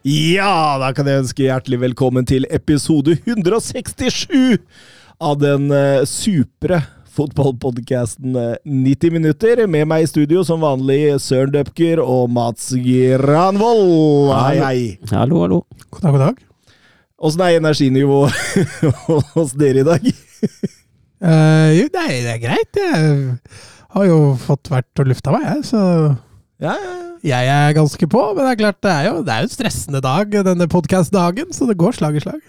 Ja, da kan jeg ønske hjertelig velkommen til episode 167 av den uh, supre fotballpodkasten uh, 90 minutter. Med meg i studio som vanlig Søren Døpker og Mats Granvold. Hei, hei. Hallo, hallo. God dag, god dag. Åssen er energinivået hos dere i dag? uh, jo, det, er, det er greit. Jeg har jo fått vært og lufta meg, jeg, så Ja, ja, ja. Jeg er ganske på. Men det er klart, det er jo, det er jo en stressende dag, denne podkast-dagen, så det går slag i slag.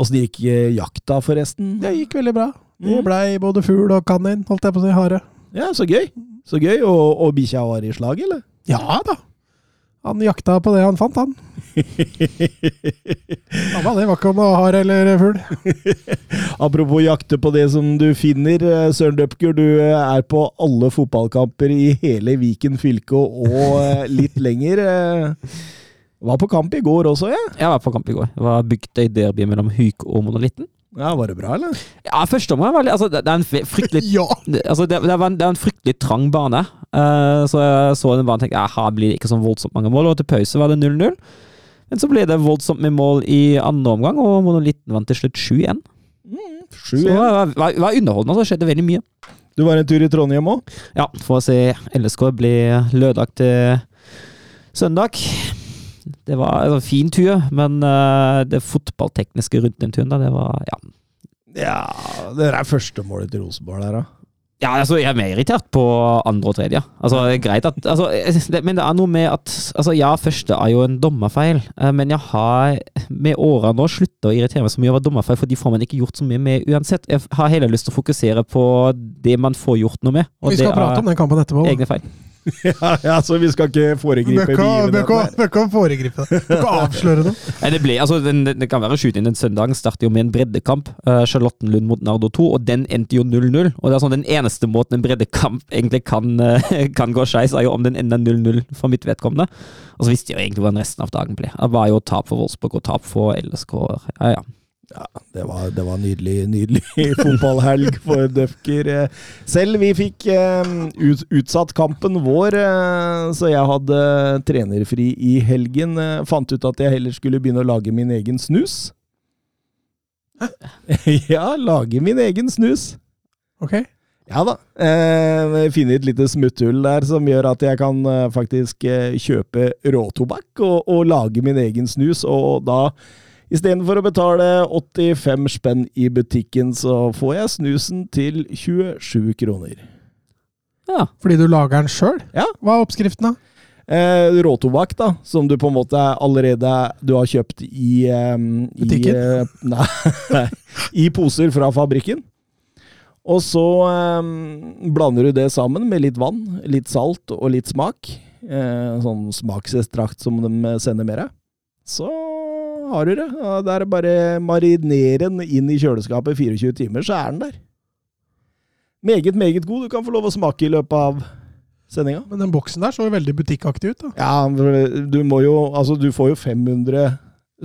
Åssen gikk uh, jakta, forresten? Det gikk veldig bra. Det Mm. blei både fugl og kanin, holdt jeg på å si, hare. Ja, så gøy. Så gøy. Og, og bikkja var i slag, eller? Ja da. Han jakta på det han fant, han. Samme det, var ikke om det var hare eller fugl. Apropos jakte på det som du finner, eh, Søren Døpker. Du eh, er på alle fotballkamper i hele Viken fylke og eh, litt lenger. Var på kamp i går også, ja. Jeg var på kamp i går. Det var Bygdøy-derby mellom Hyk og Monolitten. Ja. Var det bra, eller? Ja, første omgang var Altså, det det er en fryktelig Ja! Altså, det, det, var en, det er en fryktelig trang bane. Uh, så jeg så den banen og tenkte her blir det ikke sånn voldsomt mange mål. Og til pause var det 0-0. Men så ble det voldsomt med mål i andre omgang, og Monolitten vant til slutt 7-1. Mm, Så det var, var, var underholdende, og så skjedde veldig mye. Du var en tur i Trondheim òg? Ja, for å se LSK bli lørdag til søndag. Det var en fin tur, men eh, det fotballtekniske rundt den turen, da, det var ja. Ja, det er første målet til Rosenborg der, da. Ja, altså, jeg er mer irritert på andre og tredje. Altså, det er greit at altså, det, Men det er noe med at altså, Ja, første er jo en dommerfeil, eh, men jeg har med åra nå slutta å irritere meg så mye over dommerfeil, for de får man ikke gjort så mye med uansett. Jeg har heller lyst til å fokusere på det man får gjort noe med, og Vi skal prate om er den kampen etterpå. egne feil. Ja, ja, så vi skal ikke foregripe begivenhetene. bør ikke foregripe det. Bør ikke avsløre noe. Nei, det, ble, altså, den, det kan være skyting den søndagen. Starter jo med en breddekamp. Uh, Charlottenlund mot Nardo 2, og den endte jo 0-0. Og det er sånn Den eneste måten en breddekamp egentlig kan, uh, kan gå skeis, er jo om den ender 0-0 for mitt vedkommende. Og så visste jeg jo egentlig hvordan resten av dagen ble. Det var jo tap for Wolfsburg og tap for LSK. Ja, ja. Ja, det var, det var nydelig, nydelig fotballhelg for Døfker. eh. Selv vi fikk eh, ut, utsatt kampen vår, eh, så jeg hadde trenerfri i helgen. Fant ut at jeg heller skulle begynne å lage min egen snus. ja, lage min egen snus. Ok. Ja da. Eh, finne et lite smutthull der som gjør at jeg kan faktisk kjøpe råtobakk og, og lage min egen snus, og da Istedenfor å betale 85 spenn i butikken, så får jeg snusen til 27 kroner. ja. Fordi du lager den sjøl? Ja. Hva er oppskriften, da? Eh, råtobakk, da, som du på en måte allerede du har kjøpt i eh, Butikken? I, eh, nei, i poser fra fabrikken. Og så eh, blander du det sammen med litt vann, litt salt og litt smak. Eh, sånn smaksestrakt som de sender med deg. Så har du det. Det er bare marinere den inn i kjøleskapet 24 timer, så er den der. Meget, meget god. Du kan få lov å smake i løpet av sendinga. Men den boksen der så jo veldig butikkaktig ut. da. Ja, du må jo Altså, du får jo 500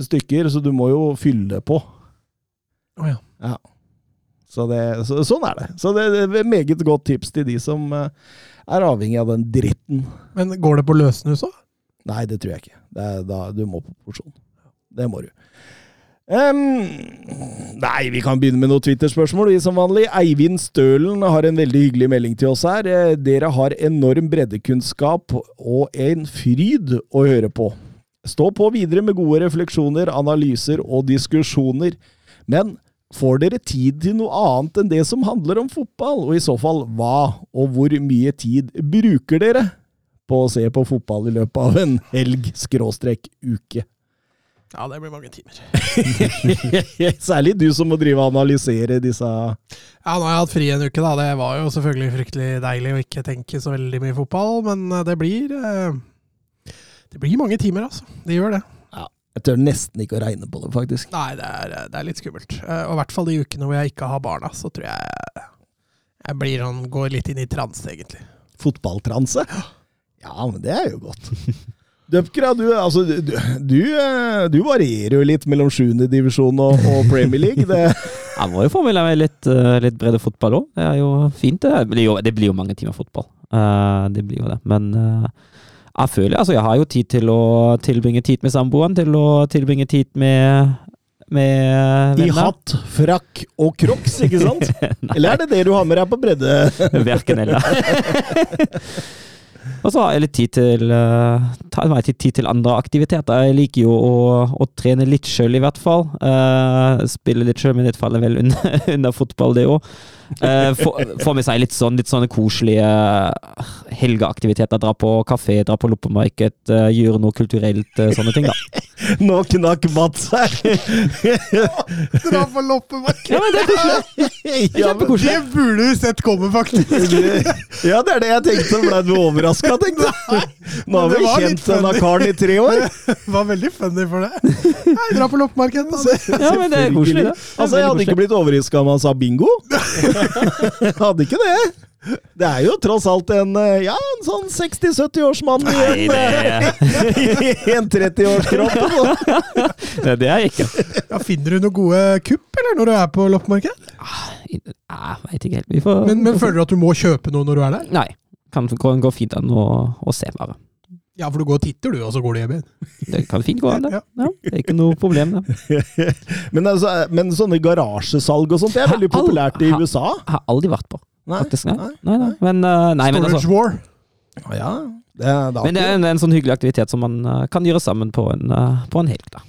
stykker, så du må jo fylle på. Å ja. Ja. Så det, så, sånn er det. Så det, det er meget godt tips til de som eh, er avhengig av den dritten. Men går det på løssnus òg? Nei, det tror jeg ikke. Det er, da, du må på porsjon. Det må du. Um, nei, vi kan begynne med noen Twitter-spørsmål, vi som vanlig. Eivind Stølen har en veldig hyggelig melding til oss her. Eh, Dere har enorm breddekunnskap og en fryd å høre på. Stå på videre med gode refleksjoner, analyser og diskusjoner. Men får dere tid til noe annet enn det som handler om fotball? Og i så fall hva, og hvor mye tid bruker dere på å se på fotball i løpet av en helg skråstrek uke? Ja, det blir mange timer. Særlig du som må drive og analysere disse Ja, nå har jeg hatt fri en uke, da. Det var jo selvfølgelig fryktelig deilig å ikke tenke så veldig mye fotball, men eh, det blir eh, Det blir mange timer, altså. Det gjør det. Jeg tør nesten ikke å regne på det, faktisk. Nei, det er, det er litt skummelt. Eh, Og i hvert fall de ukene hvor jeg ikke har barna, så tror jeg jeg blir sånn, går litt inn i transe, egentlig. Fotballtranse? Ja, men det er jo godt. Dupkra, du, altså, du, du, eh, du varierer jo litt mellom 7. divisjon og, og Premier League. Det, Jeg må jo få med meg litt, eh, litt bredde fotball òg. Det er jo fint. Det blir jo, det blir jo mange timer fotball. Eh, det blir jo det. Men jeg føler Altså, jeg har jo tid til å tilbringe tid med samboeren, til å tilbringe tid med med I hatt, frakk og crocs, ikke sant? Eller er det det du har med deg på bredde? Verken eller. Og så har jeg litt tid til uh, tid til andre aktiviteter. Jeg liker jo å, å trene litt sjøl, i hvert fall. Uh, spille litt sjøl, men det faller vel under, under fotball, det òg. Få, få med seg litt sånn litt sånne koselige helgeaktiviteter. Dra på kafé, dra på loppemarked, uh, gjøre noe kulturelt, eh, sånne ting, da. Nå knakk Mats her! Dra på loppemarked! Ja, men det er koselig. Ja, men Det burde du sett komme, faktisk! ja, det er det jeg tenkte. Ble du overraska, tenkte jeg. Nå har vi kjent denne karen i tre år. Det var veldig funny for det. Nei, dra på loppemarked. altså. Ja, men det er koselig, det. Altså, Jeg hadde ikke blitt overraska om han sa bingo. Hadde ikke det. Det er jo tross alt en eh, ja, en sånn 60-70-årsmann i en, det, en 30-årskropp. det, det er jeg ikke. Ja, finner du noen gode kupp eller når du er på loppemarked? Jeg veit ikke helt. Vi får Men, men føler du at du må kjøpe noe når du er der? Nei. Kan gå, gå fint an å, å se, bare. Ja, for du går og titter, du, og så går du hjem igjen. Det kan fint gå an, det. Ja. Ja, det er ikke noe problem, det. Men, altså, men sånne garasjesalg og sånt, det er veldig populært i USA. Jeg har aldri vært på, Nei, faktisk. Nei, nei, nei. Men, eh, nei, men, Storage altså, War. Ja, det, er- da- men det er en, en sånn hyggelig aktivitet som man eh, kan gjøre sammen på en, eh, på en helg, da.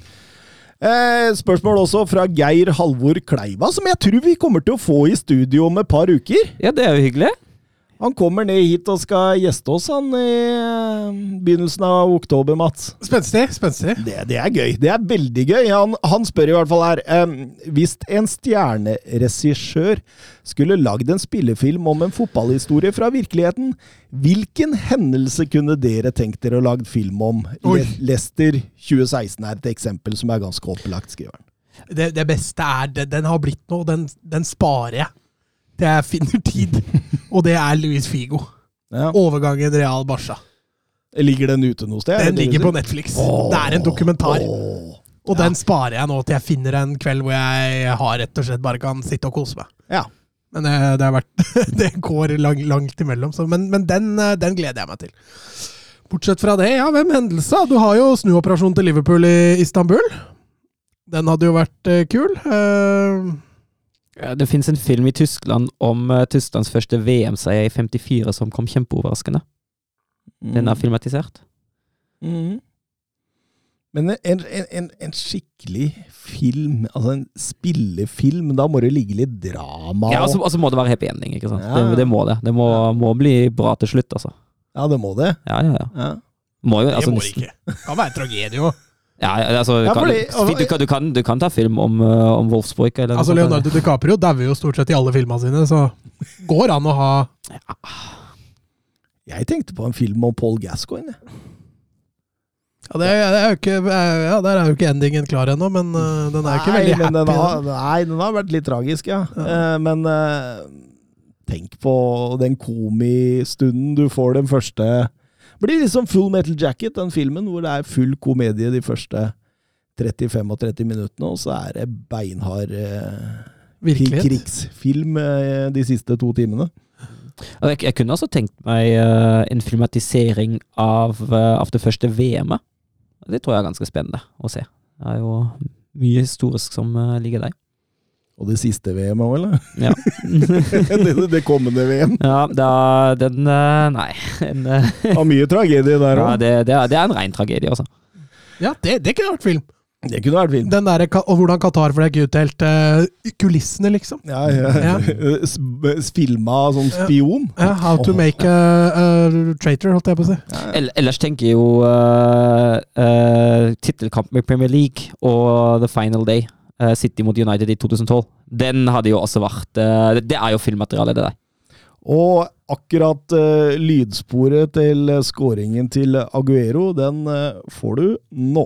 Eh, spørsmål også fra Geir Halvor Kleiva, som jeg tror vi kommer til å få i studio om et par uker. Ja, det er jo hyggelig. Han kommer ned hit og skal gjeste oss han i eh, begynnelsen av oktober, Mats. Spenstig. spenstig. Det, det er gøy. Det er veldig gøy. Han, han spør i hvert fall her um, Hvis en stjerneregissør skulle lagd en spillefilm om en fotballhistorie fra virkeligheten, hvilken hendelse kunne dere tenkt dere å lagd film om? Oi. Le Lester 2016 er et eksempel som er ganske opplagt, skriver han. Det, det beste er det, Den har blitt noe, den, den sparer jeg jeg finner tid. Og det er Luis Figo. Ja. Overgangen Real Barca. Ligger den ute noe sted? Den det det ligger på Netflix. Netflix. Det er en dokumentar. Åh. Og den sparer jeg nå til jeg finner en kveld hvor jeg har rett og slett bare kan sitte og kose meg. Ja. Men det, det, har vært, det går lang, langt imellom. Så, men men den, eh, den gleder jeg meg til. Bortsett fra det, ja, hvem hendelser? Du har jo snuoperasjonen til Liverpool i Istanbul. Den hadde jo vært eh, kul. Uh, Det finnes en film i Tyskland om eh, Tysklands første VM-seier i 54 som kom kjempeoverraskende. Den er filmatisert. Mm. Men en, en, en, en skikkelig film, altså en spillefilm, da må det ligge litt drama Ja, og- altså, altså må det være happy ending, ikke sant. Ja. Det, det må det. Det må, må bli bra til slutt, altså. Ja, det må det. Ja, ja, ja. Ja. Må jo, det altså, må det ikke. Det kan være tragedie òg. Ja, ja, altså, Ja, kan, fordi- du, kan, du, kan, du kan ta film om, uh, om Wolfsburg eller Altså, Leonardo DiCaprio dauer jo stort sett i alle filmene sine, så går an å ha Jeg tenkte på en film om Paul Gascoigne. Ja, det er, det er jo ikke, ja, Der er jo ikke endingen klar ennå, men uh, den er ikke veldig happy. den har, nei, den har vært litt tragisk, ja. Eh, men uh, tenk på den komistunden du får den første Blir liksom Full Metal Jacket, den filmen, hvor det er full komedie de første 30-35 minuttene, og så er det beinhard eh, krigsfilm eh, de siste to timene. Altså, Jeg, jeg kunne også tenkt meg uh, en filmatisering av, uh, av det første VM-et. Det tror jeg er ganske spennende å se. Det er jo mye historisk som uh, ligger der. Og det siste VM òg, eller? Ja, det, det kommende VM. ja da, den uh, Nei. En, uh, Har mye tragedie der ja, det, det, er, det er en rein tragedie, altså. Ja, det, det kunne vært film. Det kunne vært film. Den der, og hvordan Qatar fløy utdelt uh, kulissene, liksom. Ja, ja. S- Filma som spion. Ja, how to make a, a traitor, holdt jeg på å si. Ell- Ellers tenker jeg jo uh, uh, tittelkampen i Premier League og The Final Day, City mot United i 2012, den hadde jo også vært uh, Det er jo filmmateriale, det der. Og akkurat uh, lydsporet til eh, skåringen til Aguero, den uh, får du nå.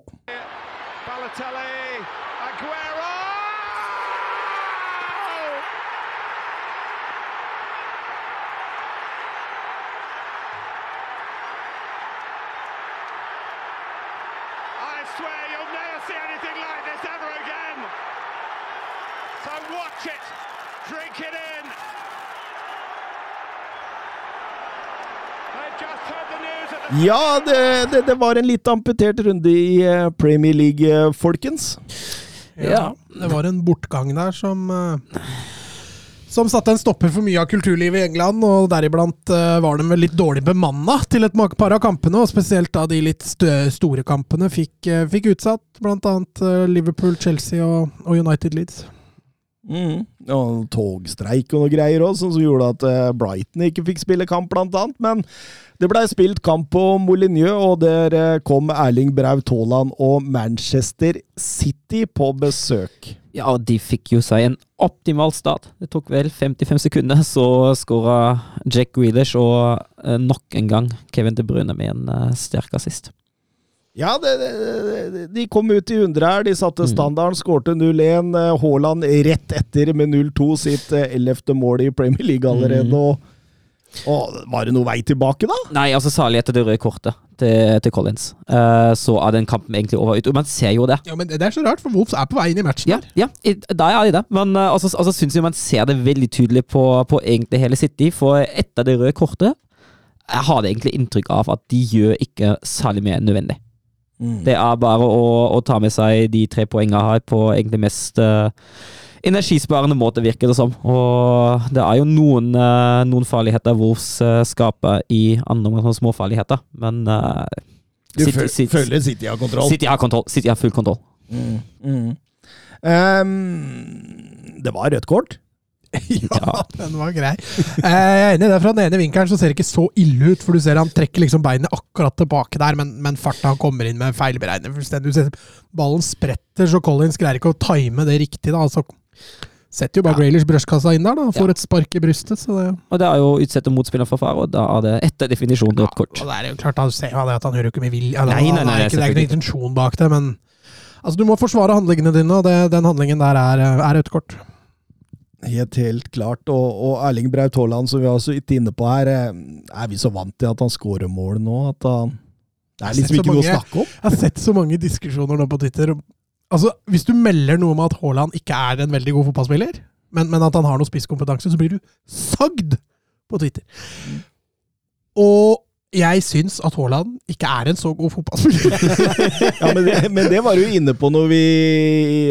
Ja, det, det, det var en litt amputert runde i eh, Premier League, eh, folkens. Ja, det var en bortgang der som eh, som satte en stopper for mye av kulturlivet i England, og deriblant var de vel litt dårlig bemanna til et par av kampene, og spesielt da de litt stø store kampene fikk, fikk utsatt, blant annet eh, Liverpool, Chelsea og, og United Leeds. Mm. Og togstreik og noe greier òg, som gjorde at Brighton ikke fikk spille kamp, blant annet. Men det blei spilt kamp på Molyneux, og der eh, kom Erling Braut Haaland og Manchester City på besøk. Ja, og de fikk jo seg en optimal start. Det tok vel 55 sekunder, så skåra Jack Grealish og eh, nok en gang Kevin De Bruyne med en eh, sterk assist. Ja, det, det, de kom ut i 100 her. De satte standarden, skårte 0-1. eh, Haaland rett etter med 0-2 sitt ellevte mål i Premier League allerede. Og, og var det noe vei tilbake, da? Nei, altså særlig etter det røde kortet til, til Collins, Uh, så er den kampen egentlig over. Og Man ser jo det. Ja, men det er så rart, for Wolves er på vei inn i matchen Ja, her. ja i- da er de det. Men uh, altså, altså syns jeg man ser det veldig tydelig på, på egentlig hele City. For etter det røde kortet jeg har det egentlig inntrykk av at de gjør ikke særlig mer enn nødvendig. Det er bare å, å ta med seg de tre poengene her på egentlig mest eh, energisparende måte, virker det som. Og det er jo noen, eh, noen farligheter Wolves uh, skaper i andre omgang, sånne småfarligheter, men uh, Du fø- føler City har kontroll? City har kontroll. City har full kontroll. Mm, mm. Um, det var rødt kort. Ja, den var grei. Eh, Jeg er enig i det. Fra den ene vinkelen så ser det ikke så ille ut, for du ser han trekker liksom beinet akkurat tilbake der, men, men farta han kommer inn med feilberegner fullstendig. Du ser ballen spretter, så Collins greier ikke å time det riktig. da, altså Setter jo bare Graylers brystkassa inn der, da. Får Ja. et spark i brystet. så det... Og det er jo utsette motspiller for fare, og da er det etter definisjon rødt kort. Ja, og det er jo klart, han ser jo det at han gjør jo ikke med vilje. eller Nei, nei, nei, han er ikke- Det er ikke noen intensjon bak det, men altså, du må forsvare handlingene dine, og det, den handlingen der er, er rødt kort. Helt, helt klart. Og, og Erling Braut Haaland, som vi har så vidt inne på her, eh, er vi så vant til at han scorer mål nå at han Det er liksom ikke noe å snakke om. Jeg har sett så mange diskusjoner nå på Twitter. Altså, Hvis du melder noe om at Haaland ikke er en veldig god fotballspiller, men, men at han har noe spisskompetanse, så blir du sagd på Twitter. Og jeg syns at Haaland ikke er en så god fotballspiller. Ja, men, det, men det var du inne på når vi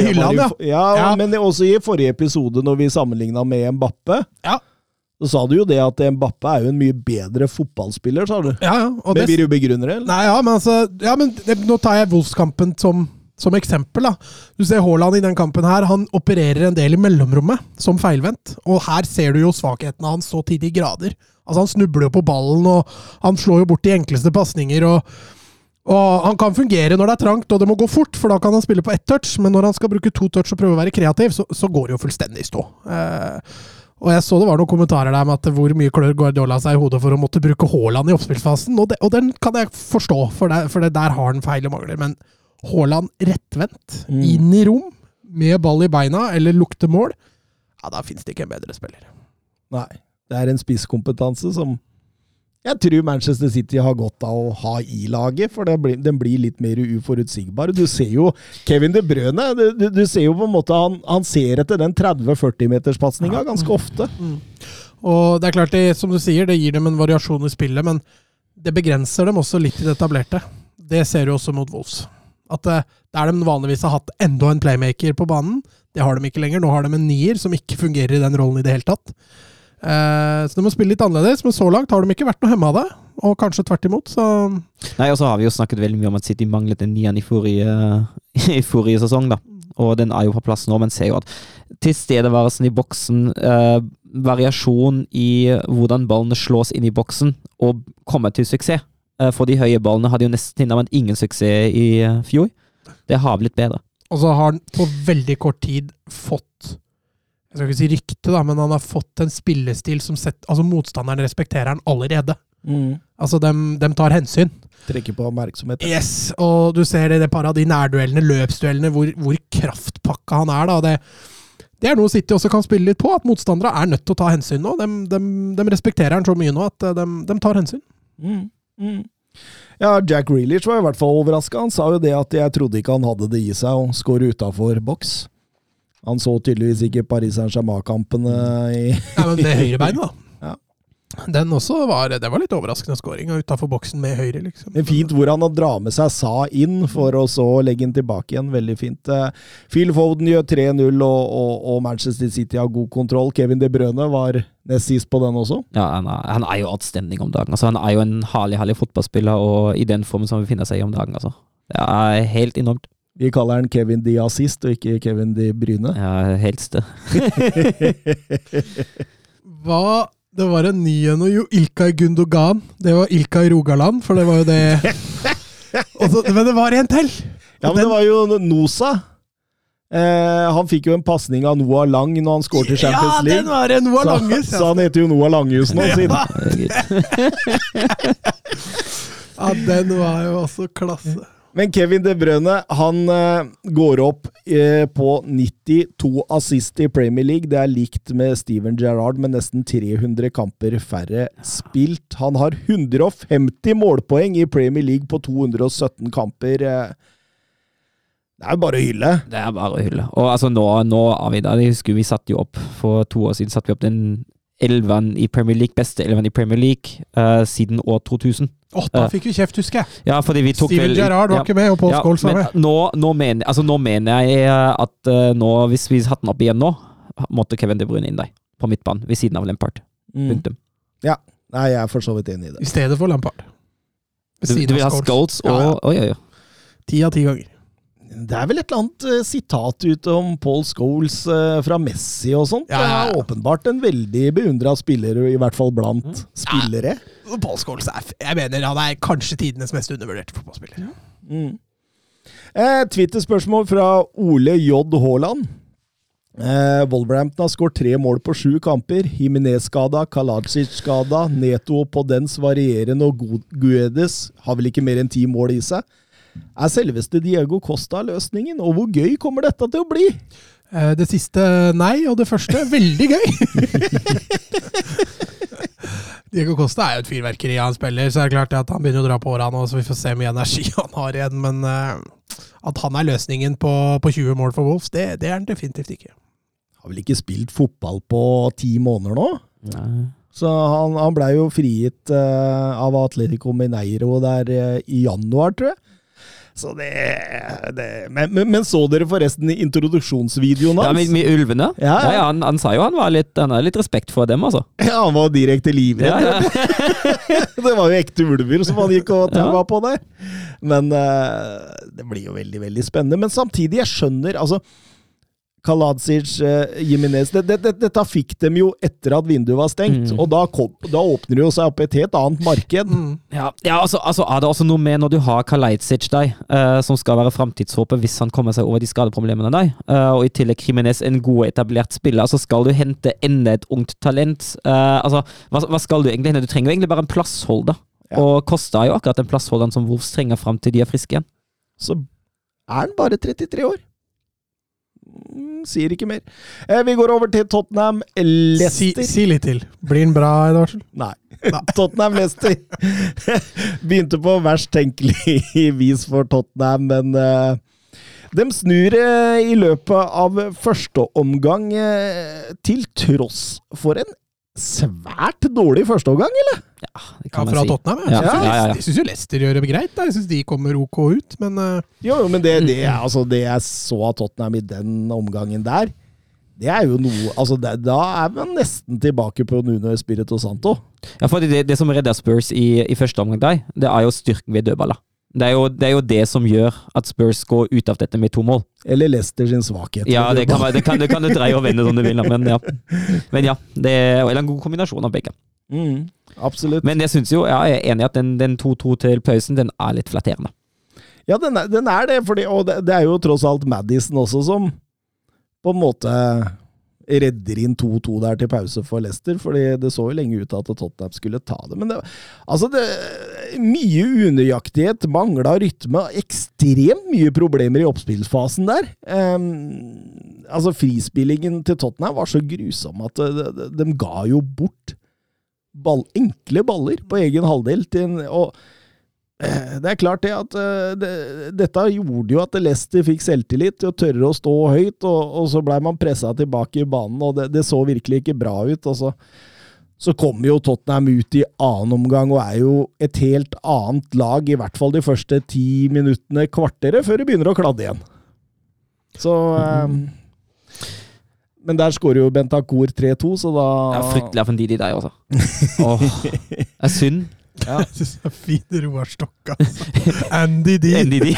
Hylla han, i- ja. Ja. Men også i forrige episode, når vi sammenligna med Mbappe. Ja. Så sa du jo det at Mbappe er jo en mye bedre fotballspiller, sa du. ja, ja, Men det, vil du begrunne det? eller? Nei, ja, men altså ja, men Nå tar jeg Wolfskampen som, som eksempel. da. Du ser Haaland i den kampen her. Han opererer en del i mellomrommet, som feilvendt. Og her ser du jo svakhetene hans så tidlig de grader. Altså Han snubler jo på ballen, og han slår jo bort de enkleste pasninger. Og, og han kan fungere når det er trangt og det må gå fort, for da kan han spille på ett touch. Men når han skal bruke to touch og prøve å være kreativ, så, så går det jo fullstendig i stå. Eh, og jeg så det var noen kommentarer der med at hvor mye klør Guardiola seg i hodet for å måtte bruke Haaland i oppspillsfasen, og, og den kan jeg forstå, for, det, for det der har han feil og mangler. Men Haaland rettvendt, Mm. inn i rom, med ball i beina, eller lukter mål, ja, da fins det ikke en bedre spiller. Nei. Det er en spisskompetanse som jeg tror Manchester City har godt av å ha i laget, for det blir, den blir litt mer uforutsigbar. Du ser jo Kevin De Brøne, du, du, du ser jo på en måte han, han ser etter den 30-40-meterspasninga ganske ofte. Og det er klart, det, som du sier, det gir dem en variasjon i spillet, men det begrenser dem også litt i det etablerte. Det ser du også mot Wolves. At eh, der de vanligvis har hatt enda en playmaker på banen, det har de ikke lenger. Nå har de en nier som ikke fungerer i den rollen i det hele tatt. Eh, så de må spille litt annerledes, men så langt har de ikke vært noe hemma av det. Og kanskje tvert imot, så Nei, og så har vi jo snakket veldig mye om at City manglet en nian i i forrige sesong, da. Og den er jo på plass nå, men ser jo at tilstedeværelsen i boksen, eh, variasjon i hvordan ballene slås inn i boksen, og komme til suksess. Eh, for de høye ballene hadde jo nesten tilnærmet ingen suksess i eh, fjor. Det har blitt bedre. Og så har han på veldig kort tid fått Jeg skal ikke si rykte, da, men han har fått en spillestil som sett, altså motstanderen respekterer han allerede. Mm. Altså, dem, dem tar hensyn. Trekker på oppmerksomhet. Yes, og du ser det i det paret av de nærduellene, løpsduellene, hvor, hvor kraftpakka han er. da, det, det er noe City også kan spille litt på, at motstandere er nødt til å ta hensyn nå. De, de, de respekterer han så mye nå at de, de tar hensyn. Mm. Mm. Ja, Jack Reelish var i hvert fall overraska. Han sa jo det at jeg trodde ikke han hadde det i seg å score utafor boks. Han så tydeligvis ikke Paris Saint-Germain-kampene i Ja, men det høyrebeinet, da. Den også var, det var litt overraskende scoring utafor boksen med høyre, liksom. Men fint hvor han drar med seg Sa inn, for å så legge den tilbake igjen. Veldig fint. Eh, Phil Foden gjør 3-0, og, og, og Manchester City har god kontroll. Kevin De Brøne var nest sist på den også. Ja, han er, han er jo outstanding om dagen. Altså, han er jo en herlig, herlig fotballspiller, og i den formen som han befinner seg i om dagen. Altså. Det er helt enormt. Vi kaller han Kevin De Assist, og ikke Kevin De Bryne. Ja, helst det. Hva Det var en ny en, jo Ilkay Gundogan. Det var Ilkay Rogaland, for det var jo det Også, Men det var en til! Ja, men det var jo Nosa. Eh, han fikk jo en pasning av Noah Lang når han skåret i Ja, den var en Noah så, Langes! så han heter jo Noah Langhus nå, siden. Ja, den var jo også klasse. Men Kevin De Brøne han eh, går opp eh, på 92 assist i Premier League. Det er likt med Steven Gerrard, med nesten 300 kamper færre spilt. Han har 150 målpoeng i Premier League på 217 kamper. Eh. Det er bare å hylle. Det er bare å hylle. Og altså, nå, nå Avida, vi satte jo opp for to år siden satte vi opp den elveren i Premier League, beste elven i Premier League uh, siden år 2000. Åh, da fikk vi kjeft, husker jeg. Ja, fordi vi tok Steven vel- Gerrard var ja. ikke med, og Paul Ja, Scholes var men med. nå, nå, mener, altså, nå mener jeg eh, at uh, nå, hvis vi hadde den opp igjen nå, måtte Kevin De Bruyne inn der, på midtbanen, ved siden av Lampard. Mm. Punktum. Nei, jeg er for så vidt enig i det. I stedet for Lampard. Ved Du, siden du vil ha Scholes. Og Ja, ja. Oi, oi, oi. Ti av ti ganger. Det er vel et eller annet uh, sitat ute om Paul Scholes uh, fra Messi og sånt. Ja, ja, ja. Det er åpenbart en veldig beundra spiller, i hvert fall blant spillere. Paul Scholes er, jeg mener han er kanskje tidenes mest undervurderte fotballspiller. Mm. Eh, Twitter-spørsmål fra Ole J. Haaland. Eh, Wolverhampton har skåret tre mål på sju kamper. Jimenez-skada, Kalacic-skada, Neto og Podens varierende og Guedes har vel ikke mer enn ti mål i seg. Er selveste Diego Costa løsningen, og hvor gøy kommer dette til å bli? Eh, Det siste nei, og det første veldig gøy. Diego Costa er jo et fyrverkeri av en spiller, så er det klart at han begynner å dra på åra nå, så vi får se hvor mye energi han har igjen. Men uh, at han er løsningen på, på 20 mål for Wolves, det, det er han definitivt ikke. Har vel ikke spilt fotball på ti måneder nå? Nei. Så han, han blei jo frigitt uh, av Atletico Mineiro der uh, i januar, tror jeg. Så det, det men, men, men så dere forresten introduksjonsvideoen Ja, med, med ulvene? Ja, ja. Ja, han, han sa jo han var litt, han hadde litt respekt for dem, altså. Ja, han var direkte livredd. Ja, det var jo ekte ulver som han gikk og taua på der. Men uh, det blir jo veldig, veldig spennende. Men samtidig, jeg skjønner altså Kaladzic, uh, Jimenez det, det, det, Dette fikk dem jo etter at vinduet var stengt. Mm. Og da, kom, da åpner det jo seg opp et helt annet marked. Mm. Ja, ja altså, altså er det også noe med når du har Kaladzic der, eh, som skal være framtidshåpet hvis han kommer seg over de skadeproblemene der, eh, og i tillegg Jiminez, en god etablert spiller, så skal du hente enda et ungt talent. Eh, altså, hva, hva skal du egentlig hente? Du trenger jo egentlig bare en plassholder. Ja. Og Kosta er jo akkurat den plassholderen som Wolfs trenger fram til de er friske igjen. Så er han bare 33 år. Mm, sier ikke mer. Eh, vi går over til Tottenham Si, Leicester. si litt til. Blir den bra, Edvardsen? Nei. Tottenham Leicester begynte på verst tenkelig vis for Tottenham, men eh, de snur eh, i løpet av første omgang, til tross for en svært dårlig førsteomgang, eller? Det Ja, fra si. Tottenham, Ja, syns ja, ja, ja. Jeg jo Leicester gjør det greit. da. Jeg syns de kommer ok ut, men eh, Jo, jo, men det, det, er- altså, det jeg så av Tottenham i den omgangen der, det er jo noe altså det, Da er man nesten tilbake på Nuno Espirito Santo. Ja, for det, det som redder Spurs i, i første omgang der, det er jo styrken ved dødballer. Det er, jo, det er jo det som gjør at Spurs går ut av dette med to mål. Eller Leicester sin svakhet. Ja, det kan, det kan, det kan du dreie og vende som du vil, men ja. Men ja, det er en god kombinasjon av begge. Mm, absolutt. Men jeg syns jo, ja, jeg er enig i at den, den 2-2 til pausen, den er litt flatterende. Ja, den er, den er det, fordi, og det, det er jo tross alt Madison også som på en måte redder inn 2-2 der til pause for Leicester, fordi det så jo lenge ut til at Tottenham skulle ta det. Men det, altså det, mye unøyaktighet, mangla rytme, ekstremt mye problemer i oppspillsfasen der. Um, altså Frispillingen til Tottenham var så grusom at de, de, de ga jo bort ball, enkle baller på egen halvdel. til en, og Eh, det er klart det at uh, det, dette gjorde jo at Leicester fikk selvtillit til å tørre å stå høyt, og, og så blei man pressa tilbake i banen, og det, det, så virkelig ikke bra ut. og så, så kommer jo Tottenham ut i annen omgang og er jo et helt annet lag, i hvert fall de første ti minuttene, kvarteret, før det begynner å kladde igjen. Så um, Men der skårer jo Bentancour 3-2, så da Det er fryktelig av en Didi der, altså. Åh, det er synd. Ja. Jeg syns det er fin Roar Stokke, altså. Andy D. Andy Didi.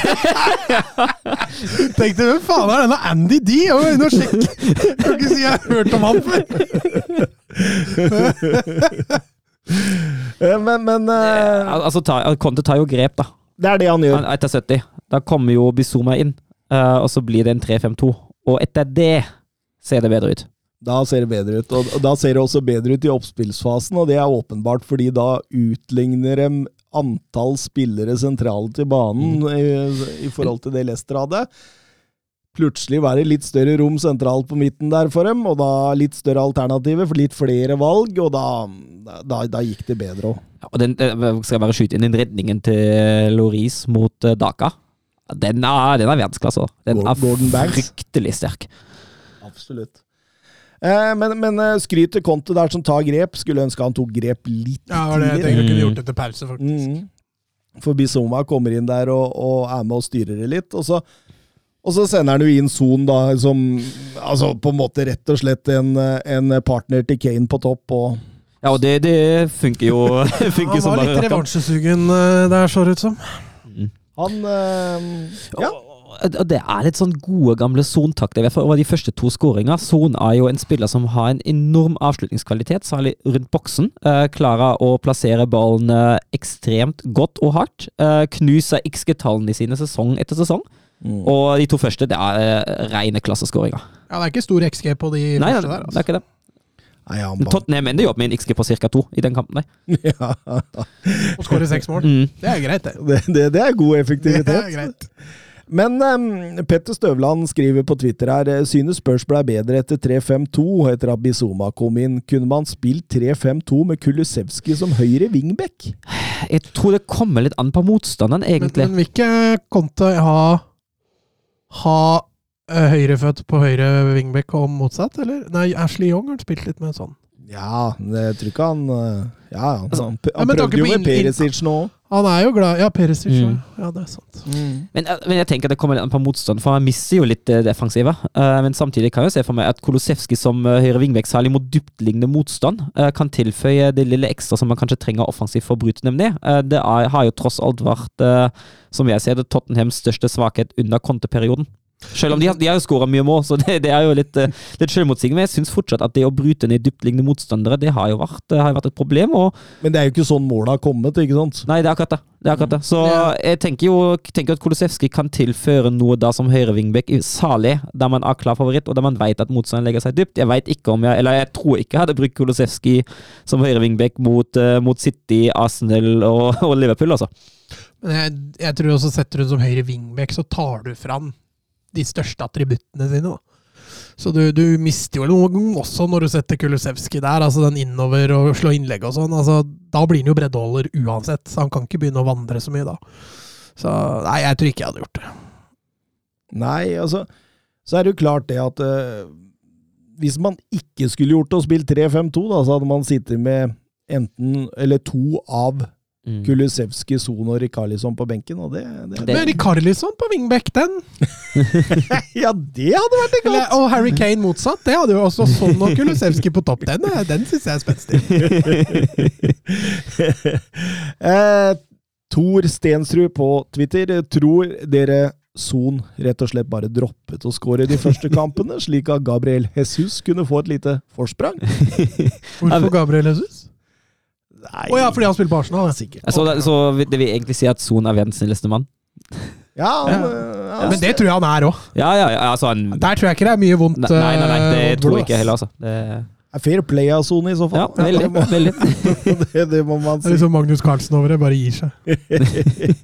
Tenkte hvem faen er denne Andy D? Jeg må inn og sjekke! Kan ikke si jeg har hørt om han før! Eh, Men, men uh... Altså, ta, Conte tar jo grep, da. det er det han gjør. Etter 70. Da kommer jo Bizuma inn, eh, og så blir det en 3-5-2. Og etter det ser det bedre ut. Da ser det bedre ut. Og da ser det også bedre ut i oppspillsfasen, og det er åpenbart fordi da utligner de antall spillere sentralt i banen i, i forhold til det Leicester hadde. Plutselig var det litt større rom sentralt på midten der for dem, og da litt større alternativer, for litt flere valg, og da, da, da gikk det bedre òg. Ja, og den, eh, skal jeg bare skyte inn den redningen til Loris mot eh, Daka. Den er, den er verdensklasse. Den er fryktelig sterk. Absolutt. Eh, men, men eh, skryt til Conte der som tar grep. Skulle ønske han tok grep litt Ja, det jeg tenker jeg kunne gjort etter pause, faktisk. Mm. For Bizoma kommer inn der og, og er med og styrer det litt. Og så, og så sender han jo inn Son, da, som altså på en måte rett og slett en, en partner til Kane på topp. og Ja, og det, det funker jo funker Han var litt revansjesugen eh, der, så det ut som. Han øh, Ja. Og det er litt sånn gode, gamle sontakter. Det over de første to skåringa. Son er jo en spiller som har en enorm avslutningskvalitet, særlig rundt boksen. Eh, klarer å plassere ballen eh, ekstremt godt og hardt. Eh, knuser XG-tallene sine sesong etter sesong. Mm. Og de to første, det er eh, rene klasseskåringer. Ja, det er ikke stor XG på de Nei, første der. det er Altså. ikke det. Nei, han bare... Tottenham ender jo opp med en XG på ca. to i den kampen. der. ja, Og skårer seks mål. Mm. Det er greit, det. det, det, det er god effektivitet. Det er greit. Men um, Petter Støvland skriver på Twitter her eh, synes Spurs ble bedre etter 3-5-2 etter at Bizoma kom inn. Kunne man spilt 3-5-2 med Kulusevski som høyre wingback? Jeg tror det kommer litt an på motstanderen, Men, egentlig. men vil ikke Conte ha ha eh, høyrefødt på høyre wingback og motsatt, eller? Nei, Ashley Young har spilt litt med sånn. Ja, jeg tror ikke han eh, Ja, han, han, han prøvde jo med Perisic nå. Han er jo glad Ja, Perisic. Mm. ja. Det er sant. Men, eh, men jeg tenker at det kommer litt an på motstand, for han mister jo litt det defensive. Uh, men samtidig kan jeg jo se for meg at Kolosevski som uh, høyre wingback, særlig mot dyptliggende motstand, uh, kan tilføye det lille ekstra som man kanskje trenger offensivt for å bryte dem ned. Eh, det er, har jo tross alt vært, eh, som jeg ser det, Tottenhams største svakhet under konteperioden. Selv om de har, de har skåra mye mål, så det, det er jo litt, eh, litt selvmotsigende. Men jeg syns fortsatt at det å bryte ned dyptliggende motstandere, det har jo vært, har vært et problem. og Men det er jo ikke sånn målet har kommet, ikke sant? Nei, det er akkurat det. det, er akkurat det. Så Ja. jeg tenker jo tenker at Kolosevskij kan tilføre noe da som høyre wingback, særlig der man er klar favoritt, og der man vet at motstanderen legger seg dypt. Jeg vet ikke om jeg, eller jeg tror ikke jeg hadde brukt Kolosevskij som høyre wingback mot, eh, mot City, Arsenal og, og Liverpool, altså. Men jeg, jeg tror også setter du som høyre wingback, så tar du fram de største attributtene sine. da. Så du, du mister jo noe også når du setter Kulusevski der, altså den innover og slå innlegg og sånn. altså Da blir han jo breddeholder uansett, så han kan ikke begynne å vandre så mye da. Så nei, jeg tror ikke jeg hadde gjort det. Nei, altså Så er det jo klart det at uh, hvis man ikke skulle gjort det og spilt 3-5-2, da, så hadde man sittet med enten eller to av Mm. Kulusevski, Son og Rikarlison på benken, og det, det, Det- Men Rikarlison på wingback, den! Ja, det hadde vært Eller, og Harry Kane motsatt. Det hadde jo også Son og Kulusevski på topp. Den, er- den syns jeg er spenstig. eh, Tor Stensrud på Twitter. Tror dere Son rett og slett bare droppet å skåre de første kampene, slik at Gabriel Jesus kunne få et lite forsprang? Hvorfor Gabriel Jesus? Nei, Oh, ja, fordi han spiller på Arsenal. ja. sikkert. Så, det, så det vil egentlig si at Son er verdens snilleste mann? Ja, han, Ja. ja, Men det tror jeg han er òg. Ja, ja, ja, altså han Der tror jeg ikke det er mye vondt. Nei, nei, nei, nei det eh, tror jeg ikke heller, altså. Det, er fair play av Sone i så ja, fall. veldig. det, må, veldig. det, det må man Det er liksom Magnus Carlsen over det, bare gir seg.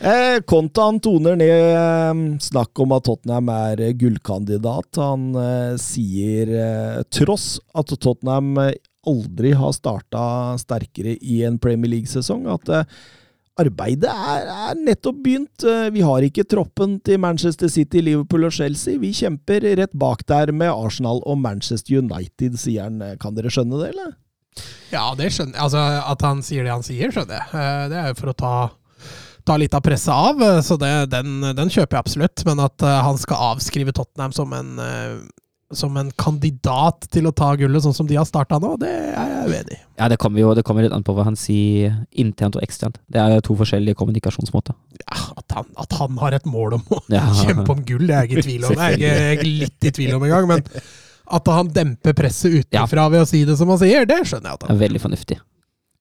Eh, Konta han toner ned eh, snakk om at Tottenham er gullkandidat. Han eh, sier eh, tross at Tottenham aldri har starta sterkere i en Premier League-sesong, at eh, arbeidet er, er nettopp begynt. Eh, Vi har ikke troppen til Manchester City, Liverpool og Chelsea. Vi kjemper rett bak der med Arsenal og Manchester United, sier han. Eh, Kan dere skjønne det, eller? Ja, det skjønner jeg. Altså, at han sier det han sier, skjønner jeg. Det er jo for å ta, ta litt av presset av, så det, den, den kjøper jeg absolutt. Men at han skal avskrive Tottenham som en, som en kandidat til å ta gullet, sånn som de har starta nå, det er jeg uenig i. Ja, det kommer jo det kommer litt an på hva han sier internt og eksternt. Det er to forskjellige kommunikasjonsmåter. Ja, at, han, at han har et mål om å Ja. kjempe om gull, det er jeg ikke i tvil om. Det er jeg jeg er litt i tvil om engang. Men at han demper presset utenfra ved å si det som han sier, det skjønner jeg at Det han er veldig fornuftig.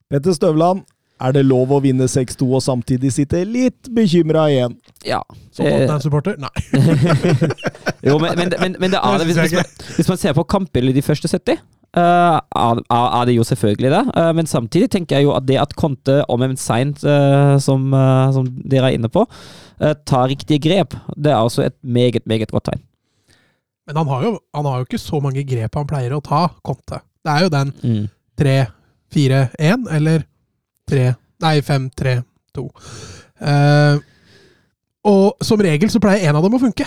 Petter Støvland, er det lov å vinne 6-2 og samtidig sitte litt bekymra igjen? Ja. Som det- Tottenham-supporter? Nei. Jo, men, men, men, men det er det. Hvis, hvis, man, hvis man ser på kampbildet de første 70, Uh, er, er det jo selvfølgelig det. uh, men samtidig tenker jeg jo at det at Conte, om enn seint, uh, som, eh, som dere er inne på, eh, tar riktige grep, det er også et meget, meget godt tegn. Men han har, jo, han har jo ikke så mange grep han pleier å ta, Conte. Det er jo den Mm. 3-4-1, eller 3 Nei, 5-3-2. Uh, og som regel så pleier en av dem å funke.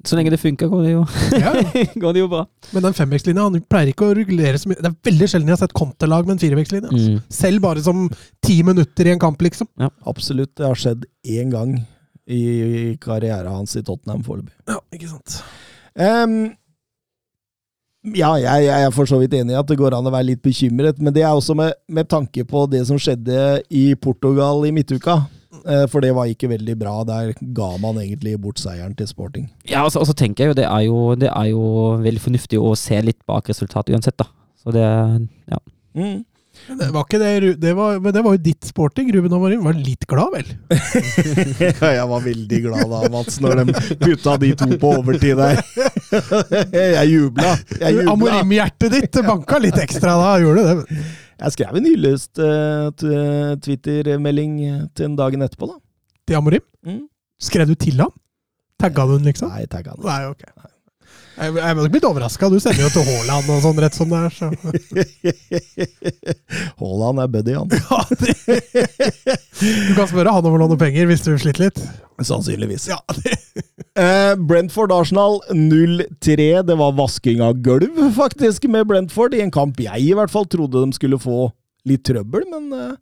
Så lenge det funker, går det jo, Ja, går det jo bra. men den femvektslinja han pleier ikke å regulere så mye. Det er veldig sjelden jeg har sett Conte-lag med en firevektslinje. Altså. Mm. Selv bare som ti minutter i en kamp, liksom. Absolutt. Det har skjedd én gang i karrieren hans i Tottenham foreløpig. Ja, ikke sant. Ehm, ja, jeg, jeg er for så vidt enig i at det går an å være litt bekymret, men det er også med, med tanke på det som skjedde i Portugal i midtuka. Eh, For det var ikke veldig bra. Der ga man egentlig bort seieren til Sporting. Ja, og så- altså, altså tenker jeg jo det er jo, det er jo veldig fornuftig å se litt bak resultatet uansett, da. Så det Ja. Mm. Men Det var ikke det, det var, men det var jo ditt sporting. Ruben Amarin var litt glad, vel? jeg var veldig glad da, Mats, når de putta de to på overtid der. jeg jubla. Jubla. Amorim-hjertet ditt banka litt ekstra da, gjorde det. Jeg skrev en hyllest uh, Twitter-melding til den dagen etterpå, da. Til Amorim? Mm. Skrev du til ham? Tagga du den, liksom? Nei, tagga han. Nei, ok. Jeg, jeg er blitt overraska. Du sender jo til Haaland og sånn rett som det er. Så. Haaland er buddy, han. Ja. Du kan spørre han om å låne penger hvis du sliter litt. Sannsynligvis. Ja. Eh, Brentford-Arsenal 0-3. Det var vasking av gulv, faktisk, med Brentford. I en kamp jeg i hvert fall trodde de skulle få litt trøbbel, men eh,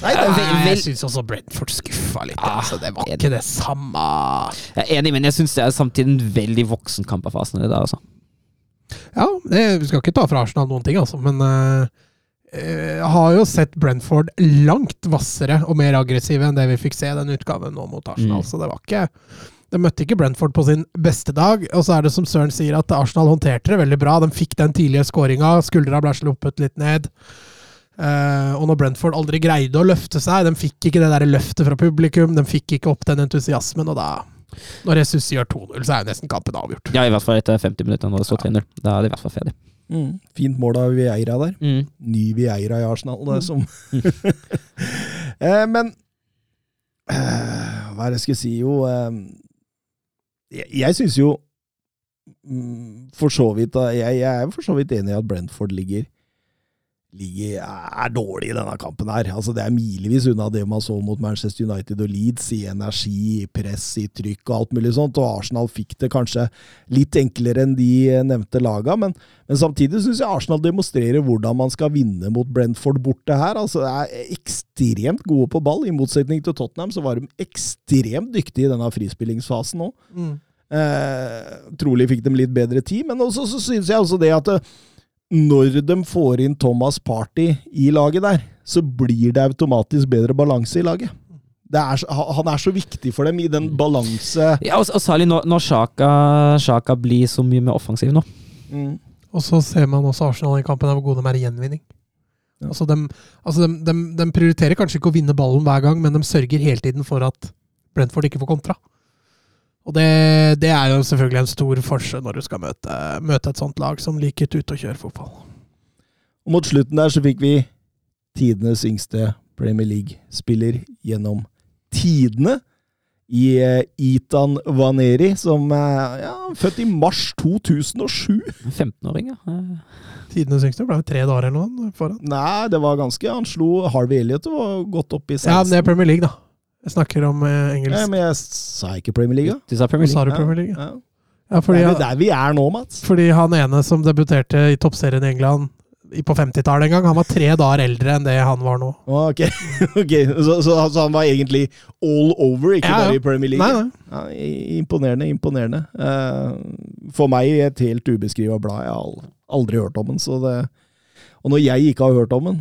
Nei, det Nei, jeg syns også Brentford skuffa litt. Ah, altså, det var enig. ikke det samme. Jeg er enig, men jeg syns det er samtidig en veldig voksen kamp av fasen. Det der, altså. Ja, det, vi skal ikke ta fra Arsenal noen ting, altså, men uh, jeg har jo sett Brentford langt hvassere og mer aggressive enn det vi fikk se i den utgaven nå mot Arsenal. Mm. Så det var ikke De møtte ikke Brentford på sin beste dag. Og så er det som Søren sier, at Arsenal håndterte det veldig bra. De fikk den tidlige skåringa, skuldra ble sluppet litt ned. Eh, og når Brentford aldri greide å løfte seg, de fikk ikke det der løftet fra publikum, de fikk ikke opp den entusiasmen, og da Når Jesus gjør 2-0, så er jo nesten kampen avgjort. Ja, i hvert fall etter 50 minutter når det står 3-0. Da er det i hvert fall ferdig. mm, Fint mål av Vieira der. Mm. Ny Vieira i Arsenal, det er som eh, Men eh, Hva er det jeg skal si? Jo eh, Jeg, jeg syns jo mm, for så vidt da, jeg, jeg er for så vidt enig i at Brentford ligger ligger, er dårlig i denne kampen her. Altså Det er milevis unna det man så mot Manchester United og Leeds, i energi, i press, i trykk og alt mulig sånt. Og Arsenal fikk det kanskje litt enklere enn de nevnte laga, men, men samtidig syns jeg Arsenal demonstrerer hvordan man skal vinne mot Brentford borte her. Altså Det er ekstremt gode på ball. I motsetning til Tottenham så var de ekstremt dyktige i denne frispillingsfasen nå. Eh, trolig fikk de litt bedre tid, men også så syns jeg også det at eh, når de får inn Thomas Party i laget der, så blir det automatisk bedre balanse i laget. Det er, han- er så viktig for dem i den balanse Ja, og, og særlig når, når Sjaka, Sjaka blir så mye mer offensiv nå. mm. Og så ser man også Arsenal i kampen av hvor gode de er i gjenvinning. Ja. Altså, de, altså de, de, de prioriterer kanskje ikke å vinne ballen hver gang, men de sørger hele tiden for at Brentford ikke får kontra. Og det, det er jo selvfølgelig en stor forskjell når du skal møte, møte et sånt lag som liker ut og kjøre fotball. Og mot slutten der så fikk vi tidenes yngste Premier League-spiller gjennom tidene. I eh, Itan Vaneri, som er ja, født i mars 2007. 15-åring, ja. Eh, Tidenes yngste ble jo tre dager eller noe foran. Nei, det var ganske Han slo Harvey Elliot og var godt opp i 16. Ja, men det er Premier League, da. Jeg snakker om eh, Ja, men jeg sa ikke Premier League. Du sa Premier Sa du Premier League? Ja. Ja, Det fordi, er vel der vi er nå, Mats. fordi han ene som debuterte i toppserien i England på 50-tallet en gang, han var tre dager eldre enn det han var nå. Å, Ok, okay. Så, så, så han var egentlig all over, ikke Ja, ja. bare i Premier League? Nei, nei. Ja, imponerende, imponerende. Eh, for meg et helt ubeskriva blad. Jeg har aldri hørt om den. Så det, og når jeg ikke har hørt om den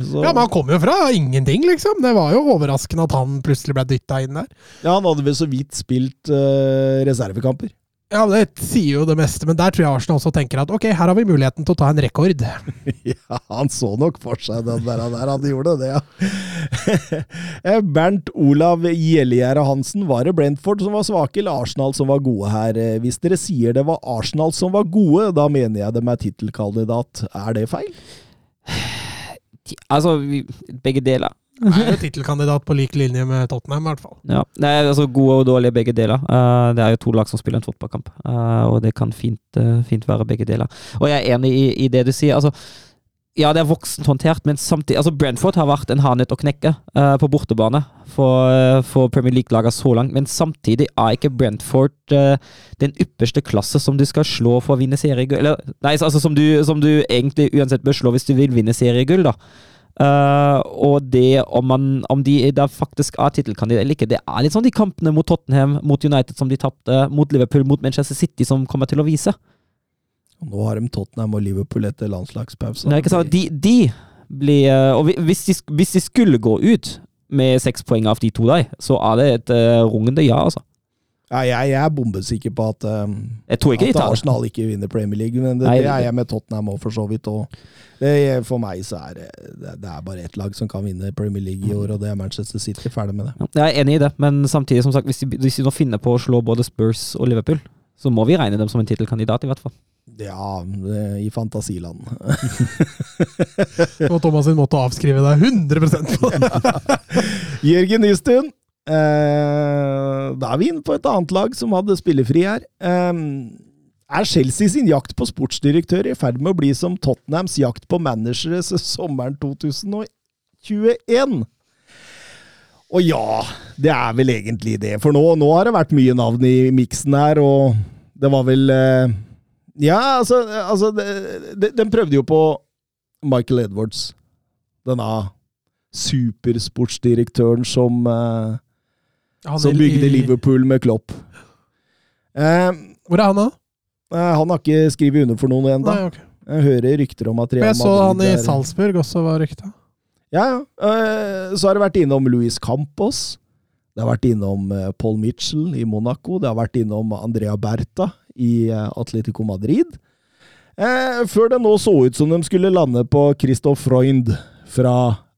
så, Ja, men han kom jo fra ingenting, liksom. Det var jo overraskende at han plutselig ble dytta inn der. Ja, Han hadde vel så vidt spilt uh, reservekamper. Ja, det sier jo det meste, men der tror jeg Arsenal også tenker at ok, her har vi muligheten til å ta en rekord. ja, han så nok for seg den der, der han gjorde det, ja. Eh, Bernt Olav Gjellegjerde Hansen, var det Brentford som var svake, eller Arsenal som var gode her? Eh, Hvis dere sier det var Arsenal som var gode, da mener jeg dem er tittelkandidat. Er det feil? Altså, vi, begge deler. Er jo tittelkandidat på lik linje med Tottenham, i hvert fall. Ja. Nei, altså Gode og dårlige begge deler. Uh, det er jo to lag som spiller en fotballkamp, uh, og det kan fint, uh, fint være begge deler. Og jeg er enig i, i det du sier. altså ja, det er voksent håndtert, men samtidig altså Brentford har vært en hardnøtt å knekke uh, på bortebane for, eh, for Premier League-lagene så langt, men samtidig er ikke Brentford uh, den ypperste klasse som du skal slå for å vinne seriegull. Eller, nei, altså som du, som du egentlig uansett bør slå hvis du vil vinne seriegull, da. Uh, og det om, man, om de da faktisk er tittelkandidat eller ikke, det er litt sånn de kampene mot Tottenham, mot United som de tapte, mot Liverpool, mot Manchester City som kommer til å vise. Nå har de Tottenham og Liverpool etter landslagspausen. Er ikke sant? De, de blir eh, Og hvis de, hvis de skulle gå ut med seks poeng av de to der, så er det et uh, rungende ja, altså. Ja, jeg, jeg er bombesikker på at, um, at. Arsenal ikke vinner Premier League, men det, Nei, det er jeg med Tottenham òg, for så vidt. Det, for meg så er det, det det er bare ett lag som kan vinne Premier League i år, og det er Manchester City. Ferdig med det. Jeg er enig i det, men samtidig, som sagt, hvis de, hvis de nå finner på å slå både Spurs og Liverpool, så må vi regne dem som en tittelkandidat, i hvert fall. Ja, i fantasiland. Og Thomas sin måte å avskrive deg 100 på. Jørgen Nystuen. Eh, da er vi inne på et annet lag som hadde spillefri her. Eh, er Chelsea sin jakt på sportsdirektør i ferd med å bli som Tottenhams jakt på managere sommeren 2021? Og ja, det er vel egentlig det. For nå, nå har det vært mye navn i miksen her, og det var vel eh, Ja, altså, altså de, de, Den prøvde jo på Michael Edwards. Denne supersportsdirektøren som, eh, Han som bygde i- Liverpool med Klopp. Eh, Hvor er han da? eh, han har ikke skrevet under for noen ennå. Okay. Jeg hører rykter om at Real Jeg så han i Salzburg også, var rykta. Ja, ja. Eh, Så har det vært innom Luis Campos. Det har vært innom eh, Paul Mitchell i Monaco. Det har vært innom Andrea Berta i eh, Atletico Madrid. Eh, Før det nå så ut som de skulle lande på Christoph Freund fra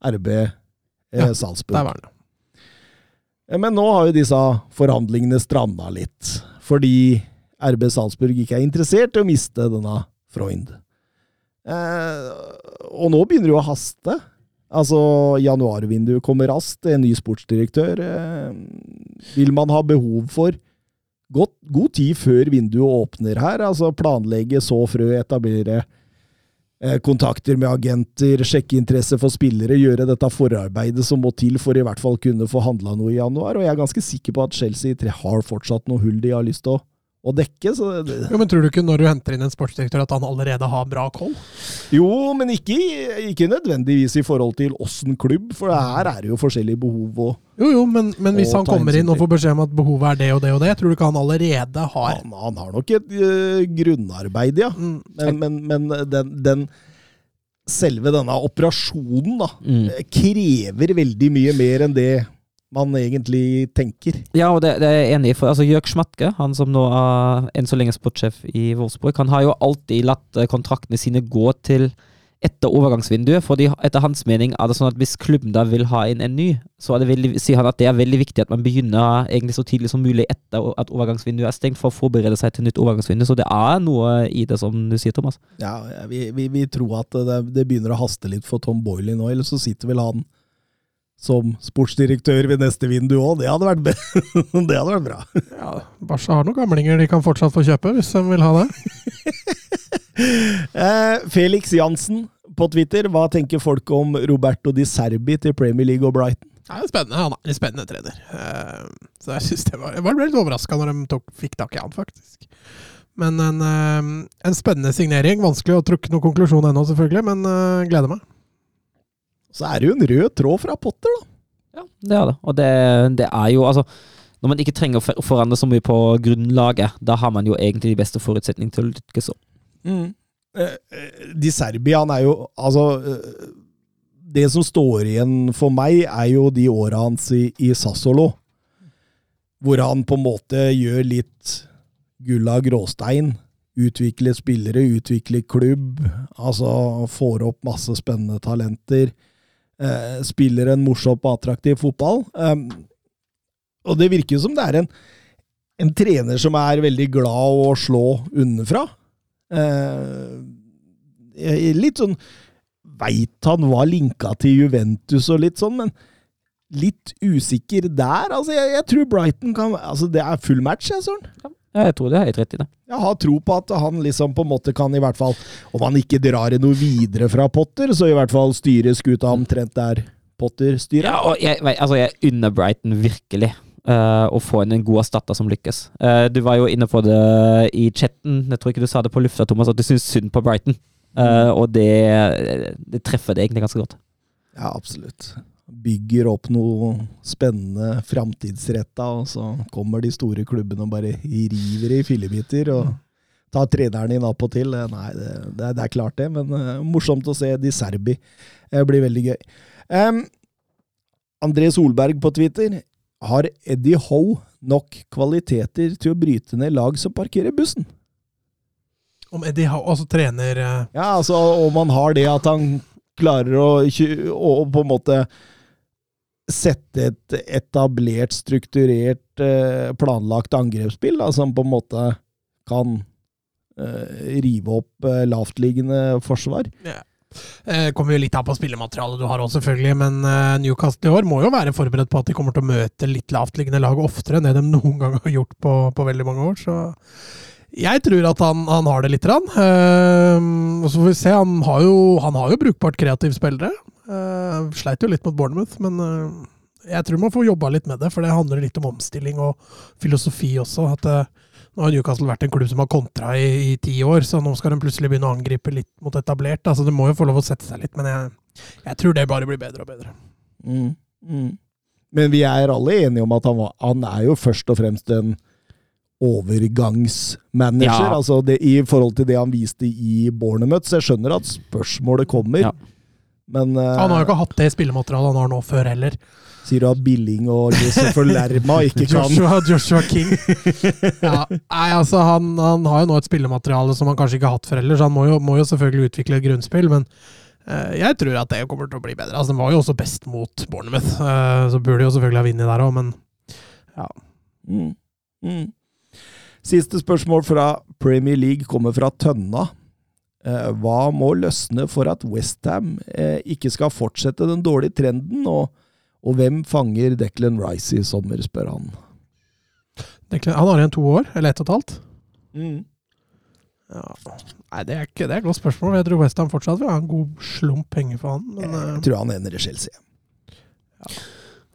RB eh, Ja, Salzburg. Der var han. Eh, Men nå har jo disse forhandlingene stranda litt, fordi RB Salzburg ikke er interessert i å miste denne Freund. Eh, og nå begynner det jo å haste. Altså, januarvinduet kommer raskt, en ny sportsdirektør. Eh, vil man ha behov for godt, god tid før vinduet åpner her? Altså planlegge, så frø, etablere eh, kontakter med agenter, sjekke interesse for spillere, gjøre dette forarbeidet som må til for i hvert fall kunne få handla noe i januar. Og jeg er ganske sikker på at Chelsea har fortsatt noe hull de har lyst til å, å dekke. Så det, Jo, men Tror du ikke når du henter inn en sportsdirektør at han allerede har bra koll? jo, men ikke, ikke nødvendigvis i forhold til åssen klubb, for her er det jo forskjellige behov. og Jo, jo, men, men hvis han kommer inn og får beskjed om at behovet er det og det og det, tror du ikke han allerede har han, han har nok et øh, grunnarbeid, ja. Mm. Men, men, men den, den selve denne operasjonen da, Mm. krever veldig mye mer enn det man egentlig tenker. Ja, og det, det er jeg enig i. For altså, Jørg Schmatke, han som nå er enn så lenge sportssjef i Wolfsburg, han har jo alltid latt eh, kontraktene sine gå til etter overgangsvinduet. fordi etter hans mening er det sånn at hvis klubben da vil ha inn en ny, så er det veldig, sier han at det er veldig viktig at man begynner egentlig så tidlig som mulig etter at overgangsvinduet er stengt, for å forberede seg til nytt overgangsvindu. Så det er noe i det, som du sier, Thomas. Ja, vi, vi, vi tror at det, det begynner å haste litt for Tom Boiley nå, eller så sitter vel han som sportsdirektør ved neste vindu òg. Det, hadde vært det hadde vært bra. Ja, Barca har noen gamlinger de kan fortsatt få kjøpe, hvis de vil ha det. Eh, Felix Jansen på Twitter, hva tenker folk om Roberto Di Serbi til Premier League og Brighton? Det er spennende, Han er en spennende trener. Eh, Så jeg synes det var, jeg var litt overraska når de tok, fikk tak i han, faktisk. Men en, eh, en spennende signering. Vanskelig å trukke noen konklusjon ennå, selvfølgelig, men gleder meg. Så er det jo en rød tråd fra Potter, da. Ja, det er det. Og det, det er jo altså Når man ikke trenger å forandre så mye på grunnlaget, da har man jo egentlig de beste forutsetningene til å lykkes. også. Mm. eh, Di Serbi, er jo Altså eh, Det som står igjen for meg, er jo de åra hans i, i Sassolo. Hvor han på en måte gjør litt gull av gråstein. Utvikler spillere, utvikler klubb. Altså får opp masse spennende talenter. Eh, spiller en morsom og attraktiv fotball. Um, og det virker som det er en, en trener som er veldig glad å slå underfra. Eh, litt sånn Veit han var linka til Juventus og litt sånn, men litt usikker der. Altså, jeg, jeg tror Brighton kan Altså, det er full match, jeg, Søren. Ja, jeg tror det er helt rett i det. Jeg har tro på at han liksom på en måte kan, i hvert fall Om han ikke drar det noe videre fra Potter, så i hvert fall styre skuta omtrent der Potter styrer. Ja, og jeg, altså, jeg unner Brighton virkelig uh, å få inn en god erstatter som lykkes. Uh, du var jo inne på det i chatten, jeg tror ikke du sa det på lufta, Thomas, at du syns synd på Brighton. Uh, og det, det treffer det egentlig ganske godt. Ja, absolutt. Bygger opp noe spennende framtidsretta, og så kommer de store klubbene og bare river i fillebiter. og tar treneren din opp og til. Nei, det, det, det er klart det, men uh, morsomt å se Di Serbi. Det blir veldig gøy. Um, André Solberg på Twitter. Har Eddie Howe nok kvaliteter til å bryte ned lag som parkerer bussen? Om Eddie Howe altså trener eh, Ja, altså om han har det at han klarer å, å på en måte sette et etablert, strukturert, eh, planlagt angrepsspill, da, som på en måte kan eh, rive opp eh, lavtliggende forsvar. Eh, kommer jo litt an på spillematerialet du har òg, selvfølgelig. Men Newcastle i år må jo være forberedt på at de kommer til å møte litt lavtliggende lag oftere enn det de noen gang har gjort på, på veldig mange år. Så jeg tror at han, han har det lite grann. Uh, og så får vi se. Han har jo, han har jo brukbart kreative spillere. Uh, sleit jo litt mot Bournemouth, men uh, jeg tror man får jobba litt med det. For det handler litt om omstilling og filosofi også. at eh, nå har Newcastle vært en klubb som har kontra i, i ti år, så nå skal de plutselig begynne å angripe litt mot etablert. Altså, det må jo få lov å sette seg litt, men jeg, jeg tror det bare blir bedre og bedre. Mm, mm. Men vi er alle enige om at han, han er jo først og fremst en overgangsmanager. Ja. Altså det, I forhold til det han viste i Bournemouth. Så jeg skjønner at spørsmålet kommer. Ja. Men uh, Han har jo ikke hatt det spillematerialet han har nå før heller. sier du at Billing og Josef Lerma ikke kan Joshua, Joshua King. Ja, nei, altså han, han har jo nå et spillemateriale som han kanskje ikke har hatt før heller, så han må jo, må jo selvfølgelig utvikle et grunnspill, men uh, jeg tror at det kommer til å bli bedre. Altså, Den var jo også best mot Bournemouth, uh, så burde de jo selvfølgelig ha vunnet der òg, men Mm. Mm. Siste spørsmål fra Premier League kommer fra Tønna. Eh, hva må løsne for at Westham eh, ikke skal fortsette den dårlige trenden, og, og hvem fanger Declan Rice i sommer, spør han. Declan- han har igjen to år, eller ett og et halvt. Mm. Ja. Nei, det er, ikke, det er et godt spørsmål. Jeg tror Westham fortsatt vil ha en god slump penger for han. Men, eh, Jeg tror han ender i Chelsea. Ja,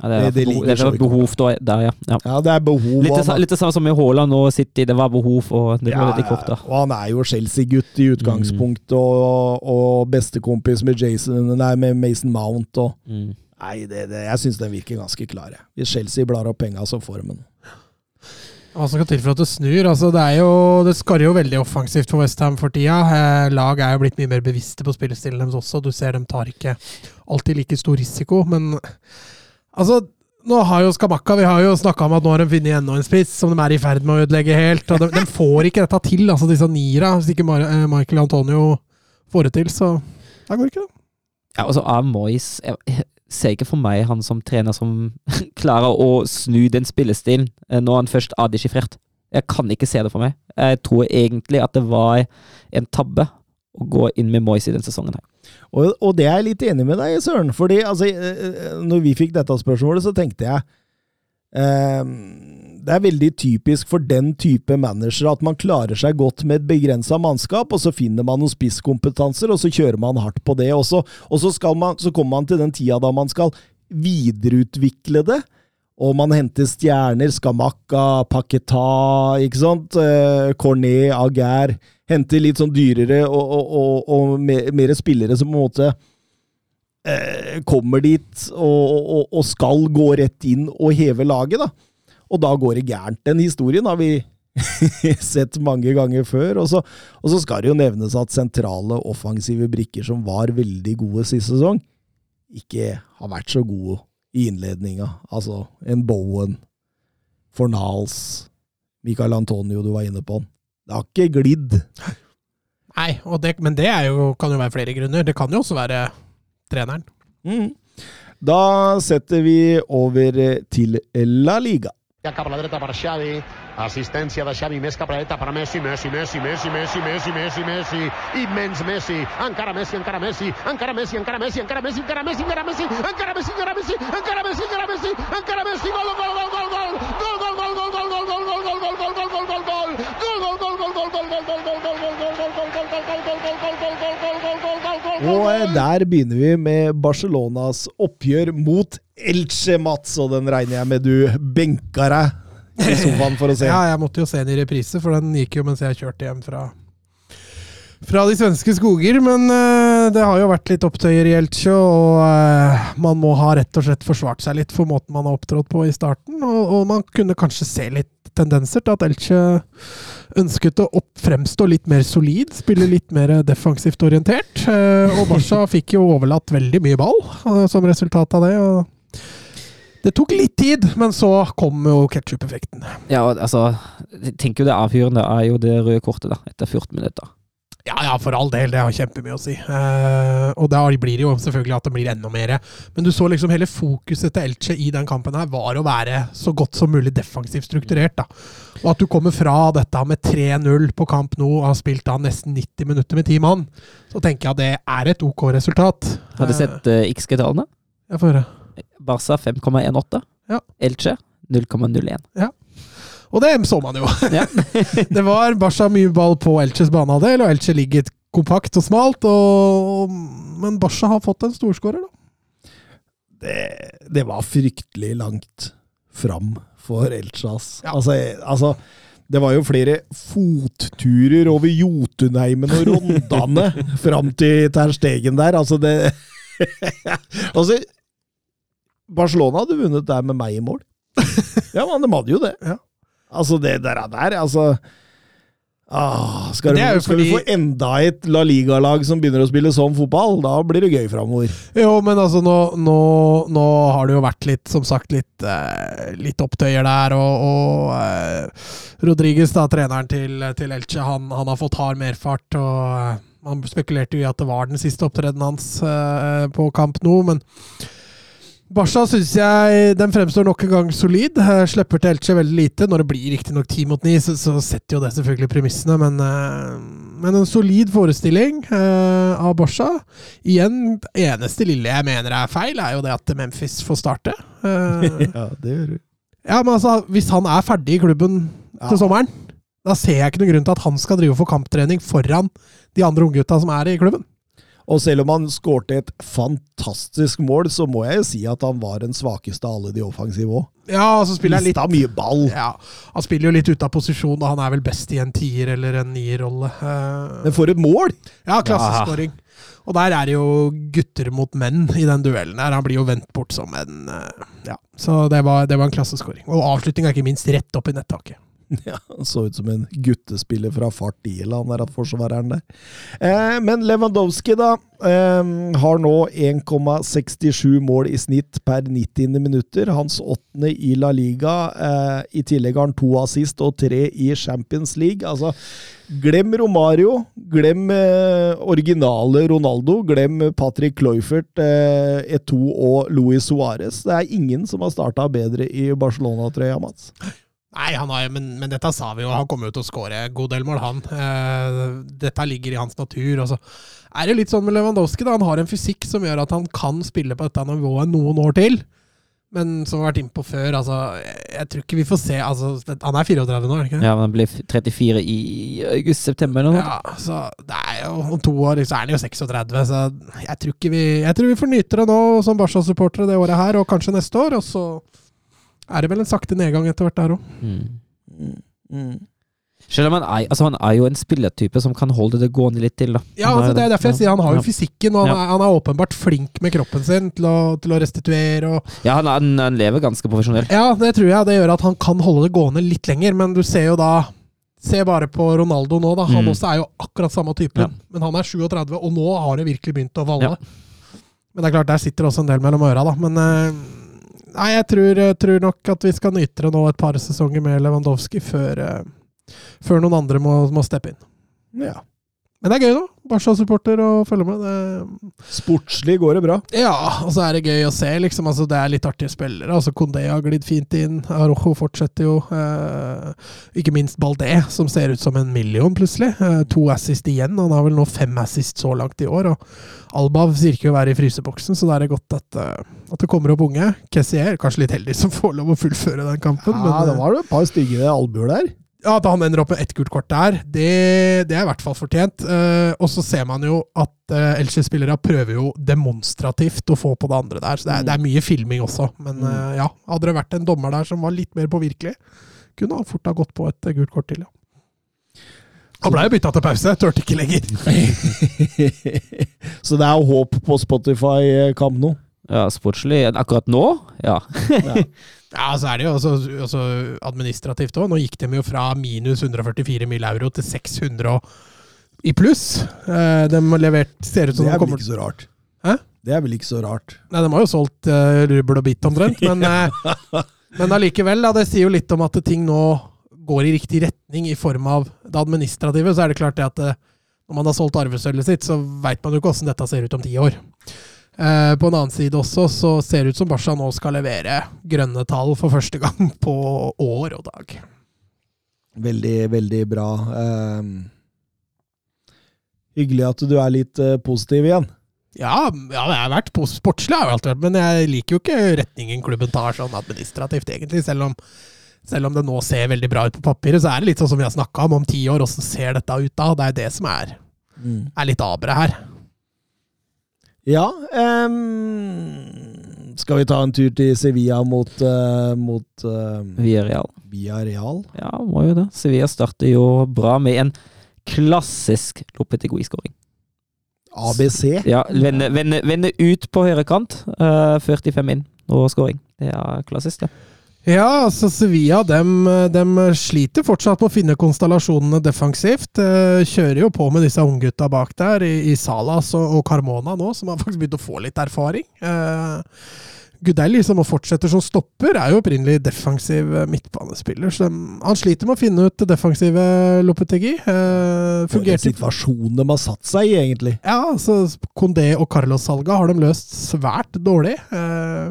det, er Det- det det, er behov da, der, ja. ja. Ja, det er behov Litt, han- litt det samme som med Haaland og City. Det var behov, og det var Ja, litt kort korta. og han er jo Chelsea-gutt i utgangspunktet, og, og bestekompis med, Jason, nei, med Mason Mount. Og, Mm. nei, det, det, jeg syns den virker ganske klar. jeg. Hvis Chelsea blar opp penga, så får de den. Hva som skal til for at det snur? Altså, det, er jo, det skarrer jo veldig offensivt for Westham for tida. Eh, lag er jo blitt mye mer bevisste på spillestilen deres også. Du ser dem tar ikke alltid like stor risiko, men altså nå har jo Skamakka Vi har jo snakka om at nå har de funnet enda en spiss som de er i ferd med å ødelegge helt. De, de får ikke dette til, altså disse niera. Hvis ikke Mar eh, Michael Antonio får det til, så det går ikke da. Ja, altså av Jeg jeg ser ikke for meg han som trener som klarer å snu den spillestilen eh, når han først er dechiffrert. Jeg kan ikke se det for meg. Jeg tror egentlig at det var en tabbe å gå inn med Moyes i denne sesongen. her. Og, og det er jeg litt enig med deg i, Søren. Fordi altså, eh, når vi fikk dette spørsmålet, så tenkte jeg eh, Det er veldig typisk for den type manager at man klarer seg godt med et begrensa mannskap, og så finner man noen spisskompetanser, og så kjører man hardt på det. også. og så, man, så kommer man til den tida da man skal videreutvikle det. Og man henter stjerner, Skamakka, Paketa, ikke sant? Eh, Cornet, Aguer. Henter litt sånn dyrere og, og, og, og mer, mer spillere som på en måte eh, kommer dit og, skal gå rett inn og heve laget, da. Og da går det gærent. Den historien har vi sett mange ganger før. Så, og så skal det jo nevnes at sentrale offensive brikker som var veldig gode sist sesong, ikke har vært så gode i innledninga. Altså en Bowen, Fornals, Michael Antonio du var inne på. Det har ikke glidd. Nei, og det, men det er jo, kan jo være flere grunner. Det kan jo også være treneren. Mm. Da setter vi over til La Liga. Ja assistència de Xavi més cap a la per Messi, Messi, Messi, Messi, Messi, Messi, Messi, Messi, immens Messi, encara Messi, encara Messi, encara Messi, encara Messi, encara Messi, encara Messi, encara Messi, encara Messi, encara Messi, encara Messi, encara Messi, encara Messi, gol, gol, gol, gol, gol, gol, gol, gol, gol, gol, gol, gol, gol, gol, gol, gol, gol, gol, gol, Og der begynner vi med Barcelonas oppgjør mot Elche, Mats, og den regner jeg med du benka deg i sofaen for å se. Ja, jeg måtte jo se den i reprise, for den gikk jo mens jeg kjørte hjem fra fra de svenske skoger, men uh, det har jo vært litt opptøyer i Elche, og uh, man må ha rett og slett forsvart seg litt for måten man har opptrådt på i starten, og, og man kunne kanskje se litt tendenser til at Elche ønsket å fremstå litt mer solid, spille litt mer defensivt orientert, uh, og Barca fikk jo overlatt veldig mye ball som resultat av det. og det tok litt tid, men så kom jo ketsjup-effekten. Ja, altså tenker jo det avgjørende er jo det røde kortet, da, etter 14 minutter. Ja, ja, for all del. Det har kjempemye å si. Eh, og da blir det jo selvfølgelig at det blir enda mer. Men du så liksom hele fokuset til Elche i den kampen her var å være så godt som mulig defensivt strukturert. da. Og at du kommer fra dette med 3-0 på kamp nå og har spilt da nesten 90 minutter med ti mann, så tenker jeg at det er et OK resultat. Har du sett uh, XG-tallene? Jeg får høre. Barca 5,18. Ja. Elche 0,01. Og det så man jo. Ja. det var Barca mye ball på Elches banehalvdel, og Elche ligger kompakt og smalt. Og, men Barca har fått en storskårer, da. Det, det var fryktelig langt fram for Elche, ass. Ja. Altså, altså det var jo flere fotturer over Jotunheimen og Rondane fram til Terstegen der. Altså, det Altså, Barcelona hadde vunnet der med meg i mål. Ja, men de hadde jo det. Ja. Altså, det der, der altså ah, Skal, er du, skal vi fordi- få enda et La Liga-lag som begynner å spille sånn fotball? Da blir det gøy framover. Jo, men altså, nå, nå, nå har det jo vært litt, som sagt, litt, eh, litt opptøyer der, og, og eh, Rodriguez, da, treneren til, til Elche, han, han har fått hard merfart, og eh, man spekulerte jo i at det var den siste opptredenen hans eh, på kamp nå, men Barca syns jeg den fremstår nok en gang solid. Slipper til Elche veldig lite. Når det blir riktignok ti mot ni, så, så setter jo det selvfølgelig premissene, men, eh, men en solid forestilling uh, av Barca. Igjen, eneste lille jeg mener er feil, er jo det at Memphis får starte. Uh, Ja, det gjør du. ja, men altså, hvis han er ferdig i klubben til sommeren, da ser jeg ikke noen grunn til at han skal drive for kamptrening foran de andre unggutta som er i klubben. Og selv om han skårte et fantastisk mål, så må jeg jo si at han var den svakeste av alle de offensive òg. Ja, så spiller han litt mye ball. Ja, Han spiller jo litt ute av posisjon, og han er vel best i en tier- eller en nierrolle. Eh, Men for et mål! ja, klasseskåring. Og der er det jo gutter mot menn i den duellen her. Han blir jo vendt bort som en eh, Ja. Så det var, det var en klasseskåring. Og avslutninga ikke minst rett opp i nettaket. Ja, han så ut som en guttespiller fra fart IL, han der forsvareren der. Eh, men Lewandowski, da, eh, har nå 1,67 mål i snitt per 90. minutter. Hans åttende i La Liga. Eh, I tillegg har han to assist og tre i Champions League. Altså, glem Romario, glem eh, originale Ronaldo, glem Patrick Cloyfert, eh, Eto og Luis Suárez. Det er ingen som har starta bedre i Barcelona-trøya, Mats. Nei, han har, men, men dette sa vi jo. Han kommer jo til å skåre god del mål, han. Eh, dette ligger i hans natur. Og så er det litt sånn med Lewandowski. da, Han har en fysikk som gjør at han kan spille på dette nivået noen år til. Men som vi har vært innpå før, altså, jeg, jeg tror ikke vi får se altså, det, Han er 34 nå, er det ikke? Ja, men han blir 34 i august-september eller noe. Ja, så det er jo Om to år så er han jo 36, så jeg tror ikke vi Jeg tror vi får nyte det nå som Barca-supportere det året her, og kanskje neste år. Og så er det vel en sakte nedgang etter hvert der òg. Mm. Selv om han er, altså han er jo en spillertype som kan holde det gående litt til. da. Ja, altså det er derfor jeg sier han har jo fysikken, og han, Ja. er, han er åpenbart flink med kroppen sin til å, til å restituere. og Ja, han, er, han lever ganske profesjonelt. Ja, det tror jeg. Det gjør at han kan holde det gående litt lenger, men du ser jo da Se bare på Ronaldo nå, da. Han Mm. også er jo akkurat samme typen. Ja. Men han er 37, og nå har det virkelig begynt å valle. Ja. Men det er klart, der sitter også en del mellom øra, da. Men eh, nei, jeg tror, tror nok at vi skal nyte det nå et par sesonger med Lewandowski før, eh, før noen andre må, må steppe inn. Ja. Men det er gøy, da. Barca-supporter å følge med. Det, Sportslig går det bra. ja, og så er det gøy å se, liksom. Altså, det er litt artige spillere. Altså, Kondé har glidd fint inn. Arojo fortsetter jo. Eh, ikke minst Baldé, som ser ut som en million, plutselig. Eh, to assist igjen. Han har vel nå fem assist så langt i år. Og Alba sier ikke å være i fryseboksen, så da er det godt at, eh, at det kommer opp unge. Kessier, kanskje litt heldig som får lov å fullføre den kampen. Ja, men, det var jo et par stygge albuer der. Ja, At han ender opp med ett gult kort der, det, det er i hvert fall fortjent. Uh, og så ser man jo at uh, Elche-spillere prøver jo demonstrativt å få på det andre der. Så det er, det er mye filming også. Men uh, ja, hadde det vært en dommer der som var litt mer påvirkelig, kunne han fort ha gått på et eh, gult kort til, ja. Han ble jo bytta til pause, turte ikke lenger. Så det er håp på Spotify Kamp nå. Ja, Sportslig akkurat nå? Ja. Ja, så er det jo også, også administrativt òg. Nå gikk de jo fra minus 144 mill. euro til 600 i pluss. Eh, de har levert Ser ut som Det de er vel ikke så rart. Hæ? Det er vel ikke så rart. Nei, de har jo solgt uh, rubbel og bit omtrent, men, uh, men allikevel, da, det sier jo litt om at ting nå går i riktig retning i form av det administrative. Så er det klart det at uh, når man har solgt arvesølvet sitt, så veit man jo ikke åssen dette ser ut om ti år. Uh, på en annen side også, så ser det ut som Barca nå skal levere grønne tall for første gang på år og dag. Veldig, veldig bra. Uh, hyggelig at du er litt uh, positiv igjen. Ja, ja, det har vært sportslig, har jeg alltid vært, men jeg liker jo ikke retningen klubben tar sånn administrativt, egentlig. Selv om, selv om det nå ser veldig bra ut på papiret, så er det litt sånn som vi har snakka om om ti år. Åssen ser dette ut da? Det er det som er, er litt aberet her. Ja um, Skal vi ta en tur til Sevilla mot, uh, mot uh, Villarreal. Villarreal? Ja, må jo det. Sevilla starter jo bra med en klassisk Lopetegui-skåring. ABC? Ja, vende, vende, vende ut på høyre kant. Uh, 45 inn og skåring. Det er klassisk, det. Ja, altså Sevilla dem, dem sliter fortsatt med å finne konstellasjonene defensivt. Eh, kjører jo på med disse unggutta bak der, i, i Salas og, og Carmona nå, som har faktisk begynt å få litt erfaring. Eh, Gudelli, som fortsetter som stopper, er jo opprinnelig defensiv eh, midtbanespiller. Så han sliter med å finne ut det defensive Lopetegi. Eh, fungerte situasjon de har satt seg i, egentlig. ja, så Condé og Carlos Salga har de løst svært dårlig. Eh,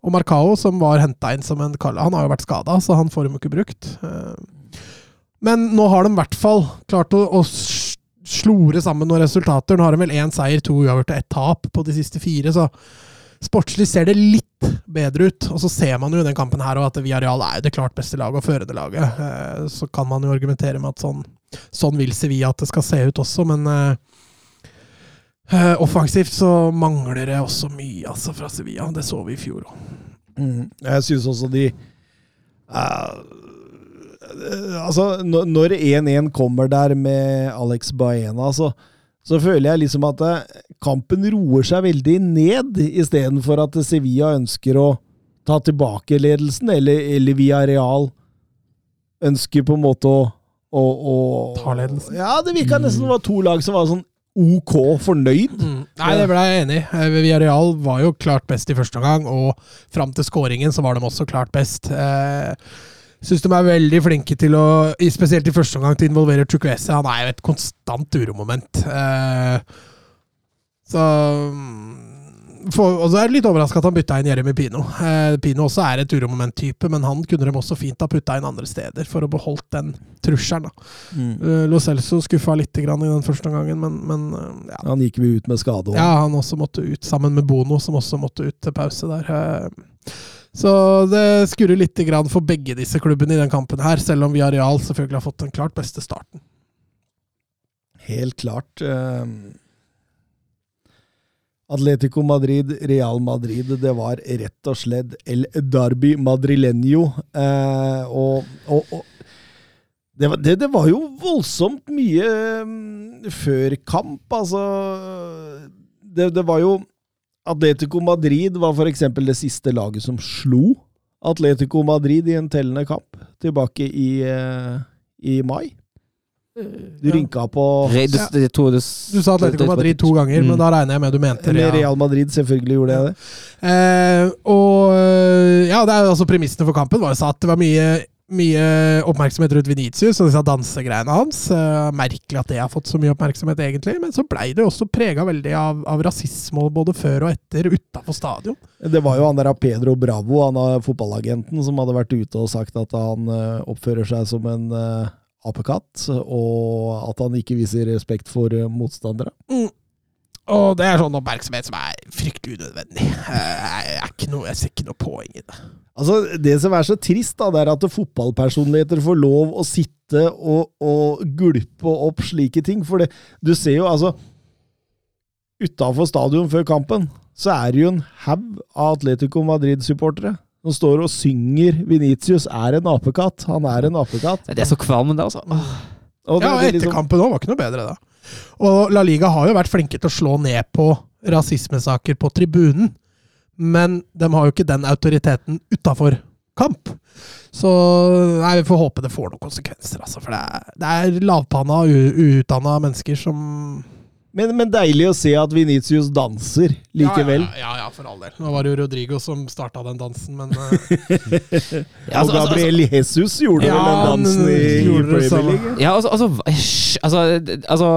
og Marcao, som var henta inn som en kalle, Han har jo vært skada, så han får dem ikke brukt. Eh, men nå har de i hvert fall klart å, å slore sammen noen resultater. Nå har de vel én seier, to uavgjort og ett tap på de siste fire, så sportslig ser det litt bedre ut. Og så ser man jo i den kampen her at Villarreal er jo det klart beste laget og førende laget. Eh, så kan man jo argumentere med at sånn, sånn vil Sevilla at det skal se ut også, men Eh, offensivt så mangler det også mye altså, fra Sevilla. Det så vi i fjor òg. Mm. Jeg syns også de eh, Altså, når- når 1-1 kommer der med Alex Baena, så, så føler jeg liksom at kampen roer seg veldig ned, istedenfor at Sevilla ønsker å ta tilbake ledelsen, eller, eller real ønsker på en måte å, å, å Ta ledelsen. Ja, det virka nesten det var to lag som var sånn OK fornøyd. Mm. Nei, det ble jeg enig i. Eh, Villarreal var jo klart best i første omgang, og fram til skåringen så var de også klart best. Eh, Syns de er veldig flinke til å, spesielt i første omgang, til å involvere Chukwese. Han er jo et konstant uromoment. Eh, så mm, for, Og så er det litt overraska at han bytta inn Jeremy Pino. Eh, Pino også er et uromoment-type, men han kunne de også fint ha putta inn andre steder for å beholdt den trusselen. Mm. Uh, Lo Celso skuffa litt grann i den første omgangen, men, men eh, ja. Han gikk vi ut med skade. også. Ja, han også måtte ut, sammen med Bono, som også måtte ut til pause der. Eh, Så det skurrer litt grann for begge disse klubbene i den kampen her, selv om Villarreal selvfølgelig har fått den klart beste starten. Helt klart. Atletico Madrid, Real Madrid, det var rett og slett El Darby Madrileño. Eh, og og, og det, var, det, det var jo voldsomt mye mm, før kamp, altså. Det, det var jo Atletico Madrid var eksempel det siste laget som slo Atletico Madrid i en tellende kamp tilbake i, eh, i mai. Du Ja. rynka på Re, du, ja. to, det, Du sa Atletico Madrid to ganger, men Mm. da regner jeg med du mente Real. Real Madrid, selvfølgelig gjorde jeg det. Eh, og eh, ja, det er jo altså premissene for kampen var jo at det var mye, mye oppmerksomhet rundt Venitius og disse dansegreiene hans. Eh, merkelig at det har fått så mye oppmerksomhet, egentlig. Men så blei det jo også prega veldig av, av rasisme både før og etter utafor stadion. Det var jo han der Pedro Bravo, han fotballagenten, som hadde vært ute og sagt at han eh, oppfører seg som en eh, apekatt, og at han ikke viser respekt for motstandere. motstandere. Og det er sånn oppmerksomhet som er fryktelig unødvendig. Eh, jeg, ikke noe, jeg ser ikke noe poeng i det. Altså, Det som er så trist, da, det er at fotballpersonligheter får lov å sitte og, og gulpe opp slike ting. For det, du ser jo, altså Utafor stadion før kampen så er det jo en haug av Atletico Madrid-supportere som står og synger 'Venitius er en apekatt'. Han er en apekatt. det er så kvalm, det, altså. Og det, Ja, og liksom- etterkampen òg var ikke noe bedre da. Og La Liga har jo vært flinke til å slå ned på rasismesaker på tribunen, men de har jo ikke den autoriteten utafor kamp. Så nei, vi får håpe det får noen konsekvenser, altså. For det er, det er lavpanna, uutdanna mennesker som Men, men deilig å se at Venitius danser likevel. Ja, ja, ja, for all del. Nå var det jo Rodrigo som starta den dansen, men uh... Ja, altså, og altså, Gabriel Jesus gjorde Ja, vel den dansen i, i Premier. League. Ja, altså, altså, altså, altså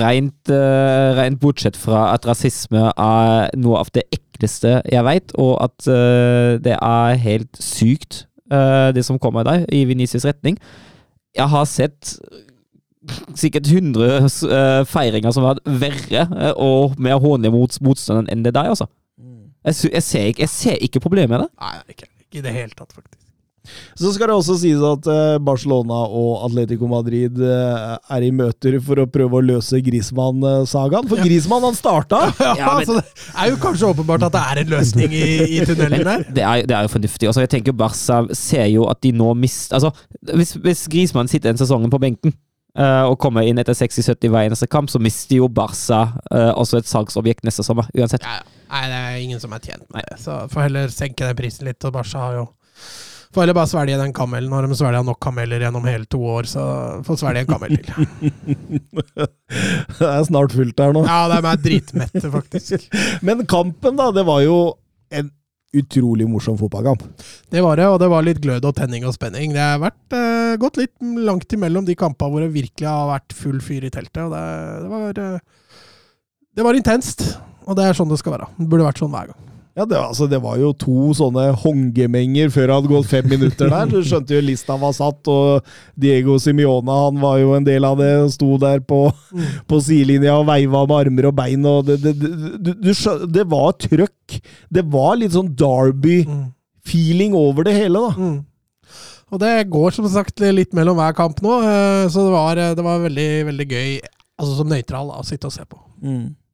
rent, uh, rent bortsett fra at rasisme er noe av det ekleste jeg veit, og at uh, det er helt sykt, eh, det som kommer der, i Venitius' retning. Jeg har sett sikkert 100 eh, feiringer som har vært verre eh, og mer hånlige mot motstanderen enn det der, altså. Jeg, jeg, ser ikke, jeg ser ikke problemet med det. Nei, ikke, ikke i det hele tatt, faktisk. Så skal det også sies at eh, Barcelona og Atletico Madrid er i møter for å prøve å løse Grismann-sagaen. For Grismann han starta! Ja, Ja, men- så det er jo kanskje åpenbart at det er en løsning i, i tunnelen der. Det er, det er jo fornuftig. Altså, jeg tenker Barca ser jo at de nå mister altså, hvis, hvis Grismann sitter den sesongen på benken og kommer inn etter 60-70 hver eneste kamp, så mister jo Barca eh, også et salgsobjekt neste sommer. Uansett. Ja. Nei, det er ingen som er tjent med det. Så får heller senke den prisen litt. Og Barca har jo Får heller bare svelge den kamelen. Når de svelga nok kameler gjennom hele to år, så får svelge en kamel til. Det er snart fullt her nå. Ja, de er dritmette, faktisk. Men kampen, da, det var jo en utrolig morsom fotballkamp. Det var det, og det var litt glød og tenning og spenning. Det har vært eh, gått litt langt imellom de kampene hvor det virkelig har vært full fyr i teltet. Og det, det var eh, Det var intenst. Og det er sånn det skal være. Det burde vært sånn hver gang. Ja, det, altså, det var jo to sånne hongemenger før det hadde gått fem minutter der. Du skjønte jo lista var satt, og Diego Simione han var jo en del av det. Sto der på, på sidelinja og veiva med armer og bein. Og det, det, det, du, du skjø- det var trøkk. Det var litt sånn Derby-feeling over det hele, da. Mm. Og det går som sagt litt mellom hver kamp nå, eh, så det var, det var veldig, veldig gøy altså som nøytral å sitte og se på. Det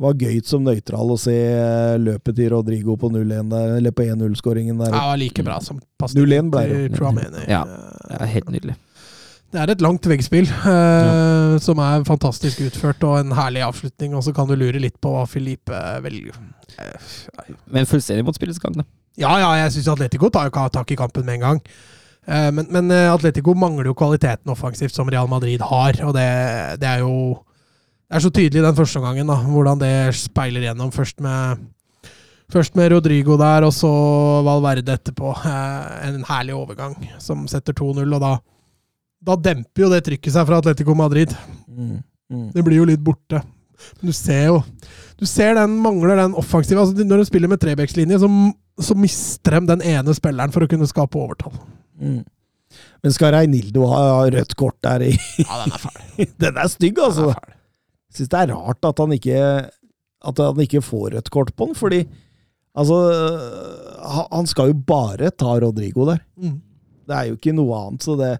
var gøy som nøytral å se eh, løpet til Rodrigo på 0-1 der, eller på 1-0-skåringen der. Det var like bra som 0-1 ble det. Ja. Det er helt nydelig. Det er et langt veggspill eh, som er fantastisk utført, og en herlig avslutning. Og så kan du lure litt på hva Filipe velger. Eh, Men fullstendig mot spillets gang, da. Ja, ja, jeg syns Atletico tar jo ikke tak i kampen med en gang. Eh, Men, men eh, Atletico mangler jo kvaliteten offensivt som Real Madrid har, og det, det er jo Det er så tydelig den første omgangen, da, hvordan det speiler gjennom. Først med, først med Rodrigo der, og så Valverde etterpå. Eh, En herlig overgang som setter 2-0, og da, da demper jo det trykket seg fra Atletico Madrid. Mm. Mm. Det blir jo litt borte. Men du ser jo Du ser den mangler den offensive altså Når du spiller med trebekslinje, så, så mister de den ene spilleren for å kunne skape overtall. Mm. Men skal Reinildo ha rødt kort der i Ja, den er fæl. Den er stygg, altså. Den Jeg syns det er rart at han ikke At han ikke får rødt kort på den, fordi Altså Han skal jo bare ta Rodrigo der. Mm. Det er jo ikke noe annet, så det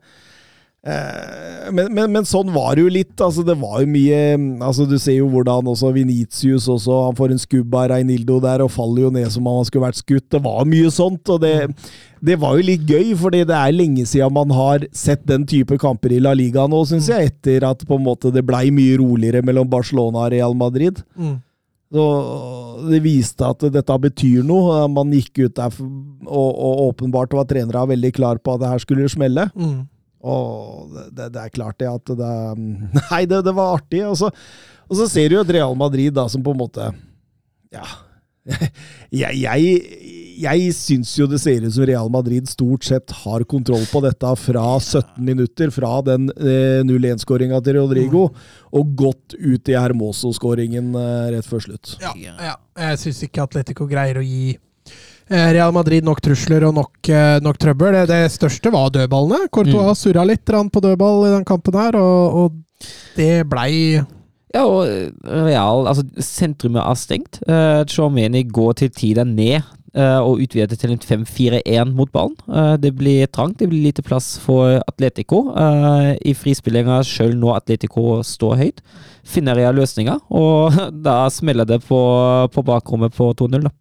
men, men, men sånn var det jo litt. altså Det var jo mye altså Du ser jo hvordan også Venitius også, han får en skubb av Reinildo der og faller jo ned som om han skulle vært skutt. Det var mye sånt, og det, det var jo litt gøy, fordi det er lenge siden man har sett den type kamper i La Liga nå, syns jeg, etter at på en måte det blei mye roligere mellom Barcelona og Real Madrid. Mm. Så Det viste at dette betyr noe. Man gikk ut der og, og åpenbart var trenere veldig klar på at det her skulle smelle. Mm. Og det, det, det er klart det at det Nei, det, det var artig. Og så, og så ser du jo et Real Madrid da, som på en måte Ja. Jeg, jeg, jeg syns jo det ser ut som Real Madrid stort sett har kontroll på dette fra 17 minutter, fra den eh, 0-1-skåringa til Rodrigo, og gått ut i Hermoso-skåringen eh, rett før slutt. Ja, ja. Jeg syns ikke Atletico greier å gi Real Madrid nok trusler og nok, eh, nok trøbbel. Det, det største var dødballene. Courtois surra litt på dødball i den kampen her, og, og det blei Ja, og Real Altså, sentrumet er stengt. Uh, Chouameni går til tida ned uh, og utvider til en 5-4-1 mot ballen. Uh, det blir trangt, det blir lite plass for Atletico. Uh, I frispillinga sjøl når Atletico står høyt, finner jeg løsninger, og da smeller det på, på bakrommet på 2-0, da.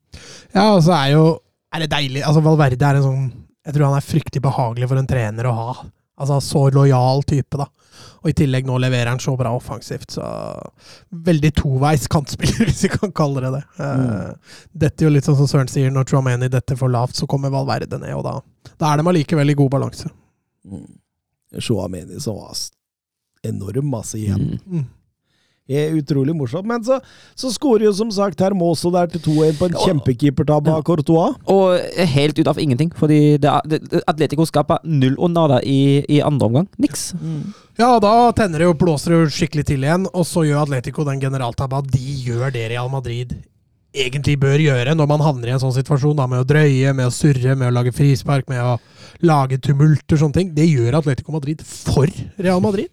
Ja, og så er jo Er det deilig Altså, Valverde er en sånn Jeg tror han er fryktelig behagelig for en trener å ha. Altså, så lojal type, da. Og i tillegg nå leverer han så bra offensivt, så Veldig toveis kantspiller, hvis vi kan kalle det det. Mm. Dette er jo litt sånn som Søren sier, når Tromani detter for lavt, så kommer Valverde ned, og da, da er de allikevel i god balanse. Mm. Chouameni som var enorm, altså, igjen. Mm. Mm. Er utrolig morsomt. Men så, så skårer jo som sagt Hermoso der til 2-1 på en kjempekeepertabbe av Courtois. Og helt ut av ingenting, fordi det er, det, Atletico skaper null og nada i, i andre omgang. Niks. Ja, da tenner det og blåser det skikkelig til igjen, og så gjør Atletico den generaltabba. De gjør det Real Madrid egentlig bør gjøre når man havner i en sånn situasjon, da, med å drøye, med å surre, med å lage frispark, med å lage tumulter, sånne ting. Det gjør Atletico Madrid for Real Madrid.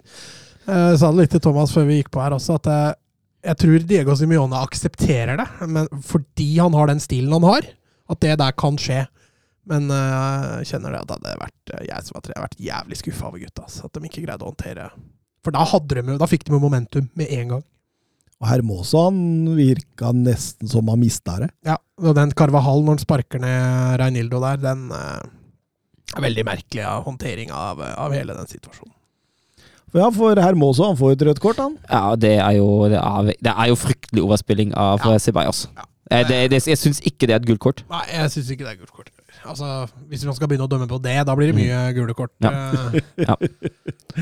Eh, Jeg sa det litt til Thomas før vi gikk på her også, at eh, jeg tror Diego Simione aksepterer det, men fordi han har den stilen han har, at det der kan skje. Men jeg jeg kjenner det at det hadde vært, eh, jeg som var tre, har vært jævlig skuffa over gutta. Så At de ikke greide å håndtere For da, hadde de, da fikk de jo momentum med en gang. Og Hermosa han virka nesten som han mista det. Ja, og den Carvahall, når han sparker ned Reinildo der, den uh, er veldig merkelig av håndtering av, av hele den situasjonen. For ja, for Hermoso han får et rødt kort, han. Ja, det er jo, det er, det er jo fryktelig overspilling av Ja. ja. Ceballos. Ja. Eh, Det, det, jeg syns ikke det er et gult kort. Nei, jeg syns ikke det er gult kort. Altså, Hvis man skal begynne å dømme på det, da blir det mye gule kort Ja. eh, Ja.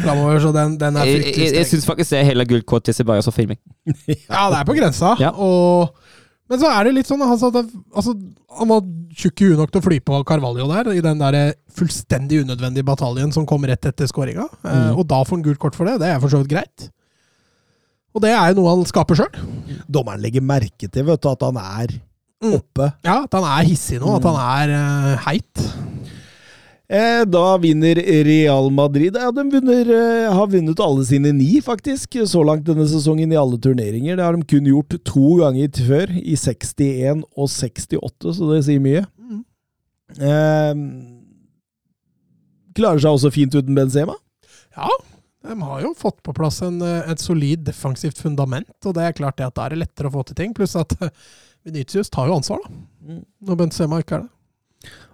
framover. Så den, den er fryktelig fryktelig jeg, jeg jeg syns faktisk det er heller gult kort til Ceballos og filming. Ja, det er på grensa. Ja. Og, men så er det litt sånn sa at, altså, han var tjukk i huet nok til å fly på Carvalho der, i den der fullstendig unødvendige bataljen som kom rett etter skåringa. Eh, Mm. og da får han gult kort for det. Det er for så vidt greit. Og det er jo noe han skaper sjøl. Dommeren legger merke til vet du, at han er Mm. oppe. Ja, at han er hissig nå, at han er uh, heit. Eh, da vinner Real Madrid. Ja, de vinner, eh, har vunnet alle sine ni, faktisk, så langt denne sesongen i alle turneringer. Det har de kun gjort to ganger før, i 61 og 68, så det sier mye. Mm. Eh, klarer seg også fint uten Benzema. Ja, de har jo fått på plass en, eh, et solid defensivt fundament, og det er klart det at da er det lettere å få til ting. Pluss at Venitius Vinicius tar jo ansvar, da. Mm. Når Benzema ikke er det.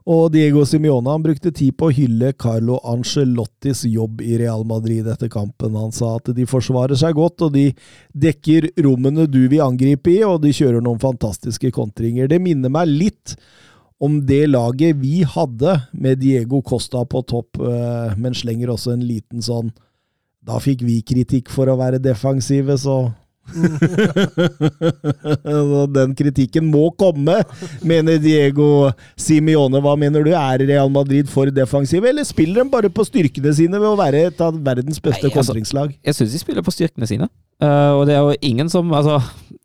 Og Diego Simione brukte tid på å hylle Carlo Ancelottis jobb i Real Madrid etter kampen. Han sa at de forsvarer seg godt, og de dekker rommene du vil angripe i, og de kjører noen fantastiske kontringer. Det minner meg litt om det laget vi hadde, med Diego Costa på topp, eh, men slenger også en liten sånn Da fikk vi kritikk for å være defensive, så Den kritikken må komme, mener Diego Simione. Hva mener du? Er Real Madrid for defensive, eller spiller de bare på styrkene sine ved å være et av verdens beste Nei, altså- kontringslag? Jeg syns de spiller på styrkene sine. Uh, og det er jo ingen som altså,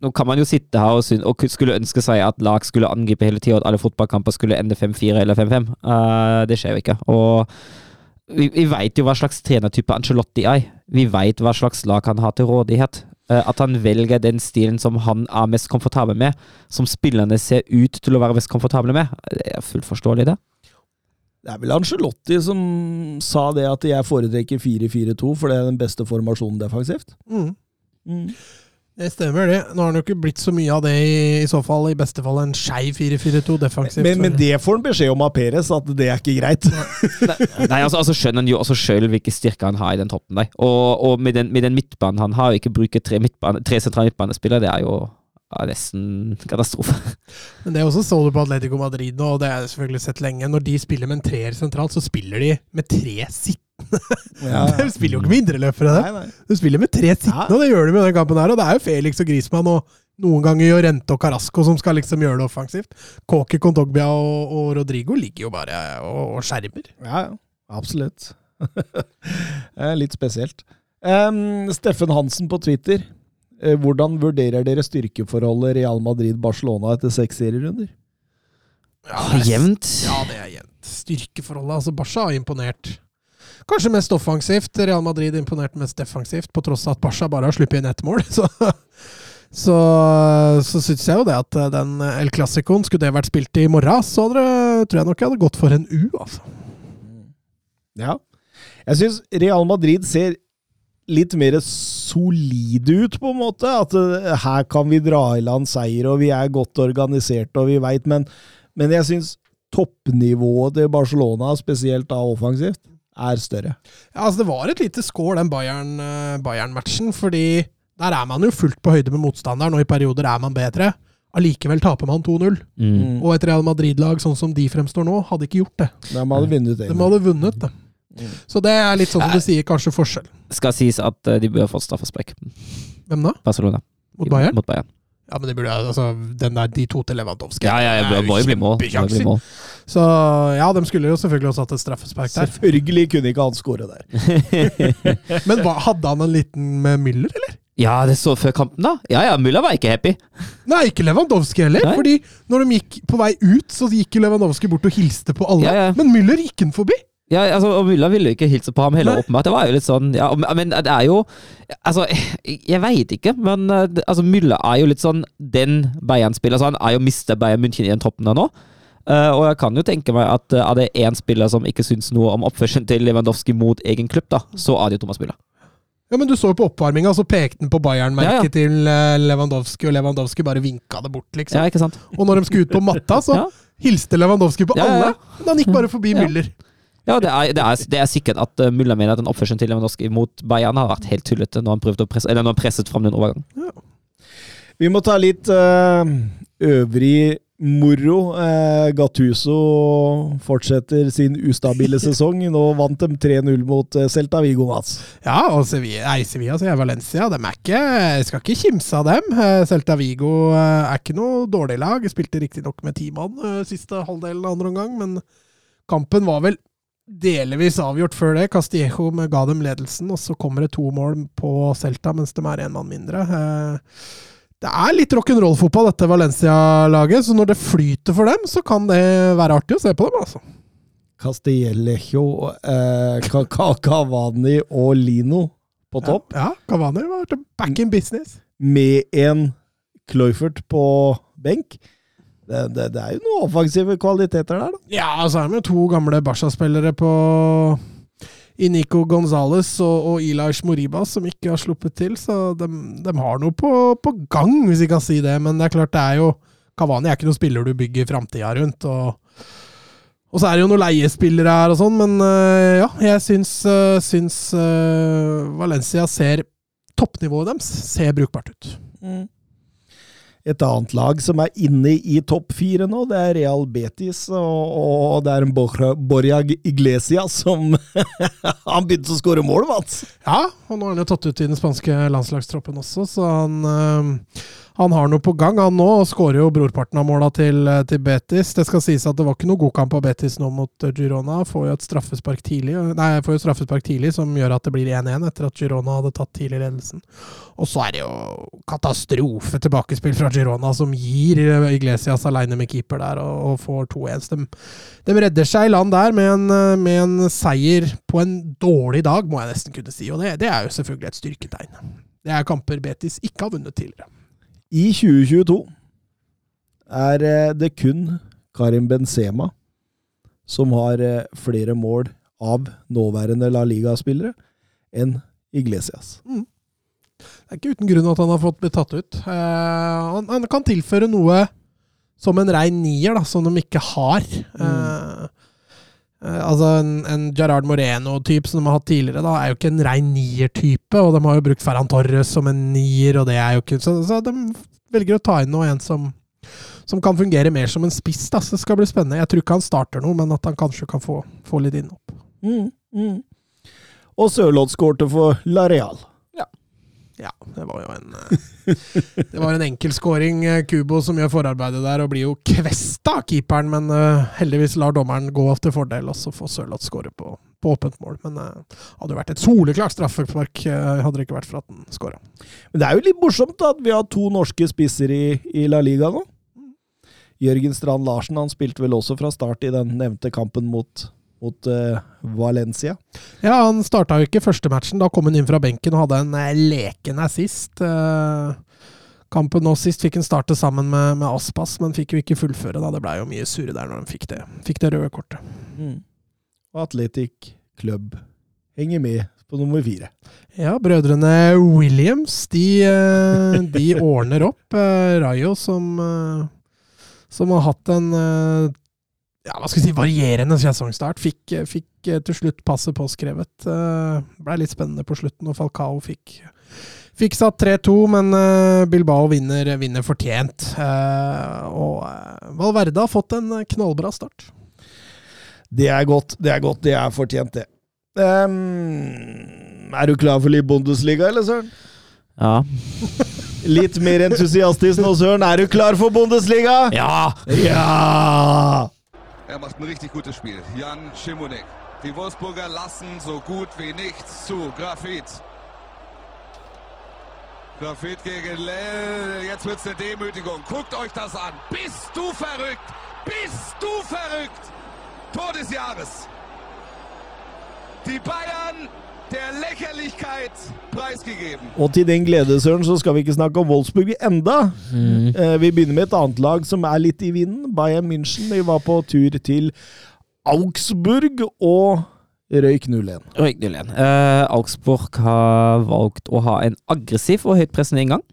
Nå kan man jo sitte her og, syn- og skulle ønske seg at lag skulle angripe hele tida, og at alle fotballkamper skulle ende 5-4 eller 5-5. Uh, det skjer jo ikke. Og vi, vi veit jo hva slags trenertype Angelotti er. Vi veit hva slags lag han har til rådighet. Eh, at han velger den stilen som han er mest komfortabel med, som spillerne ser ut til å være mest komfortable med, det er fullt forståelig, det. Det er vel Angelotti som sa det at jeg foretrekker 4-4-2, for det er den beste formasjonen defensivt. Mm. Mm. Det stemmer, det. Nå har han jo ikke blitt så mye av det, i, i så fall. I beste fall en skeiv 4-4-2 defensivt. Men, men det får han beskjed om av Peres, at det er ikke greit. Nei, altså, altså skjønner han jo også sjøl hvilke styrker han har i den toppen der. Og, og med, den, med den midtbanen han har, ikke bruke tre, midtbane, tre sentrale midtbanespillere, det er jo ja, nesten katastrofe. Men det også så du på Atletico Madrid nå, og det har jeg selvfølgelig sett lenge. Når de spiller med en treer sentralt, så spiller de med tre sittende. Ja, De spiller jo ikke med indreløpere, det. De spiller med tre sittende, og det gjør de med den kampen her. Og det er jo Felix og Grismann og noen ganger Jorente og Carasco som skal liksom gjøre det offensivt. Kåke, Kondogbia og, og Rodrigo ligger jo bare og, og skjermer. Ja, ja. Absolutt. Er litt spesielt. Um, Steffen Hansen på Twitter. Eh, Hvordan vurderer dere styrkeforholdet Real Madrid-Barcelona etter seks serierunder? Ah, Jevnt. Ja, det er jevnt. Styrkeforholdet. Altså, Barca har imponert. Kanskje mest offensivt. Real Madrid imponerte mest defensivt, på tross av at Barca bare har sluppet inn ett mål. Så, så, så syns jeg jo det at eh, den El Clásicoen, skulle det vært spilt i morgen, så hadde tror jeg nok jeg hadde gått for en U, altså. Ja. Jeg syns Real Madrid ser litt mer solide ut, på en måte. At eh, her kan vi dra i land seier, og vi er godt organisert, og vi veit, men, men jeg syns toppnivået til Barcelona, spesielt da offensivt, er større. Ja, altså Det var et lite skål, den Bayern-matchen. Bayern-matchen, fordi der er man jo fullt på høyde med motstanderen, og i perioder er man bedre. Allikevel taper man 2-0. Mm. Og et Real Madrid-lag sånn som de fremstår nå, hadde ikke gjort det. De hadde vunnet De hadde vunnet, det. Så det er litt sånn som du sier, kanskje forskjell. Skal sies at eh, de bør få straffespark. Hvem da? Barcelona. Mot Bayern? Mot Bayern. Ja, men det burde altså den der, De to til Lewandowski. Ja, ja, ja, det må jo bli mål. Mål. Så ja, de skulle jo selvfølgelig også hatt et straffespark der. Selvfølgelig kunne ikke han skåre der. Men hva, hadde han en liten med Müller, eller? Ja, det så før kampen, da. Ja ja, Müller var ikke happy. Nei, ikke Lewandowski heller. Nei. fordi når de gikk på vei ut, så gikk Lewandowski bort og hilste på alle. Ja, ja. Men Müller gikk den forbi. Ja, altså, og Mulla ville jo ikke hilse på ham heller, åpenbart. Det var jo litt sånn ja, Men det er jo Altså, jeg veit ikke, men eh, altså, Mulla er jo litt sånn den Bayern-spiller. Altså, han er jo mista Bayern München i den troppen der nå. Uh, og jeg kan jo tenke meg at uh, er det én spiller som ikke syns noe om oppførselen til Lewandowski mot egen klubb, da, så er det jo Thomas Müller. Ja, men Du så jo på oppvarminga, så pekte han på Bayern-merket Ja, ja. til Lewandowski, og Lewandowski bare vinka det bort, liksom. Ja, ikke sant? Og når de skulle ut på matta, så Ja. hilste Lewandowski på Ja, ja, ja. alle. Men han gikk bare forbi. Müller. Ja, det er, det er, det er sikkert at uh, Mulla mener at den oppførselen til Lewandowski mot Bayern har vært helt tullete når han prøvde å presse, eller når han presset fram den overgangen. Vi må ta litt uh, øvrig moro. Uh, Gattuso fortsetter sin ustabile sesong. Nå vant de 3-0 mot eh, Celta Vigo, Mats. Ja, og Sevilla, nei, Sevilla så er Valencia. De er ikke, jeg skal ikke kimse av dem. Eh, Celta Vigo eh, er ikke noe dårlig lag. Spilte riktignok med ti mann eh, siste halvdelen av andre omgang, men kampen var vel delvis avgjort før det. Castillejo ga dem ledelsen, og så kommer det to mål på Celta mens de er én mann mindre. Eh, Det er litt rock'n'roll-fotball, dette Valencia-laget, så når det flyter for dem, så kan det være artig å se på dem, altså. Castillejo, eh, Cavani og Lino på topp, Ja, Cavani var back in business. med en Cloyfert på benk. Det, det, det er jo noen offensive kvaliteter der, da. Ja, så er det jo to gamle Barca-spillere på Inico Nico Gonzales og, og Ilaish Moriba som ikke har sluppet til, så de, de har noe på, på gang, hvis jeg kan si det. Men det er klart, det er jo Kavani er ikke noen spiller du bygger framtida rundt. Og, og så er det jo noen leiespillere her og sånn, men øh, ja, jeg syns, øh, syns øh, Valencia ser Toppnivået deres ser brukbart ut. Et annet lag som er inne i topp fire nå. Det er Real Betis, og, og det er en Borja, Iglesia som Han begynte å skåre mål, Mats! Ja, og nå har han jo tatt ut i den spanske landslagstroppen også, så han øh, han har noe på gang, han nå, og skårer jo brorparten av måla til, eh, til, Betis. Det skal sies at det var ikke noe god kamp av Betis nå mot eh, Girona. Får jo et straffespark tidlig, nei, får jo straffespark tidlig som gjør at det blir 1-1 etter at Girona hadde tatt tidlig ledelsen. Og så er det jo katastrofe tilbakespill fra Girona som gir eh, Iglesias aleine med keeper der og, og får 2-1. De, de, redder seg i land der med en, med en, seier på en dårlig dag, må jeg nesten kunne si. Og det, det er jo selvfølgelig et styrketegn. Det er kamper Betis ikke har vunnet tidligere. I 2022 er eh, det kun Karim Benzema som har eh, flere mål av nåværende La Liga-spillere enn Iglesias. Mm. Det er ikke uten grunn at han har fått blitt tatt ut. Uh, han, han, kan tilføre noe som en rein nier, da, som de ikke har. Uh, altså En, en Gerard Moreno-type som de har hatt tidligere, da, er jo ikke en rein nier-type. Og de har jo brukt Ferran Torres som en nier, og det er jo ikke Så, så de velger å ta inn noe en som, som kan fungere mer som en spiss. Da. Så det skal bli spennende. Jeg tror ikke han starter noe, men at han kanskje kan få, få litt innhopp. Mm, mm. Og Sørloth skårte for La Real. Ja. det var jo en eh, Det var en enkel scoring. Kubo som gjør forarbeidet der, og blir jo kvesta av keeperen, men uh, heldigvis lar dommeren gå til fordel, og så får Sørloth skåre på, på åpent mål. Men det uh, hadde jo vært et soleklart straffespark, uh, hadde det ikke vært for at den skåra. Men det er jo litt morsomt da, at vi har to norske spisser i, i La Liga nå. Jørgen Strand Larsen han spilte vel også fra start i den nevnte kampen mot, mot uh, Valencia. Ja, han starta jo ikke første matchen. Da kom han inn fra benken og hadde en uh, leken assist. Uh, kampen nå sist fikk han starte sammen med, med, Aspas, men fikk jo ikke fullføre. da Det blei jo mye surre der når han fikk det, fikk det røde kortet. Mm. Atletic Club henger med på nummer fire. Ja, brødrene Williams, de, eh, de ordner opp. Eh, Rayo, som, eh, som har hatt en ja, hva skal vi si, varierende sesongstart, fikk, fikk til slutt passet påskrevet. Blei litt spennende på slutten, og Falcao fikk, fikk satt 3-2, men Bilbao vinner, vinner fortjent. Og Valverde har fått en knallbra start. Det er godt, det er godt, det er fortjent, det. Um, er du klar for litt Bundesliga, eller, Søren? Ja. litt mer entusiastisk nå, Søren. Er du klar for Bundesliga? Ja! Ja! Er macht ein richtig gutes Spiel. Jan Schimonek. Die Wolfsburger lassen so gut wie nichts zu. Grafit. Grafit gegen Lell. Jetzt wird's eine Demütigung. Guckt euch das an. Bist du verrückt? Bist du verrückt? Tor des Jahres. Die Bayern. Og til den glede, Søren, så skal vi ikke snakke om Wolfsburg enda. Mm. Eh, vi begynner med et annet lag som er litt i vinden. Bayern München. Vi var på tur til Augsburg og røyk 0-1. Røyk 0-1. Uh, Augsburg har valgt å ha en aggressiv og høytpressende inngang.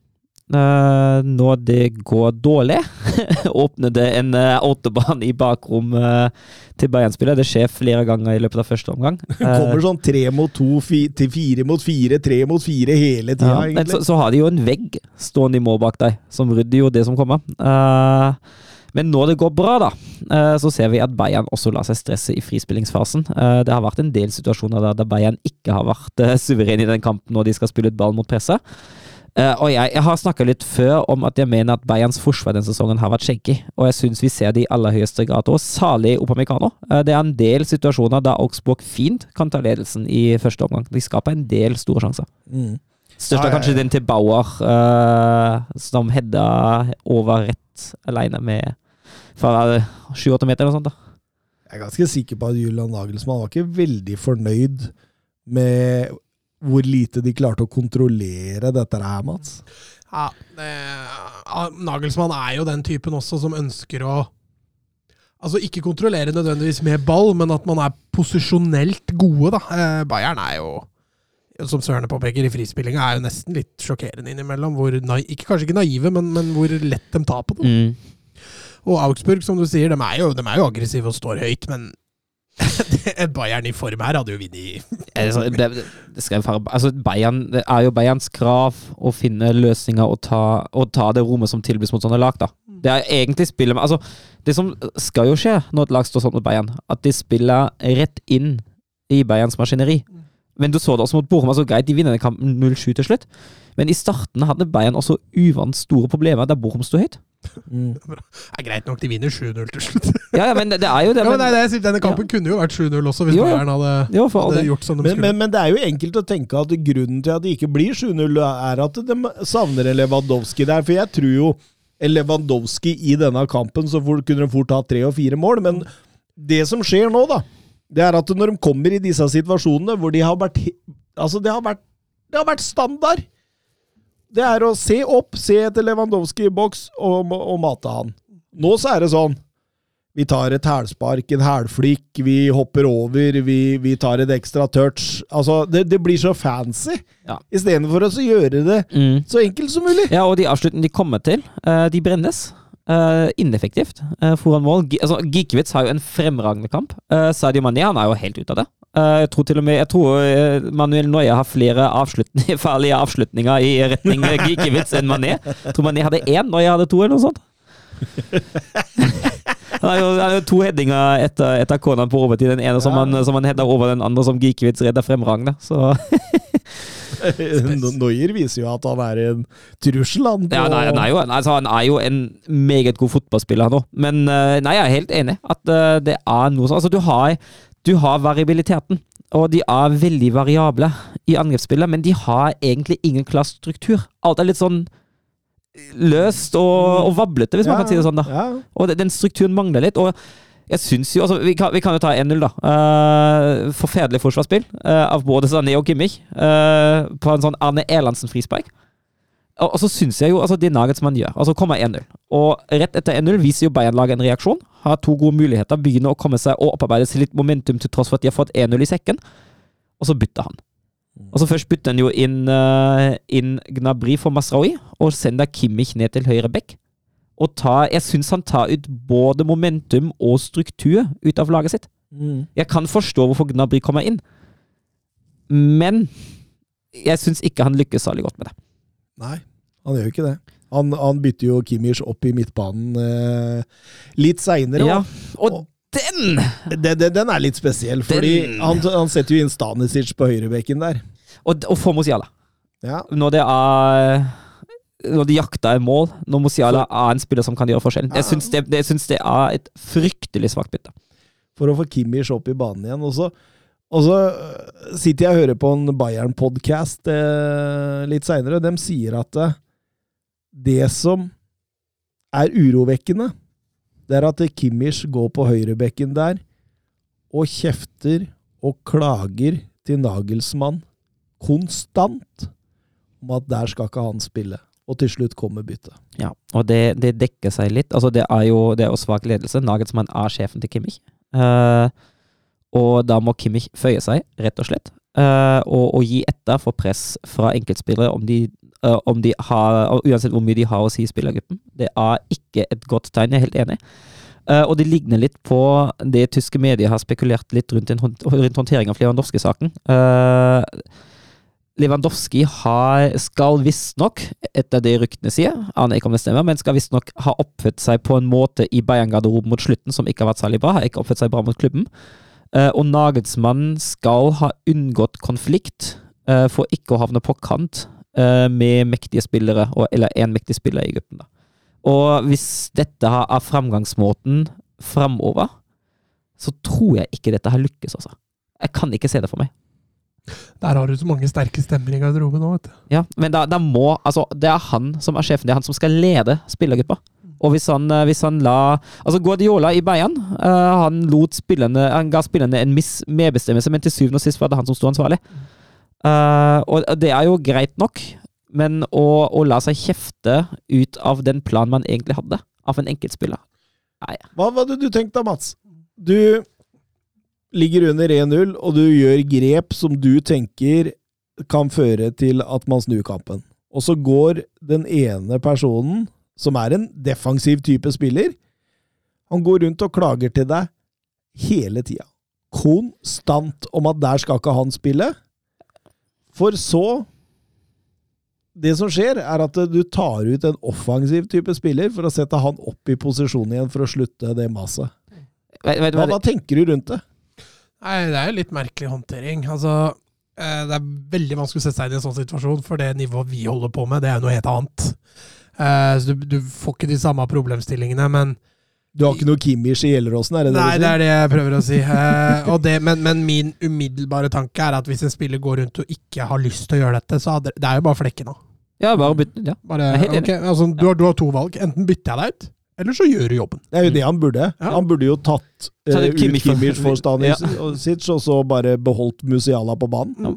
Uh, når det går dårlig, åpner det en uh, autobahn i bakrom uh, til Bayern-spillet. Det skjer flere ganger i løpet av første omgang. det kommer sånn tre mot to til fire mot fire, tre mot fire hele tida, ja, egentlig. Så, så, har de jo en vegg stående i mål bak deg, som rydder jo det som kommer. men når det går bra, da, så ser vi at Bayern også lar seg stresse i frispillingsfasen. det har vært en del situasjoner der Bayern ikke har vært suveren i den kampen når de skal spille ut ball mot presset. Uh, og jeg, jeg har snakka litt før om at jeg mener at Bayerns forsvar denne sesongen har vært shaky, og jeg syns vi ser det i aller høyeste grad, og særlig Opamecano. Uh, det er en del situasjoner der Augsburg fint kan ta ledelsen i første omgang. De skaper en del store sjanser. Mm. Størst er kanskje den til Bauer, uh, som hedda over rett alene med fra 7-8 meter eller noe sånt. da. Jeg er ganske sikker på at Julian Nagelsmann var ikke veldig fornøyd med hvor lite de klarte å kontrollere dette her, Mats. Ja, det, Nagelsmann er jo den typen også som ønsker å Altså ikke kontrollere nødvendigvis med ball, men at man er posisjonelt gode, da. Eh, Bayern er jo, som Sørene påpeker, i frispillinga er jo nesten litt sjokkerende innimellom. Hvor, ikke, kanskje ikke naive, men, men, hvor lett de tar på det. Mm. Og Augsburg, som du sier, de er, jo, de er jo aggressive og står høyt, men Et Bayern i form her hadde jo vunnet Altså, altså Bayern, det er jo Bayerns krav å finne løsninger og ta, og ta det rommet som tilbys mot sånne lag. da. Det er egentlig spillet altså, Det som skal jo skje når et lag står sånn mot Bayern, at de spiller rett inn i Bayerns maskineri. Men du så det også mot Borum. altså Greit, de vinner kampen 0-7 til slutt, men i starten hadde Bayern også uvant store problemer der Borum sto høyt. Mm. Det er greit nok, de vinner 7-0 til slutt. Ja, ja, men det, er jo det. Ja, men Men, nei, denne kampen kunne jo vært 7-0 også, hvis. Bayern hadde, jo, hadde gjort som de Men, skulle. men, men det er jo enkelt å tenke at grunnen til at det ikke blir 7-0, er at de savner en Lewandowski der. For jeg tror jo en Lewandowski i denne kampen, så fort, kunne de fort ha tre og fire mål. Men det som skjer nå, da, det er at når de kommer i disse situasjonene hvor de har vært Altså, det har vært, det har vært standard. Det er å se opp, se etter Lewandowski i boks og, og mate han. Nå så er det sånn vi tar et hælspark, en hælflikk, vi hopper over, vi, vi tar et ekstra touch. Altså, det, det blir så fancy, Ja. istedenfor å gjøre det Mm. så enkelt som mulig. Ja, og de avslutningene de kommer til, eh, de brennes. eh, ineffektivt eh, foran mål. Gi- altså, Gikiewicz har jo en fremragende kamp. Uh, Sadio Mané han er jo helt ute av det. Eh, jeg tror til og med jeg tror eh, Manuel Neuer har flere avslutninger, farlige avslutninger i retning Gikiewicz enn Mané. Jeg tror Mané hadde én, Neuer hadde to, eller noe sånt. Han har jo, han jo to headinger etter, etter kona på overtid. Den ene som han, som han header over, den andre som Gikiewicz redder fremragende. Så Noyer viser jo at han er en trussel, han. Ja, nei, han, er jo, altså, han er jo en meget god fotballspiller nå, men eh, nei, jeg er helt enig. At det er noe sånn Altså, du har, du har variabiliteten, og de er veldig variable i angrepsspillet, men de har egentlig ingen klar struktur. Alt er litt sånn løst og, og vablete, hvis man kan si det sånn. da Ja. og den strukturen mangler litt. Og jeg syns jo altså, vi, kan, vi kan jo ta 1-0, da. Uh, forferdelig forsvarsspill uh, av både Sané og Kimmich Uh, på en sånn Arne Erlandsen-frispark. Og, så syns jeg jo altså det Nagelsmann gjør. Altså kommer 1-0. Og rett etter 1-0 viser jo Bayern-laget en reaksjon. Har to gode muligheter, begynner å komme seg og opparbeide seg litt momentum til tross for at de har fått 1-0 i sekken. Og så bytter han. Og så Først bytter han jo inn, eh, inn Gnabry for Masraoui, og sender Kimmich ned til høyre bekk og tar, jeg syns han tar ut både momentum og struktur ut av laget sitt. Mm. Jeg kan forstå hvorfor Gnabry kommer inn, men jeg syns ikke han lykkes særlig godt med det. Nei, han gjør jo ikke det. Han, han bytter jo Kimmich opp i midtbanen eh, litt seinere. Ja, og den! Den, den, den er litt spesiell, fordi han, han setter jo inn Stanisic på høyrebekken der. Og, og for Mosiala. Ja. Når det er Når de jakter et mål, når Mosiala er en spiller som kan gjøre forskjellen. Jeg syns det, det, det er et fryktelig svakt bytte. for å få Kimmich opp i banen igjen. Og så, og så øh, sitter jeg og hører på en Bayern-podkast eh, litt seinere. De sier at eh, det som er urovekkende, det er at Kimmich går på høyrebekken der og kjefter og klager til Nagelsmann konstant om at der skal ikke han spille. Og til slutt kommer byttet. Ja, og det, det dekker seg litt. Altså, det er jo det svak ledelse. Nagelsmann er sjefen til Kimmich. Eh, og da må Kimmich føye seg, rett og slett. Eh, og, og gi etter for press fra enkeltspillere om de, eh, om de har Uansett hvor mye de har å si i spillergruppen. Det er ikke et godt tegn, jeg er helt enig. Uh, og det ligner litt på det tyske medier har spekulert litt rundt, en, rundt håndtering av Lewandowski-saken. Uh, Lewandowski har, skal visstnok, etter det ryktene sier, aner ikke om det stemmer, men skal visstnok ha oppført seg på en måte i Bayern-garderoben mot slutten som ikke har vært særlig bra. Har ikke oppført seg bra mot klubben. Eh, og Nagelsmann skal ha unngått konflikt eh, for ikke å havne på kant eh, med mektige spillere, eller én mektig spiller i gruppen. Og hvis dette er framgangsmåten framover, så tror jeg ikke dette har lykkes, altså. Jeg kan ikke se det for meg. Der har du så mange sterke stemmer i garderoben nå, vet du. Ja, men da, da må Altså, det er han som er sjefen. Det er han som skal lede spillergruppa. Og hvis han, eh, hvis han la Altså, Guardiola i Bayern, uh, han spillerne Han ga spillerne en miss medbestemmelse, men til syvende og sist var det han som sto ansvarlig. Uh, og det er jo greit nok, men å, å la seg kjefte ut av den planen man egentlig hadde, av en enkeltspiller Nei. Hva det du tenkte da, Mats? Du ligger under 1-0, og du gjør grep som du tenker kan føre til at man snur kampen. Og så går den ene personen, som er en defensiv type spiller, han går rundt og klager til deg hele tida. konstant om at der skal ikke han spille. For så Det som skjer, er at du tar ut en offensiv type spiller for å sette han opp i posisjon igjen for å slutte det maset. Hva hva tenker du rundt det? Nei, det er jo litt merkelig håndtering. Altså, eh, det er veldig vanskelig å sette seg inn i en sånn situasjon, for det nivået vi holder på med, det er jo noe helt annet. Eh, Så du, du får ikke de samme problemstillingene, men Du har ikke noe Kimmich i Gjelleråsen, er det det Nei, det er det jeg prøver å si. Og det, men, men min umiddelbare tanke er at hvis en spiller går rundt og ikke har lyst til å gjøre dette, så hadde, det er jo bare flekken av. Ja, bare bytte ja. Bare, Jeg er helt enig. ok, altså, du, har, du har to valg. Enten bytter jeg deg ut, eller så gjør du jobben. Det er jo det han burde. Ja. Han burde jo tatt det er ut Kimmich for- Kimmich Ja. Stanisic, og så bare beholdt Musiala på banen. Ja.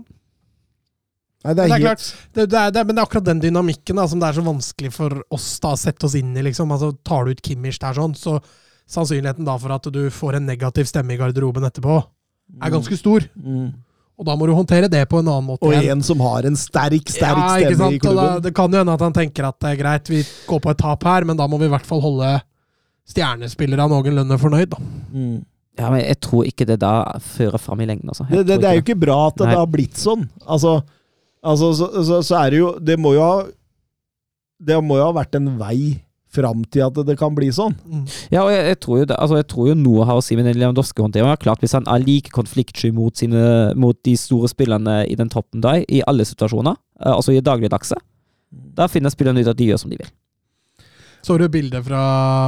Nei, det Det er, er klart, det, det er, det, er- men det er akkurat den dynamikken da, som det er så vanskelig for oss da, å sette oss inn i. Liksom. Altså, tar du ut Kimmich der sånn, så sannsynligheten da for at du får en negativ stemme i garderoben etterpå, er ganske stor. mm. Og da må du håndtere det på en annen måte. Og igjen. en som har en sterk, sterk Ja, stemme i sant? Da, klubben. det kan jo hende at han tenker at det er greit, vi går på et tap her, men da må vi i hvert fall holde stjernespillere noenlunde fornøyd. Da. Mm. Ja, men jeg tror ikke det da fører fram i lengden, altså. Det, det, det er jo ikke ikke bra at det Nei. har blitt sånn. Altså, altså så, så, så er det jo Det må jo ha Det må jo ha vært en vei fram til at det, kan bli sånn. Ja, og jeg, jeg, tror jo det, altså jeg tror jo noe har å si med den Lewandowski-håndteringen. Klart, Hvis han er like konfliktsky mot, sine, mot de store spillerne i den toppen der, i alle situasjoner, eh, altså i dagligdagse, da finner spillerne ut at de gjør som de vil. Så du bildet fra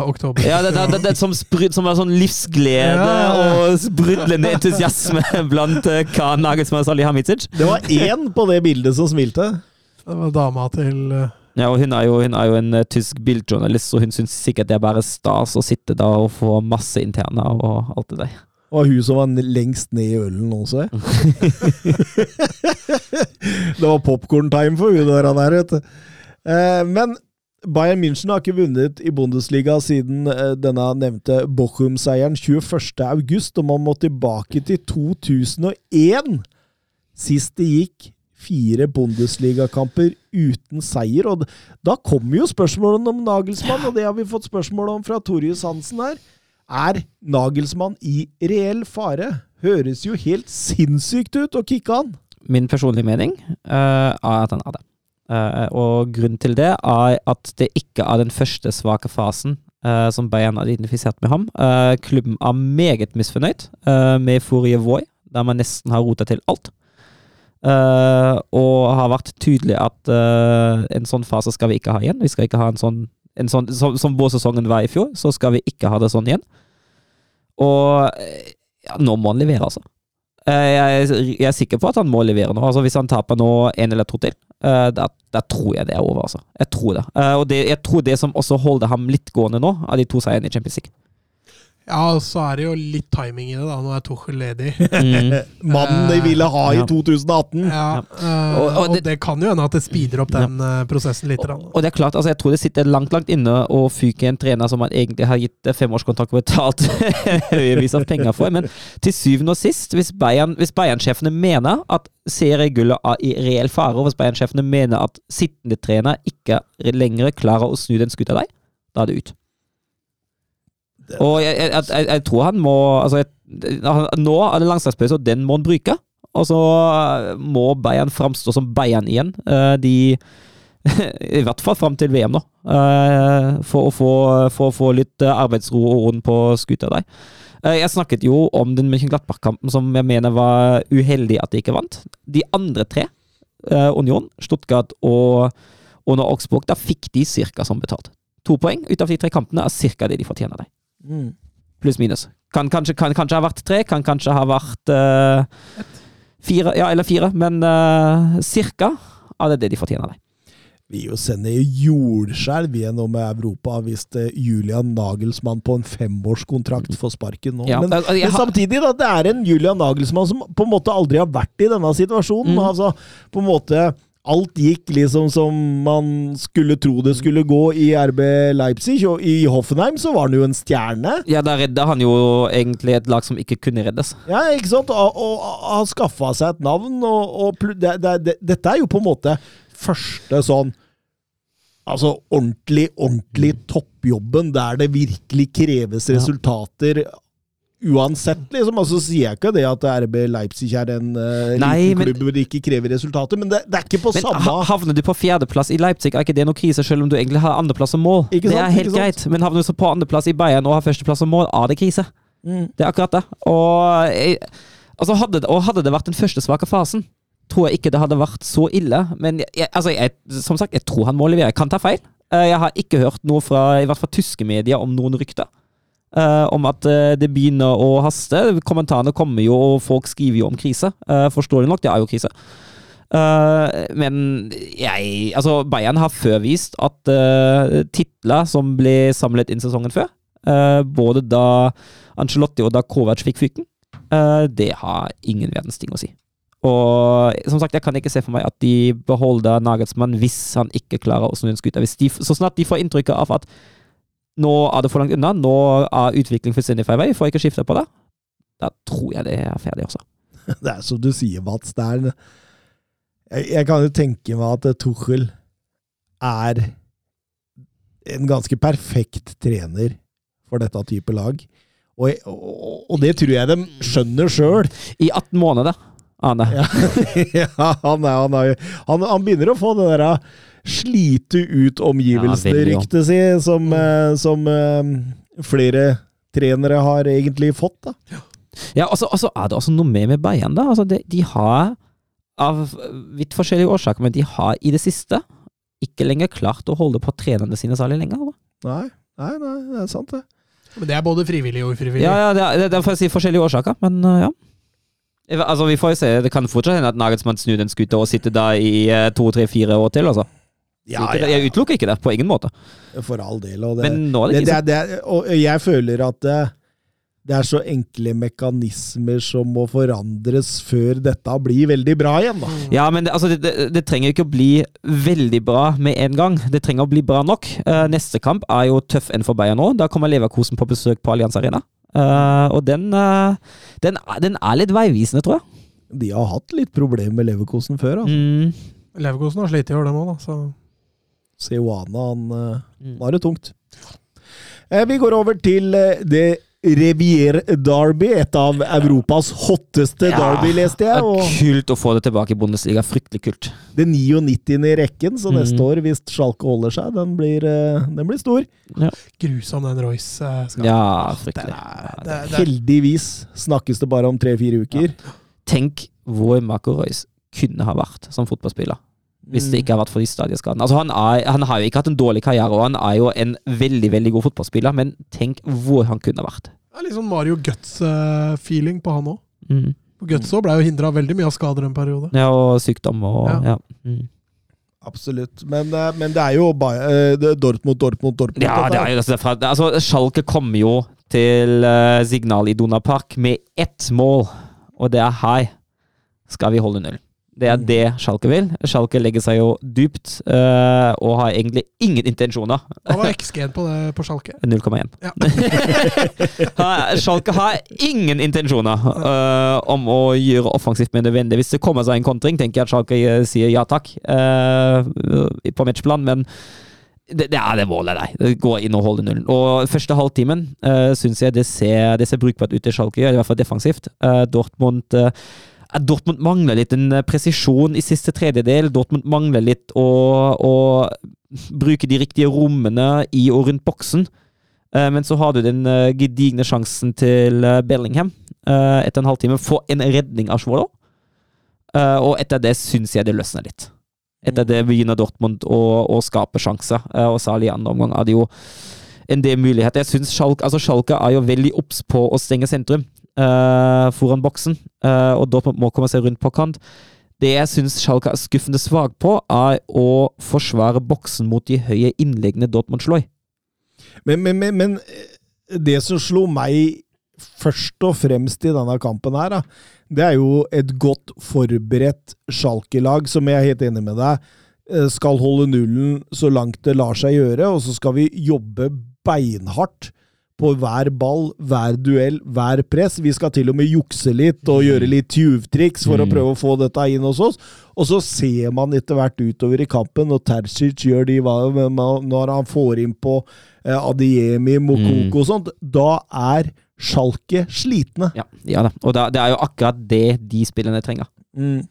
oktober? Ja, det, det, det, det som, spryd, som er sånn livsglede Ja. og sprudlende entusiasme blant uh, Khan Nagelsmann og Salihamidzic. Det var én på det bildet som smilte. Det var dama til eh, Ja, og hun er jo, hun er jo en eh, tysk bildjournalist, så hun syns sikkert det er bare stas å sitte da og få masse interne og alt det der. Og hun som var n- lengst ned i ølen også. det var popkorn-time for hun der, der, vet du. Eh, men Bayern München har ikke vunnet i Bundesliga siden eh, denne nevnte Bochum-seieren 21.8, og man må tilbake til 2001. Sist det gikk fire Bundesligakamper uten seier. Og da kommer jo spørsmålene om Nagelsmann, og det har vi fått spørsmål om fra Torjus Hansen her. Er Nagelsmann i reell fare? Høres jo helt sinnssykt ut å kicke han. Min personlige mening uh, er at han er det. Eh, og grunnen til det er at det ikke er den første svake fasen eh, som Bayern har identifisert med ham. Eh, klubben er meget misfornøyd med forrige vår, der man nesten har rota til alt. Uh, og har vært tydelig at uh, en sånn fase skal vi ikke ha igjen. Vi skal ikke ha en sånn, en sånn Som, som vårsesongen var i fjor, så skal vi ikke ha det sånn igjen. Og ja, nå må han levere, altså. Uh, Jeg, jeg er sikker på at han må levere nå. Altså Hvis han taper nå en eller to til, eh, da, da tror jeg det er over. altså. Jeg tror det. Eh, Og det, jeg tror det som også holder ham litt gående nå, er de to seierne i Champions League. Ja, og så er det jo litt timing i det, da. Nå er Tuchel ledig. Mm. Mannen de ville ha i Ja. 2018. Ja, ja. Og- og, og det, det- kan jo hende at det speeder opp den eh, prosessen litt. Og, Og det er klart, altså jeg tror det sitter langt langt inne å fyke en trener som man egentlig har gitt eh, femårskontrakt og betalt høyevis av penger for. Men til syvende og sist, hvis Bayern- hvis Bayern-sjefene mener at seriegullet er i reell fare, og hvis Bayern-sjefene mener at sittende trener ikke lenger klarer å snu den skuta der, da er det ut. Og jeg, jeg, jeg, jeg tror han må altså Nå er det landslagspause, og den må han bruke. Og så må Bayern framstå som Bayern igjen. Eh, De I hvert fall fram til VM, nå. eh, For å få, for å få litt eh, arbeidsro og orden på skuta der. Eh, Jeg snakket jo om den Mönchenglattbach-kampen som jeg mener var uheldig at de ikke vant. De andre tre, eh, Union, Stuttgart og, og Augsburg, da fikk de cirka som betalt. To poeng ut av de tre kampene er cirka det de fortjener. der. Mm. Pluss minus. Kan kanskje, kan kanskje ha vært tre, kan kanskje ha vært uh, fire, ja, eller fire, men uh, cirka er det det de fortjener. det. Vi jo sender jordskjelv gjennom Europa hvis eh, Julian Nagelsmann på en femårskontrakt får sparken nå. Ja, men, altså, men samtidig, da, det er en Julian Nagelsmann som på en måte aldri har vært i denne situasjonen. Mm. Altså, på en måte Alt gikk liksom som man skulle tro det skulle gå i RB Leipzig, og i Hoffenheim så var han jo en stjerne. Ja, da redda han jo egentlig et lag som ikke kunne reddes. Ja, ikke sant? Og, og, og har skaffa seg et navn, og, og det, det, det, dette er jo på en måte første sånn Altså ordentlig, ordentlig toppjobben der det virkelig kreves resultater uansett, liksom. Altså, sier jeg ikke det at RB Leipzig er en uh, Nei, liten men- klubb hvor det ikke krever resultater, men det, det er ikke på Men samme ha- havner du på fjerdeplass i Leipzig, er ikke det noe krise, selv om du egentlig har andreplass som mål. Ikke det er helt sant? greit, men havner du så på andreplass i Bayern og har førsteplass som mål, er det krise. Mm. Det er akkurat det. Og, jeg, altså hadde, og hadde det vært den første svake fasen, tror jeg ikke det hadde vært så ille. Men jeg, jeg, altså jeg, som sagt, jeg tror han må levere. Jeg kan ta feil. Eh, Jeg har ikke hørt noe fra i hvert fall tyske medier om noen rykter. Eh, om at uh, det begynner å haste. Kommentarene kommer jo, og folk skriver jo om krise. Uh, Forståelig nok, det er jo krise. Men jeg Altså, Bayern har før vist at uh, titler som ble samlet inn sesongen før, både da Ancelotti og da Kovac fikk fyken, det har ingen verdens ting å si. Og som sagt, jeg kan ikke se for meg at de beholder Nagelsmann hvis han ikke klarer å snu en skuta. Så snart de får inntrykket av at nå er det for langt unna, nå er utvikling fullstendig feil vei, Får jeg ikke skifte på det, da tror jeg det er ferdig også. Det er som du sier, Mats. Det er jeg, jeg kan jo tenke meg at Tuchel er en ganske perfekt trener for dette type lag. Og, og, og det tror jeg de skjønner sjøl. I 18 måneder, Ane. Ja, ja han, er, han, er, han, han begynner å få det der uh, slite ut omgivelsene, ja. ryktet si, som, eh, som eh, flere trenere har egentlig fått. da. Ja, og så er det også noe mer med Bayern, da. Altså, de, de har, av vidt forskjellige årsaker, men de har i det siste ikke lenger klart å holde på trenerne sine særlig lenger. Da. Nei, nei, nei, det er sant, det. Men det er både frivillig og ufrivillig. Ja, ja, det er, det er for å si forskjellige årsaker, men uh, ja. Altså, Vi får jo se. Det kan fortsatt hende at Nagelsmann snur den skuta og sitter da i uh, to, tre, fire år til. altså. Ja, ja. Jeg utelukker ikke det, på ingen måte. For all del. Og, det, Men nå er det, det det, er- det, og jeg føler at det, det er så enkle mekanismer som må forandres før dette blir veldig bra igjen. da. Ja, men det, altså, det, det, det trenger ikke å bli veldig bra med en gang. Det trenger å bli bra nok. Eh, neste kamp er jo tøff enn for Bayern nå. Da kommer Leverkosen på besøk på Allianz Arena. Eh, og den, eh, den, den er litt veivisende, tror jeg. De har hatt litt problemer med leverkosen før. Altså. Mm. Leverkosen har slitt i år, dem òg, da. Så. Ceoana, han, eh, Mm. han har det tungt. Eh, Vi går over til eh, det Revier Derby, et av Europas hotteste derby, leste jeg. Og Kult å få det tilbake i Bundesliga. Fryktelig kult. det 99. i rekken, så neste Mm. år, hvis Schalke holder seg, den blir, den blir stor. Grusom den Royce skal Ja, Det fryktelig. er, det, det, Heldigvis snakkes det bare om tre-fire uker. Tenk hvor Marco Reus kunne ha vært som fotballspiller. Hvis det ikke har vært for de stadieskadene. Altså, han, er, han har jo ikke hatt en dårlig karriere, og han er jo en veldig veldig god fotballspiller, men tenk hvor han kunne vært. det er litt sånn Mario Guts-feeling på han òg. Mm. Guts òg ble jo hindra veldig mye av skader en periode. Ja, og sykdom og Ja. ja. Mm. Absolutt. Men, eh, men det er jo bare eh, det Dortmund, Dortmund, Dortmund. Ja, det er jo altså, altså Schalke kommer jo til uh, Signal i Dona Park med ett mål, og det er hei, skal vi holde null. Det er det Schalke vil. Schalke legger seg jo dypt eh, og har egentlig ingen intensjoner. Hva var XG-en på, det, på Schalke? 0,1. Ja. Schalke har ingen intensjoner eh, om å gjøre offensivt med nødvendig. Hvis det kommer seg en kontring, tenker jeg at Schalke eh, sier ja takk eh, på matchplan, men det, det er det målet, nei. Går inn og holder nullen. Og første halvtimen uh, syns jeg det ser, det ser brukbart ut til Schalke, i hvert fall defensivt. Uh, Dortmund eh, eh, Dortmund mangler litt en eh, presisjon i siste tredjedel. Dortmund mangler litt å, å bruke de riktige rommene i og rundt boksen. Eh, Men så har du den eh, gedigne sjansen til Bellingham etter en halvtime. Få en redning av Schwolo. Og etter det syns jeg det løsner litt. Etter det begynner Dortmund å, å skape sjanser, og særlig i andre omgang det jo en del muligheter. Jeg synes Schalke, altså Schalke er jo veldig obs på å stenge sentrum eh, foran boksen, uh, og Dortmund må komme seg rundt på kant. Det jeg syns Schalke er skuffende svak på, er å forsvare boksen mot de høye innleggene Dortmund slår. Men, men, men, men eh, det som slo meg først og fremst i denne kampen her, da, det er jo et godt forberedt Schalke-lag, som jeg er helt enig med deg, skal holde nullen så langt det lar seg gjøre, og så skal vi jobbe beinhardt på hver ball, hver duell, hver press. Vi skal til og med jukse litt og gjøre litt tjuvtriks for å Mm. prøve å få dette inn hos oss. Og så ser man etter hvert utover i kampen, når Terzic gjør de når han får inn på eh, Adiemi, Mokoko og sånt, da er Schalke slitne. Ja, ja da. Og da, det er jo akkurat det de spillerne trenger. Mm.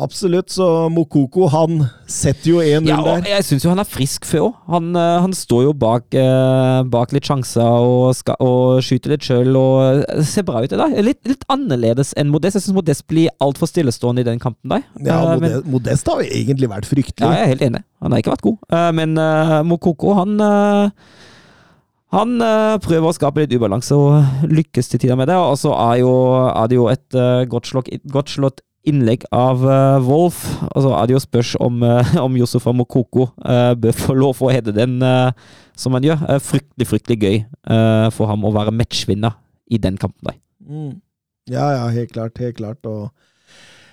Absolutt, så Mokoko han setter jo 1-0 Ja, der. jeg syns jo han er frisk før òg. Han, eh, han står jo bak, eh, bak litt sjanser og, skal, og skyter litt sjøl og ser bra ut i dag. Litt, litt annerledes enn Modest. Jeg syns Modest blir altfor stillestående i den kampen der. Ja, Eh, men- Modest, Modest har jo egentlig vært fryktelig. Ja, jeg er helt enig. Han har ikke vært god. Uh, men uh, Mokoko, han eh, Han eh, prøver å skape litt ubalanse og lykkes til tider med det. Og så er, jo, er det jo et eh, godt, slått, godt slått innlegg av uh, Wolf. Og så det jo spørs om, uh, om Josefa Mokoko uh, bør få lov å hede den uh, som han gjør. Eh, fryktelig, fryktelig gøy eh, for ham å være matchvinner i den kampen der. Mm. Ja, ja, helt klart. Helt klart. Og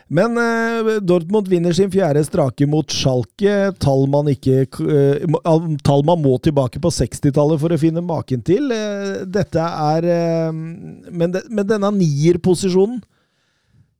men eh, Dortmund vinner sin fjerde strake mot Schalke. Tall man, ikke, eh, tall man må tilbake på 60-tallet for å finne maken til. Eh, dette er eh, Men, de, men denne nierposisjonen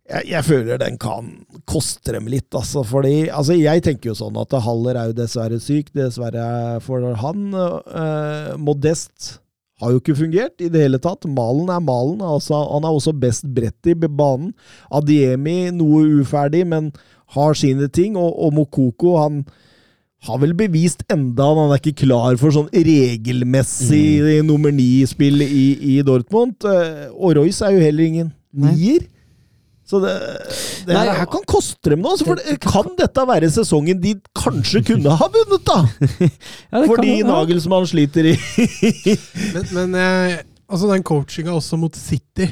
jeg, jeg føler den kan koste dem litt, altså. Fordi altså, Jeg tenker jo sånn at Haller er jo dessverre syk, dessverre for han. Eh, Modest har jo ikke fungert i det hele tatt. Malen er malen. Altså, han er også best bredt i banen. Adiemi noe uferdig, men har sine ting. Og, og Mokoko han har vel bevist enda han er ikke klar for sånn regelmessig nummer ni-spill i, i Dortmund. Eh, Og Royce er jo heller ingen Nei. Så det, det Nei, her, her kan koste dem noe. For det, kan dette være sesongen de kanskje kunne ha vunnet, da? Ja, det Fordi kan- ja. Nagelsmann sliter i Men, men eh, altså den coachinga også mot City,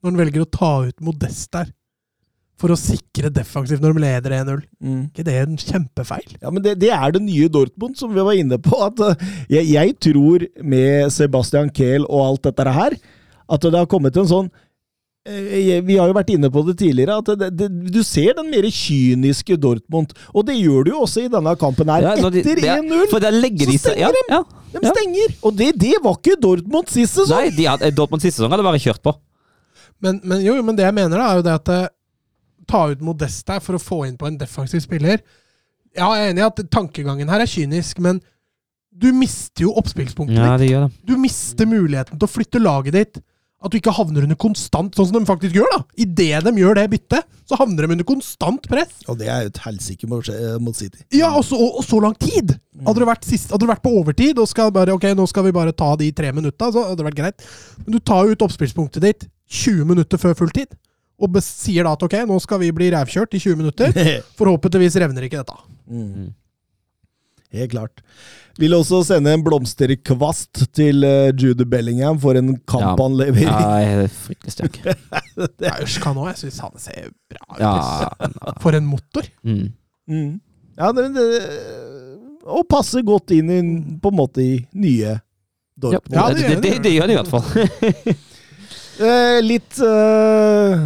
når han velger å ta ut Modest der for å sikre defensivt når de leder 1-0, ikke det er en kjempefeil? Ja, men det, det er det nye Dortmund, som vi var inne på. At eh, jeg, jeg tror med Sebastian Kehl og alt dette her, at det har kommet en sånn vi har jo vært inne på det tidligere, at det, det, du ser den mer kyniske Dortmund. Og det gjør du jo også i denne kampen her. Ja, de- Etter er- 1-0! For der legger så de seg ja, stenger ja, De ja. stenger! Og det, det var ikke Dortmund sist sesong! Nei, de hadde, Dortmund siste sesong hadde bare kjørt på. Men, men, jo, men det jeg mener, da, er jo det at eh, Ta ut Modest her for å få inn på en defensiv spiller. Ja, jeg er enig i at tankegangen her er kynisk, men du mister jo oppspillspunktet Ja, ditt. de. Du mister muligheten til å flytte laget ditt. At du ikke havner under konstant, sånn som de faktisk gjør. da. Idet de gjør det byttet, så havner de under konstant press. Og det er jo et helsike mot, mot City. Ja, og så, og, og så lang tid! Hadde du, vært, sist, hadde du, vært på overtid og skal bare, ok, nå skal vi bare ta de tre minutta, så hadde det vært greit. Men du tar jo ut oppspillspunktet ditt 20 minutter før fulltid, og sier da at ok, nå skal vi bli rævkjørt i 20 minutter. Forhåpentligvis revner ikke dette. Mm. Helt klart. Vil også sende en blomsterkvast til uh, Jude Bellingham for en kamp han lever i. Ja, jeg er fryktelig sterk. Det er jo òg, jeg syns han ser bra ut. Ja, For en motor! mm. Mm. Ja, det, det, og passer godt inn i, på en måte i nye ja, Dortmund. Ja, det, det det, gjør det, det. det gjør det i hvert fall. Eh, litt eh,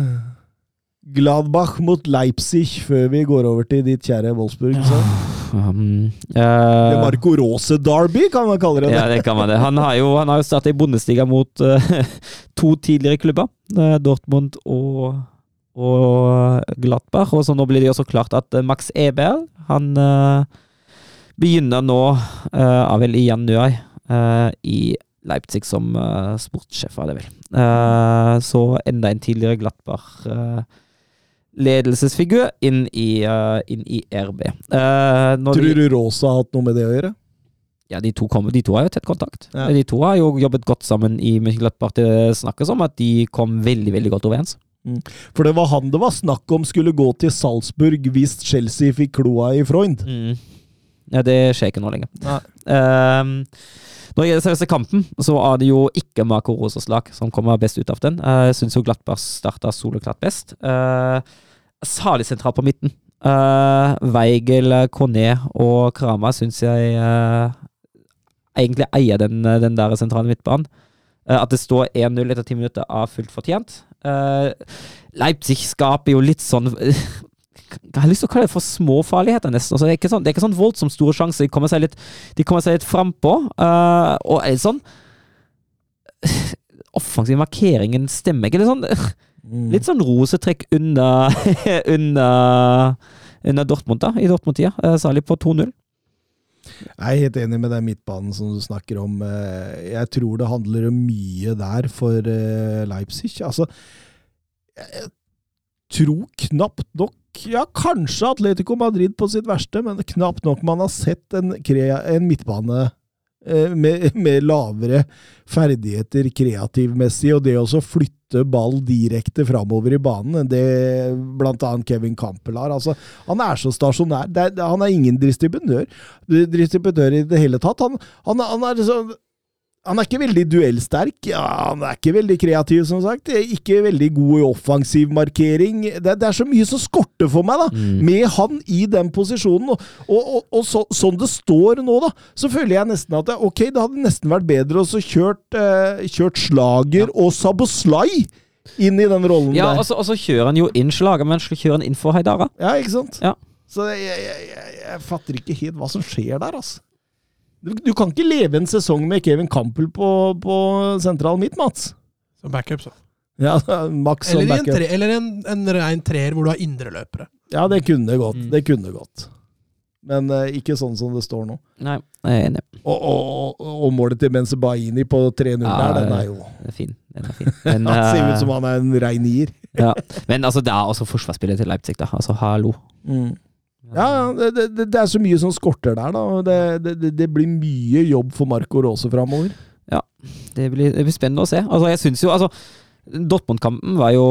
Gladbach mot Leipzig før vi går over til ditt kjære Wolfsburg. Så. Um, Det eh, Marco Rose Derby, kan man kalle det. ja, det kan man det. Han har jo, han har jo startet i bondestiga mot uh, to tidligere klubber. uh, Dortmund og, og Gladbach. Og så nå blir det jo så klart at Max Eberl, han begynner nå, uh, vel i januar, i Leipzig som sportssjef, er det vel. Så enda en tidligere Gladbach eh, ledelsesfigur inn i, uh, inn i RB. Uh, når Tror du Rosa har hatt noe med det å gjøre? ja, de to, kom, de to har jo tett kontakt. Ja. De to har jo jobbet godt sammen i Mönchengladbach. Det snakkes om at de kom veldig veldig godt overens. For det var han det var snakk om skulle gå til Salzburg hvis Chelsea fikk kloa i Freund. Ja, Det skjer ikke nå lenger. Nei. Ehm, når det gjelder selveste kampen, så er det jo ikke Marco Rosas lag som kommer best ut av den. Eh, Jeg syns jo Glattberg starta soleklart best. Uh, Salig sentralt på midten. Uh, Weigel, Kone og Krama syns jeg eh, egentlig eier den, den der sentrale midtbanen. Eh, at det står 1-0 etter ti minutter, er fullt fortjent. Eh, Leipzig skaper jo litt sånn Jeg har lyst til å kalle det for småfarligheter, nesten. Altså, det, er ikke sånn, det er ikke sånn voldsomt store sjanser. De kommer seg litt, de kommer seg litt frampå. Uh, og er litt sånn Offensiv markeringen stemmer ikke. Litt sånn, litt sånn rosetrekk under, under, under Dortmund, da, i Dortmund-tida. Uh, særlig på 2-0. Jeg er helt enig med den midtbanen som du snakker om. Eh, Jeg tror det handler om mye der for eh, Leipzig. Altså, jeg tror knapt nok Ja, kanskje Atletico Madrid på sitt verste, men knapt nok man har sett en, en midtbane eh, med, med lavere ferdigheter kreativmessig, og det å flytte ball direkte framover i banen enn det annet Kevin Campbell har. Altså, han er så stasjonær. Det han er ingen distributør, distributør i det hele tatt. Han, han, han er liksom han er ikke veldig duellsterk. Ja, han er ikke veldig kreativ, som sagt. Ikke veldig god i offensiv markering. Det, det er så mye som skorter for meg, da, med han i den posisjonen. Og, og, og, og så, sånn det står nå, da, så føler jeg nesten at det, ok, det hadde nesten vært bedre å så kjørt, eh, kjørt Slager og Saboslai inn i den rollen Ja, der. Ja, og så kjører han jo inn Slager, men kjører han inn for Haidara. Ja, ikke sant? Ja. Så jeg, jeg, jeg, jeg fatter ikke helt hva som skjer der, altså. Du, kan ikke leve en sesong med Kevin Campbell på, på sentral midt, Mats. Som backup, så. Ja, Max som backup. en, tre, eller en, en rein treer hvor du har indreløpere. Ja, det kunne gått. Mm. Det kunne gått. Men uh, ikke sånn som det står nå. Nei, jeg er enig. Og, og, og, og målet til Benzebaini på 3-0 Ja, der, den er jo Den er fin. Den er fin. Men, Han ser eh, ut som han er en rein nier. ja. Men altså, det er også forsvarsspillet til Leipzig, da. Altså, hallo. Mm. Ja, ja, det, det, det er så mye som skorter der, da. Det, det, blir mye jobb for Marco Rose framover. Det blir, det blir spennende å se. Altså, jeg syns jo altså Dortmund-kampen var jo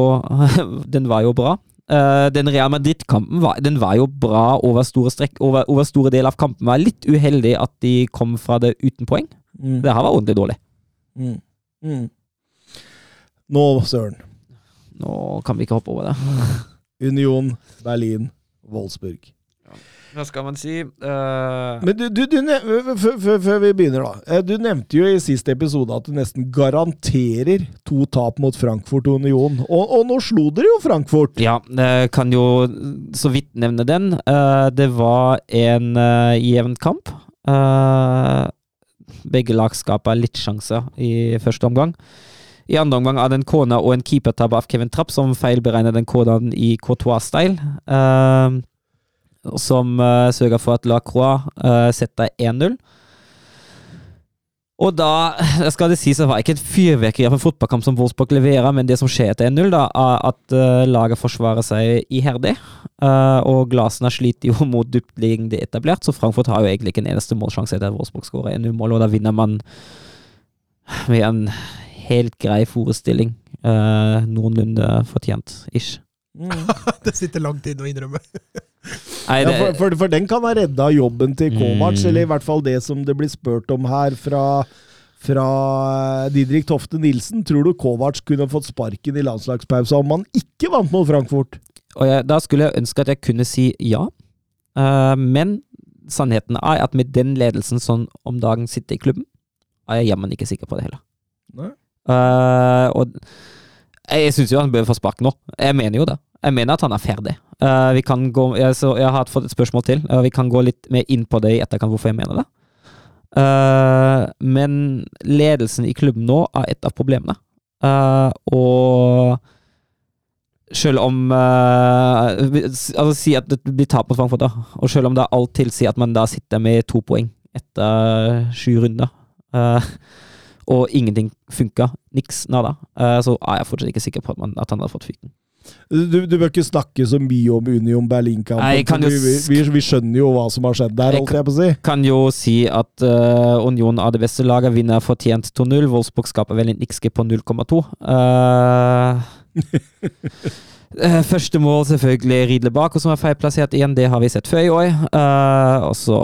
Den var jo bra. Uh, den Real Madrid-kampen var, den var jo bra over store strekk. Over, over store deler av kampen var litt uheldig at de kom fra det uten poeng. Mm. Det her var ordentlig dårlig. Mm. Mm. Nå, Søren. Nå kan vi ikke hoppe over det. Union, Berlin, Wolfsburg. Hva skal man si? Uh... Men du, du, du før, vi begynner, da. Eh, Du nevnte jo i siste episode at du nesten garanterer to tap mot Frankfurt og Union. Og, og nå slo dere jo Frankfurt! Ja, jeg kan jo så vidt nevne den. Eh, det var en uh, jevn kamp. Eh, begge lag skaper litt sjanser i første omgang. I andre omgang er det en kone og en keepertabbe av Kevin Trapp som feilberegner den koden i Courtois-style. eh, som uh, sørga for at Lacroix uh, setter 1-0. Og da skal det sies at det var ikke et fyrverkeri av en fotballkamp som Wolfsburg leverer, men det som skjer etter 1-0, da, er at uh, laget forsvarer seg iherdig. Uh, og Glasene sliter jo mot dyptliggende etablert, så Frankfurt har jo egentlig ikke en eneste målsjanse etter at Wolfsburg skårer 1-0-mål, og da vinner man med en helt grei forestilling. Uh, noenlunde fortjent, ish. Mm. det sitter langt inne å innrømme. Nei, Ja, for, for, for den kan ha redda jobben til Kovac, Mm. eller i hvert fall det som det blir spurt om her fra, fra Didrik Tofte Nilsen. Tror du Kovac kunne fått sparken i landslagspausa om han ikke vant mot Frankfurt? Og jeg, da skulle jeg ønske at jeg kunne si ja, uh, men sannheten er at med den ledelsen som om dagen sitter i klubben, er jeg jammen ikke sikker på det heller. Nei. Eh, og jeg syns jo han bør få spark nå. Jeg mener jo det. Jeg mener at han er ferdig. Uh, vi kan gå, jeg, så jeg har fått et spørsmål til. Uh, vi kan gå litt mer inn på det i etterkant, hvorfor jeg mener det. Uh, men ledelsen i klubben nå er et av problemene. Og selv om Altså Si at det blir tap mot Frankfurt, da. Og selv om det er alt tilsier at man da sitter med to poeng etter sju runder, og ingenting funka, niks nada, så er jeg fortsatt ikke sikker på at, man, at han hadde fått fyken. Du, du bør ikke snakke så mye om Union Berlin-kampen. Vi, vi, vi skjønner jo hva som har skjedd der, holdt jeg på å si. Kan jo si at uh, Union av det beste laget, vinner fortjent 2-0. Wolfsburg skaper vel en XG på 0,2. Eh, eh, første mål selvfølgelig Ridle Bako, som er feilplassert igjen. Det har vi sett før i år. Uh, og så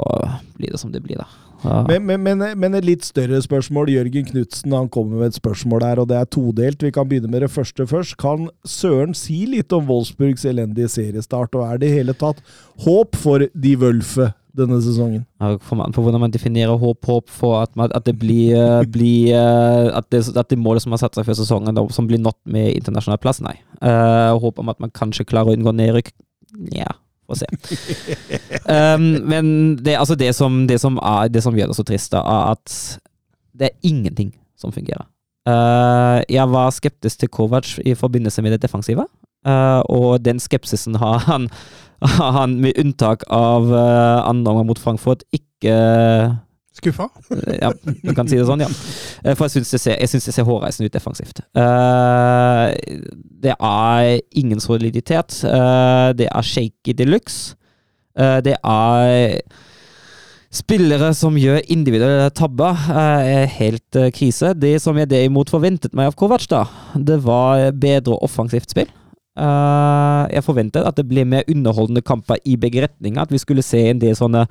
blir det som det blir, da. Men, men, men, men et litt større spørsmål. Jørgen Knutsen han kommer med et spørsmål her, og det er todelt. Vi kan begynne med det første først. Kan Søren si litt om Wolfsburgs elendige seriestart, og er det i hele tatt håp for de Wølfe denne sesongen? Ja, for hvordan man definerer håp, håp for at, man, at det blir, eh, blir eh, at, det, at det målet som har satt seg før sesongen, som blir nådd med internasjonal plass, nei. Uh, håp om at man kanskje klarer å unngå nedrykk, nja, få se. um, men det, altså det, som, det, som er, det som gjør det så trist, da, er at det er ingenting som fungerer. Uh, jeg var skeptisk til Kovac i forbindelse med det defensive, uh, og den skepsisen har han han med unntak av uh, andre omgang mot Frankfurt ikke Skuffa? ja, du kan si det sånn, ja. Eh, For jeg syns det, ser- synes det ser hårreisende ut defensivt. Eh, det er ingen soliditet. Eh, det er shaky de luxe. Eh, det er spillere som gjør individuelle tabber. eh, er helt eh, krise. Det som jeg derimot forventet meg av Kovac, da, det var bedre offensivt spill. Eh, jeg forventet at det ble mer underholdende kamper i begge retninger. At vi skulle se en del sånne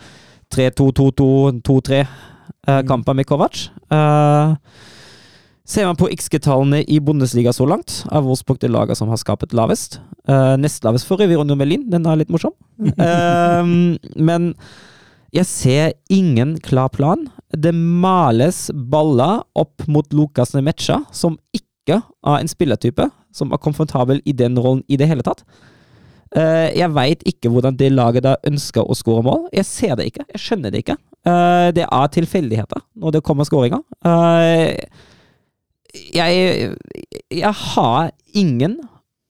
3-2-2-2, 2-3-kamper med Kovac. Uh, ser man på XG-tallene i Bundesliga så langt, er Wolfsburg det laget som har skapet lavest. Uh, nest lavest for øvrig Union Melin, den er litt morsom. Uh, men jeg ser ingen klar plan. Det males baller opp mot Lukas Nemecha, som ikke er en spillertype som er komfortabel i den rollen i det hele tatt. Eh, jeg veit ikke hvordan det laget da ønsker å skåre mål. Jeg ser det ikke. Jeg skjønner det ikke. Eh, det er tilfeldigheter når det kommer skåringer. Eh, jeg, jeg har ingen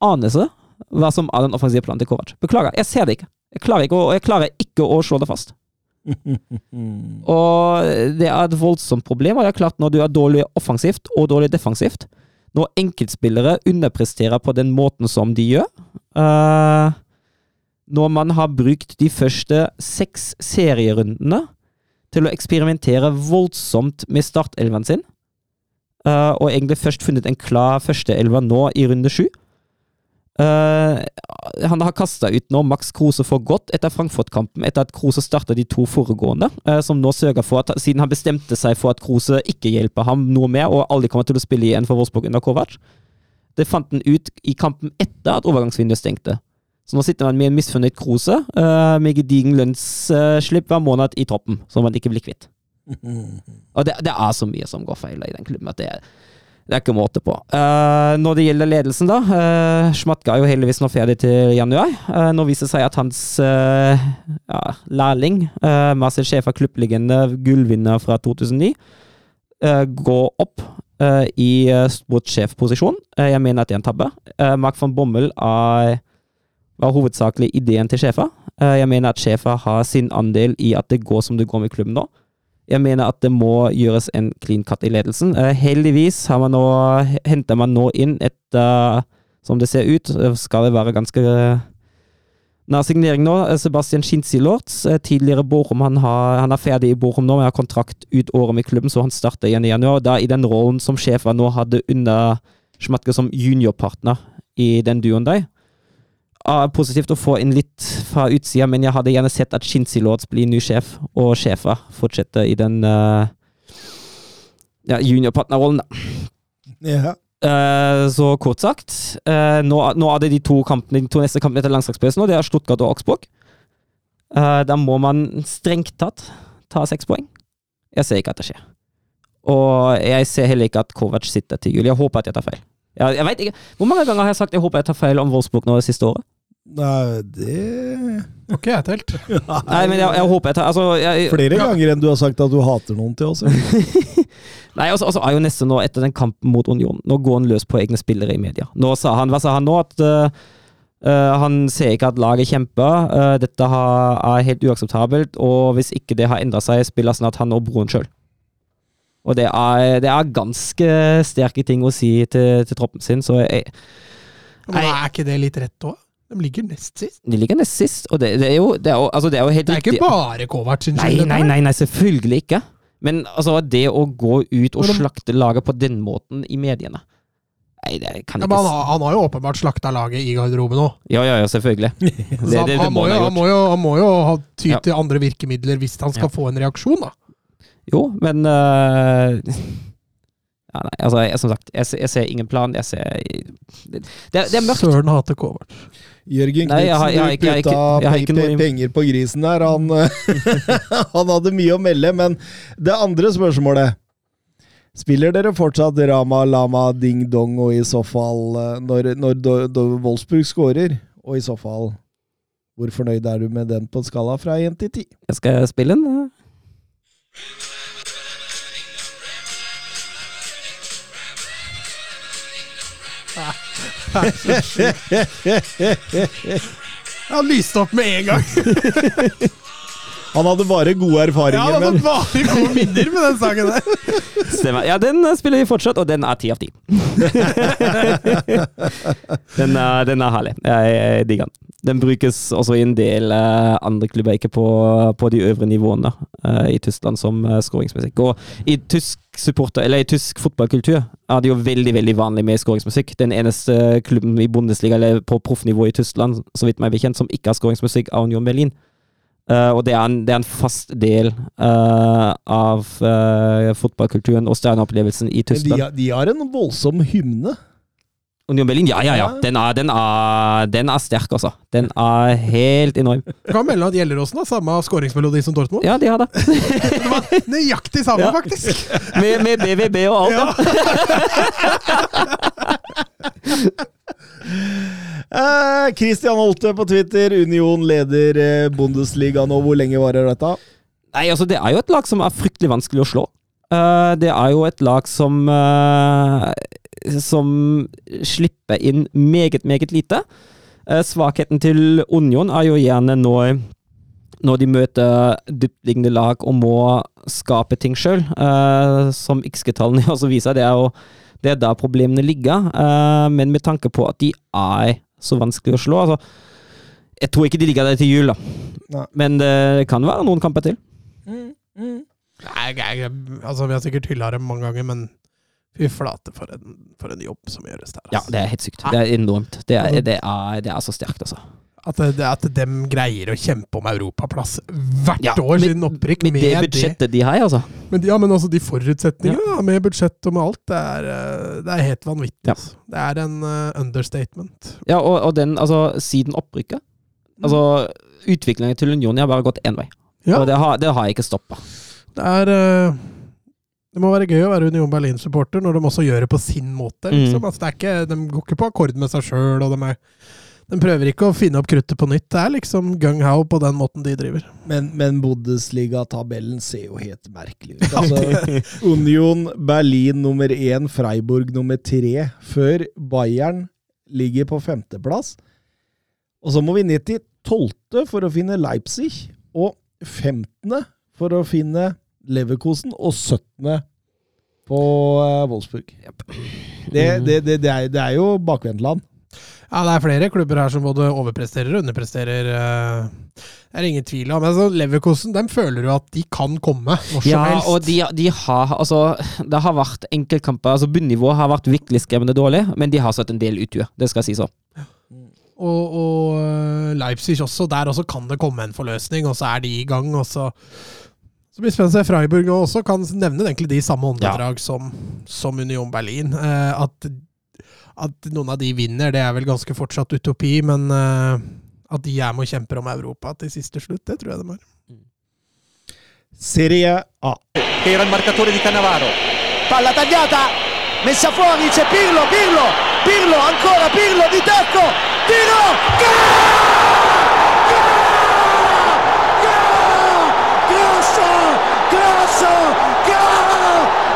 anelse hva som er den offensive planen til Kovac. Beklager, jeg ser det ikke. Jeg klarer ikke å, jeg klarer ikke å slå det fast. Og det er et voldsomt problem. Og det er klart når du er dårlig offensivt og dårlig defensivt, når enkeltspillere underpresterer på den måten som de gjør eh, Når man har brukt de første seks serierundene til å eksperimentere voldsomt med startelven sin, uh, og egentlig først funnet en klar førsteelver nå i runde sju Uh, han har kasta ut nå Max Krose for godt etter Frankfurt-kampen, etter at Krose starta de to foregående, uh, som nå sørger for at Siden han bestemte seg for at Krose ikke hjelper ham noe mer, og aldri kommer til å spille igjen for Wolfsburg under Kovac. Det fant en ut i kampen etter at overgangsvinduet stengte. Så nå sitter man med en misfornøyd Krose, uh, med gedigen lønnsslipp hver måned i troppen, som man ikke blir kvitt. Og det, det er så mye som går feil i den klubben at det er det er ikke måte på. Uh, når det gjelder ledelsen, da. Uh, Schmatka er jo heldigvis nå ferdig til januar. Uh, nå viser det seg at hans uh, ja, lærling, uh, Marcel Schäfer, klubblegende, gullvinner fra 2009, uh, går opp uh, i uh, sportssjefposisjon. Uh, jeg mener at det er en tabbe. Uh, Mark van Bommel er, var hovedsakelig ideen til sjefa. Jeg mener at sjefa har sin andel i at det går som det går med klubben nå. Jeg mener at det må gjøres en clean cut i ledelsen. Eh, heldigvis man nå, henter man nå inn et eh, Som det ser ut, eh, skal det være ganske nær signering nå. eh, Sebastian Schinzi-Lortz, eh, tidligere Bochum. Han, har, han er ferdig i Bochum nå, men har kontrakt ut året med klubben, så han starter igjen i januar. Da i den rollen som sjef han nå hadde under Schmatke som juniorpartner i den duoen der. Ah, positivt å få inn litt fra utsida, men jeg hadde gjerne sett at Shinzi Lords blir ny sjef, og sjefer fortsetter i den uh, ja, juniorpartnerrollen, da. Ja. Eh, så kort sagt, eh, nå, nå er det de to, kampene, de to neste kampene etter langslagspausen, og det er Stuttgart og Augsburg. Eh, da må man strengt tatt ta seks poeng. Jeg ser ikke at det skjer. Og jeg ser heller ikke at Kovac sitter til jul. Jeg håper at jeg tar feil. Jeg, jeg vet ikke. Hvor mange ganger har jeg sagt jeg håper jeg tar feil om Wolfsburg nå det siste året? Nei, det Har ikke jeg telt. Nei, men jeg, jeg håper jeg tar altså, jeg, Flere ganger enn du har sagt at du hater noen til oss. Nei, altså, altså er jo nesten nå etter den kampen mot Union Nå går han løs på egne spillere i media. Nå sa han, Hva sa han nå? At øh, han ser ikke at laget kjemper. Uh, dette har, er helt uakseptabelt, og hvis ikke det har endra seg, spiller snart han og broren sjøl. Og det er, det er ganske sterke ting å si til, til troppen sin, så jeg, Men er ikke det litt rett òg? De ligger nest sist. de ligger nest sist, og det, det, er jo, det, er jo, altså, det er jo helt Det er ikke bare Kovac sin skyld. nei, nei, nei, selvfølgelig ikke. Men altså, det å gå ut og slakte laget på den måten i mediene Nei, det kan Ja, ikke men han, har- han har jo åpenbart slakta laget i garderoben òg. Ja, ja, ja, selvfølgelig. Det, han, han, må jo, ha han, må jo, han må jo ha ty Ja. til andre virkemidler hvis han skal Ja. få en reaksjon, da. Jo, men uh, ja, nei, altså, jeg, Som sagt, jeg, jeg ser ingen plan. Jeg ser Det, det, det er mørkt. Søren hater Kovac. Jørgen Knutsen, putta noe- penger på grisen der. Han, han hadde mye å melde, men det andre spørsmålet Spiller dere fortsatt Rama Lama Ding Dong, og i så fall eh, Når, når do, do Wolfsburg scorer, og i så fall Hvor fornøyd er du med den på skala fra 1 til 10? Jeg skal spille den. øh. Han lyste opp med en gang! Han hadde bare gode erfaringer. Ja, han hadde bare gode minner med den sangen der. Stemmer. Ja, den eh, spiller vi fortsatt, og den er ti av ti. den, er- den er herlig. Jeg, jeg digger den. Den brukes også i en del eh, andre klubber, ikke på, på de øvre nivåene eh, i Tyskland, som uh, skåringsmusikk. Og i tysk supporter, eller i tysk fotballkultur er det jo veldig veldig vanlig med skåringsmusikk. Den eneste klubben i Bundesliga eller på proffnivå i Tyskland så vidt meg bekjent, som ikke har skåringsmusikk, er Union Berlin. Uh, og det er, en, det er en fast del uh, av uh, fotballkulturen og stjerneopplevelsen i Tyskland. de, de har en voldsom hymne. Union Berlin, ja, ja, ja. Den er, den er, den er sterk, altså. Den er helt enorm. Du kan melde at Gjelleråsen har samme skåringsmelodi som Dortmund. Ja, de har det. Det var nøyaktig samme, Ja. faktisk! Med, med BVB og alt. Ja. Eh, Christian Holte på Twitter. Union leder eh, Bundesliga nå. Hvor lenge varer dette? Nei, altså, det er jo et lag som er fryktelig vanskelig å slå. Eh, det er jo et lag som uh, Som slipper inn meget, meget lite. Uh, svakheten til Union er jo gjerne når når de møter dyptliggende lag og må skape ting sjøl, som XG-tallene også viser, det er jo det er der problemene ligger. Men med tanke på at de er så vanskelig å slå altså, Jeg tror ikke de ligger der til jul, da. Nei. Men det kan være noen kamper til. Nei, jeg, jeg, altså, vi har sikkert hylla dem mange ganger, men fy flate for en, for en jobb som gjøres der. Ja, Altså. det er helt sykt. Det er enormt. Det er, det er, det er så sterkt, altså. At, det, at dem greier å kjempe om europaplass hvert Ja, år med- siden opprykk. Med det budsjettet de har, altså. Men, ja, men også de forutsetningene ja. med budsjett og med alt, det er, eh, det er helt vanvittig. Ja. altså. Det er en uh, understatement. Ja, og, og den, altså, siden opprykket Altså, utviklingen til Union har bare gått én vei. Ja. Og det har, det har ikke stoppa. Det er eh, Det må være gøy å være Union Berlin-supporter når de også gjør det på sin måte. Mm. Liksom. Altså, det er ikke, de går ikke på akkord med seg sjøl, og de, er, de prøver ikke å finne opp kruttet på nytt. Det er liksom gung-how på den måten de driver. Men, men Bundesliga-tabellen ser jo helt merkelig ut. Altså, Union Berlin nummer én, Freiburg nummer tre, før Bayern ligger på femteplass. Og så må vi ned til tolvte for å finne Leipzig, og femtende for å finne Leverkosen, og syttende på eh, Wolfsburg. Det, det, det, det, er, det er jo bakvendtland. Ja, det er flere klubber her som både overpresterer og underpresterer. eh, Det er ingen tvil om. Altså, Leverkosen de føler jo at de kan komme når som Ja, helst. og de, de har altså Det har vært enkeltkamper altså Bunnivået har vært virkelig skremmende dårlig, men de har satt en del utue. Det skal sies òg. Og, og øh, Leipzig også. Der også kan det komme en forløsning, og så er de i gang. Og så, så blir spennende å se Freiburg også kan nevne egentlig de samme åndedrag som, som Union Berlin. Eh, at, at noen av de vinner, det er vel ganske fortsatt utopi, men eh, at de er med og kjemper om Europa til siste slutt, det tror jeg de er. Serie A. era il marcatore di Cannavaro. Palla tagliata, messa fuori, c'è Pirlo, Pirlo, Pirlo, ancora Pirlo di tacco, tiro, Grosso, grosso,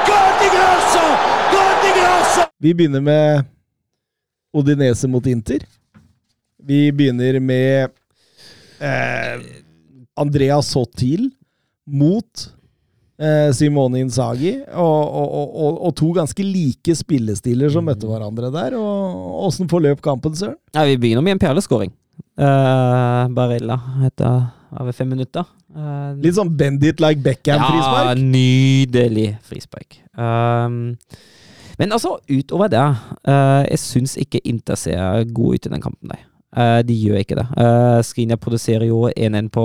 gol di Grosso, gol Grosso! Vi begynner med Odinese mot Inter. Vi begynner med eh, Andrea Sotil mot eh, Simone Inzaghi. Og, og, og, og, og to ganske like spillestiler som møtte hverandre der. Og Åssen forløp kampen, Søren? Ja, vi begynner med en perleskåring. Uh, Barilla etter over fem minutter. Eh, Litt sånn bend it like Beckham-frispark. Ja, nydelig frispark. Um, men altså, utover det uh, Jeg syns ikke Inter ser god ut i den kampen. nei. Eh, de gjør ikke det. Uh, Skrinja produserer jo 1-1 på,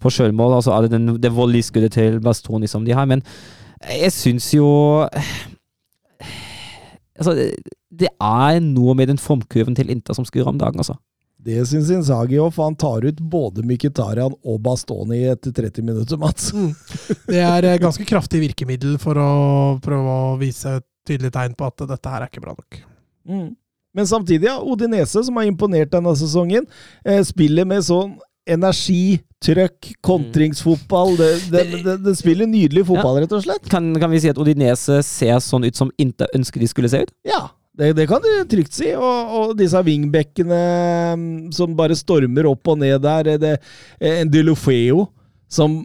på sjølmål, altså så er det den, det voldelige skuddet til Bastoni som de har, men jeg syns jo Altså, det, det er noe med den formkurven til Inter som skurrer om dagen, altså. Det syns Inzaghi òg, for han tar ut både Mkhitaryan og Bastoni etter 30 minutter, Mats. Det er eh, ganske kraftig virkemiddel for å prøve å vise et tydelig tegn på at dette her er ikke bra nok. Mm. Men samtidig, ja, Odinese, som har imponert denne sesongen, eh, spiller med sånn energi, trøkk, kontringsfotball. Det, det, det, det spiller nydelig fotball, rett og slett. Kan, kan vi si at Odinese ser sånn ut som Inter ønsker de skulle se ut? Ja, det, det kan du trygt si. Og, og disse wingbackene mm, som bare stormer opp og ned der. Det, en Delofeo som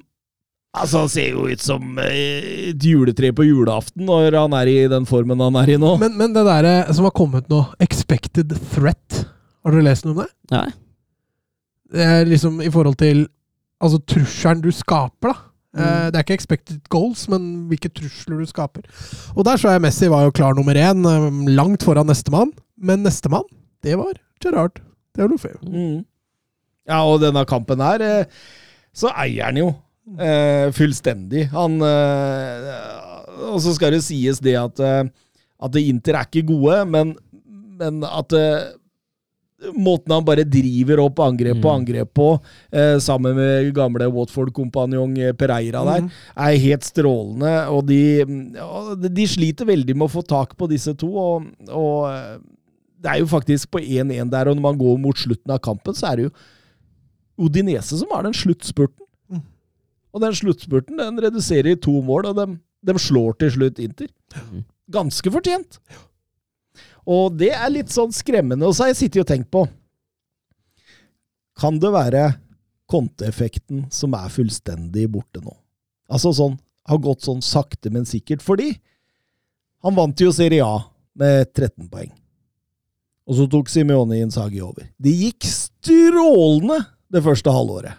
Altså, han ser jo ut som eh, et juletre på julaften når han er i den formen han er i nå. Men, men det derre som har kommet nå, expected threat, har dere lest noe om det? Nei. Det er liksom i forhold til altså trusselen du skaper, da. Mm. Eh, Det er ikke expected goals, men hvilke trusler du skaper. Og der så jeg Messi var jo klar nummer én, eh, langt foran nestemann. Men nestemann, det var Gerard Deolofeu. Mm. Ja, og denne kampen her, eh, så eier han jo eh, fullstendig. Han eh, Og så skal det sies det at, at Inter er ikke gode, men, men at eh, Måten han bare driver opp angrep på Mm. angrep på, eh, sammen med gamle Watford-kompanjong eh, Pereira der, er helt strålende. Og de, ja, de sliter veldig med å få tak på disse to. Og, og eh, det er jo faktisk på 1-1 der, og når man går mot slutten av kampen, så er det jo Odinese som har den sluttspurten. Mm. Og den sluttspurten den reduserer i to mål, og de, de slår til slutt Inter. Mm. Ganske fortjent. Og det er litt sånn skremmende. Og så har jeg sittet og tenkt på Kan det være konteeffekten som er fullstendig borte nå? Altså sånn Har gått sånn sakte, men sikkert. Fordi han vant jo Serie A med 13 poeng. Og så tok Simeone Insagi over. Det gikk strålende det første halvåret.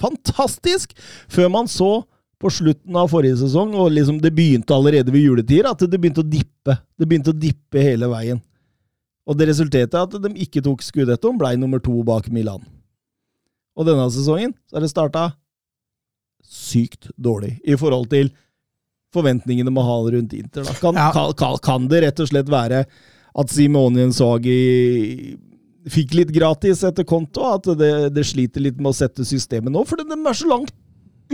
Fantastisk! Før man så på slutten av forrige sesong, og liksom det begynte allerede ved juletider, at det begynte å dippe. Det begynte å dippe hele veien. Og det resulterte at de ikke tok skudettoen, blei nummer to bak Milan. Og denne sesongen så har det starta sykt dårlig i forhold til forventningene man har rundt Inter. Kan, Ja. kan, kan, det rett og slett være at Simonien Sagi fikk litt gratis etter konto, at det, det sliter litt med å sette systemet nå, for de er så langt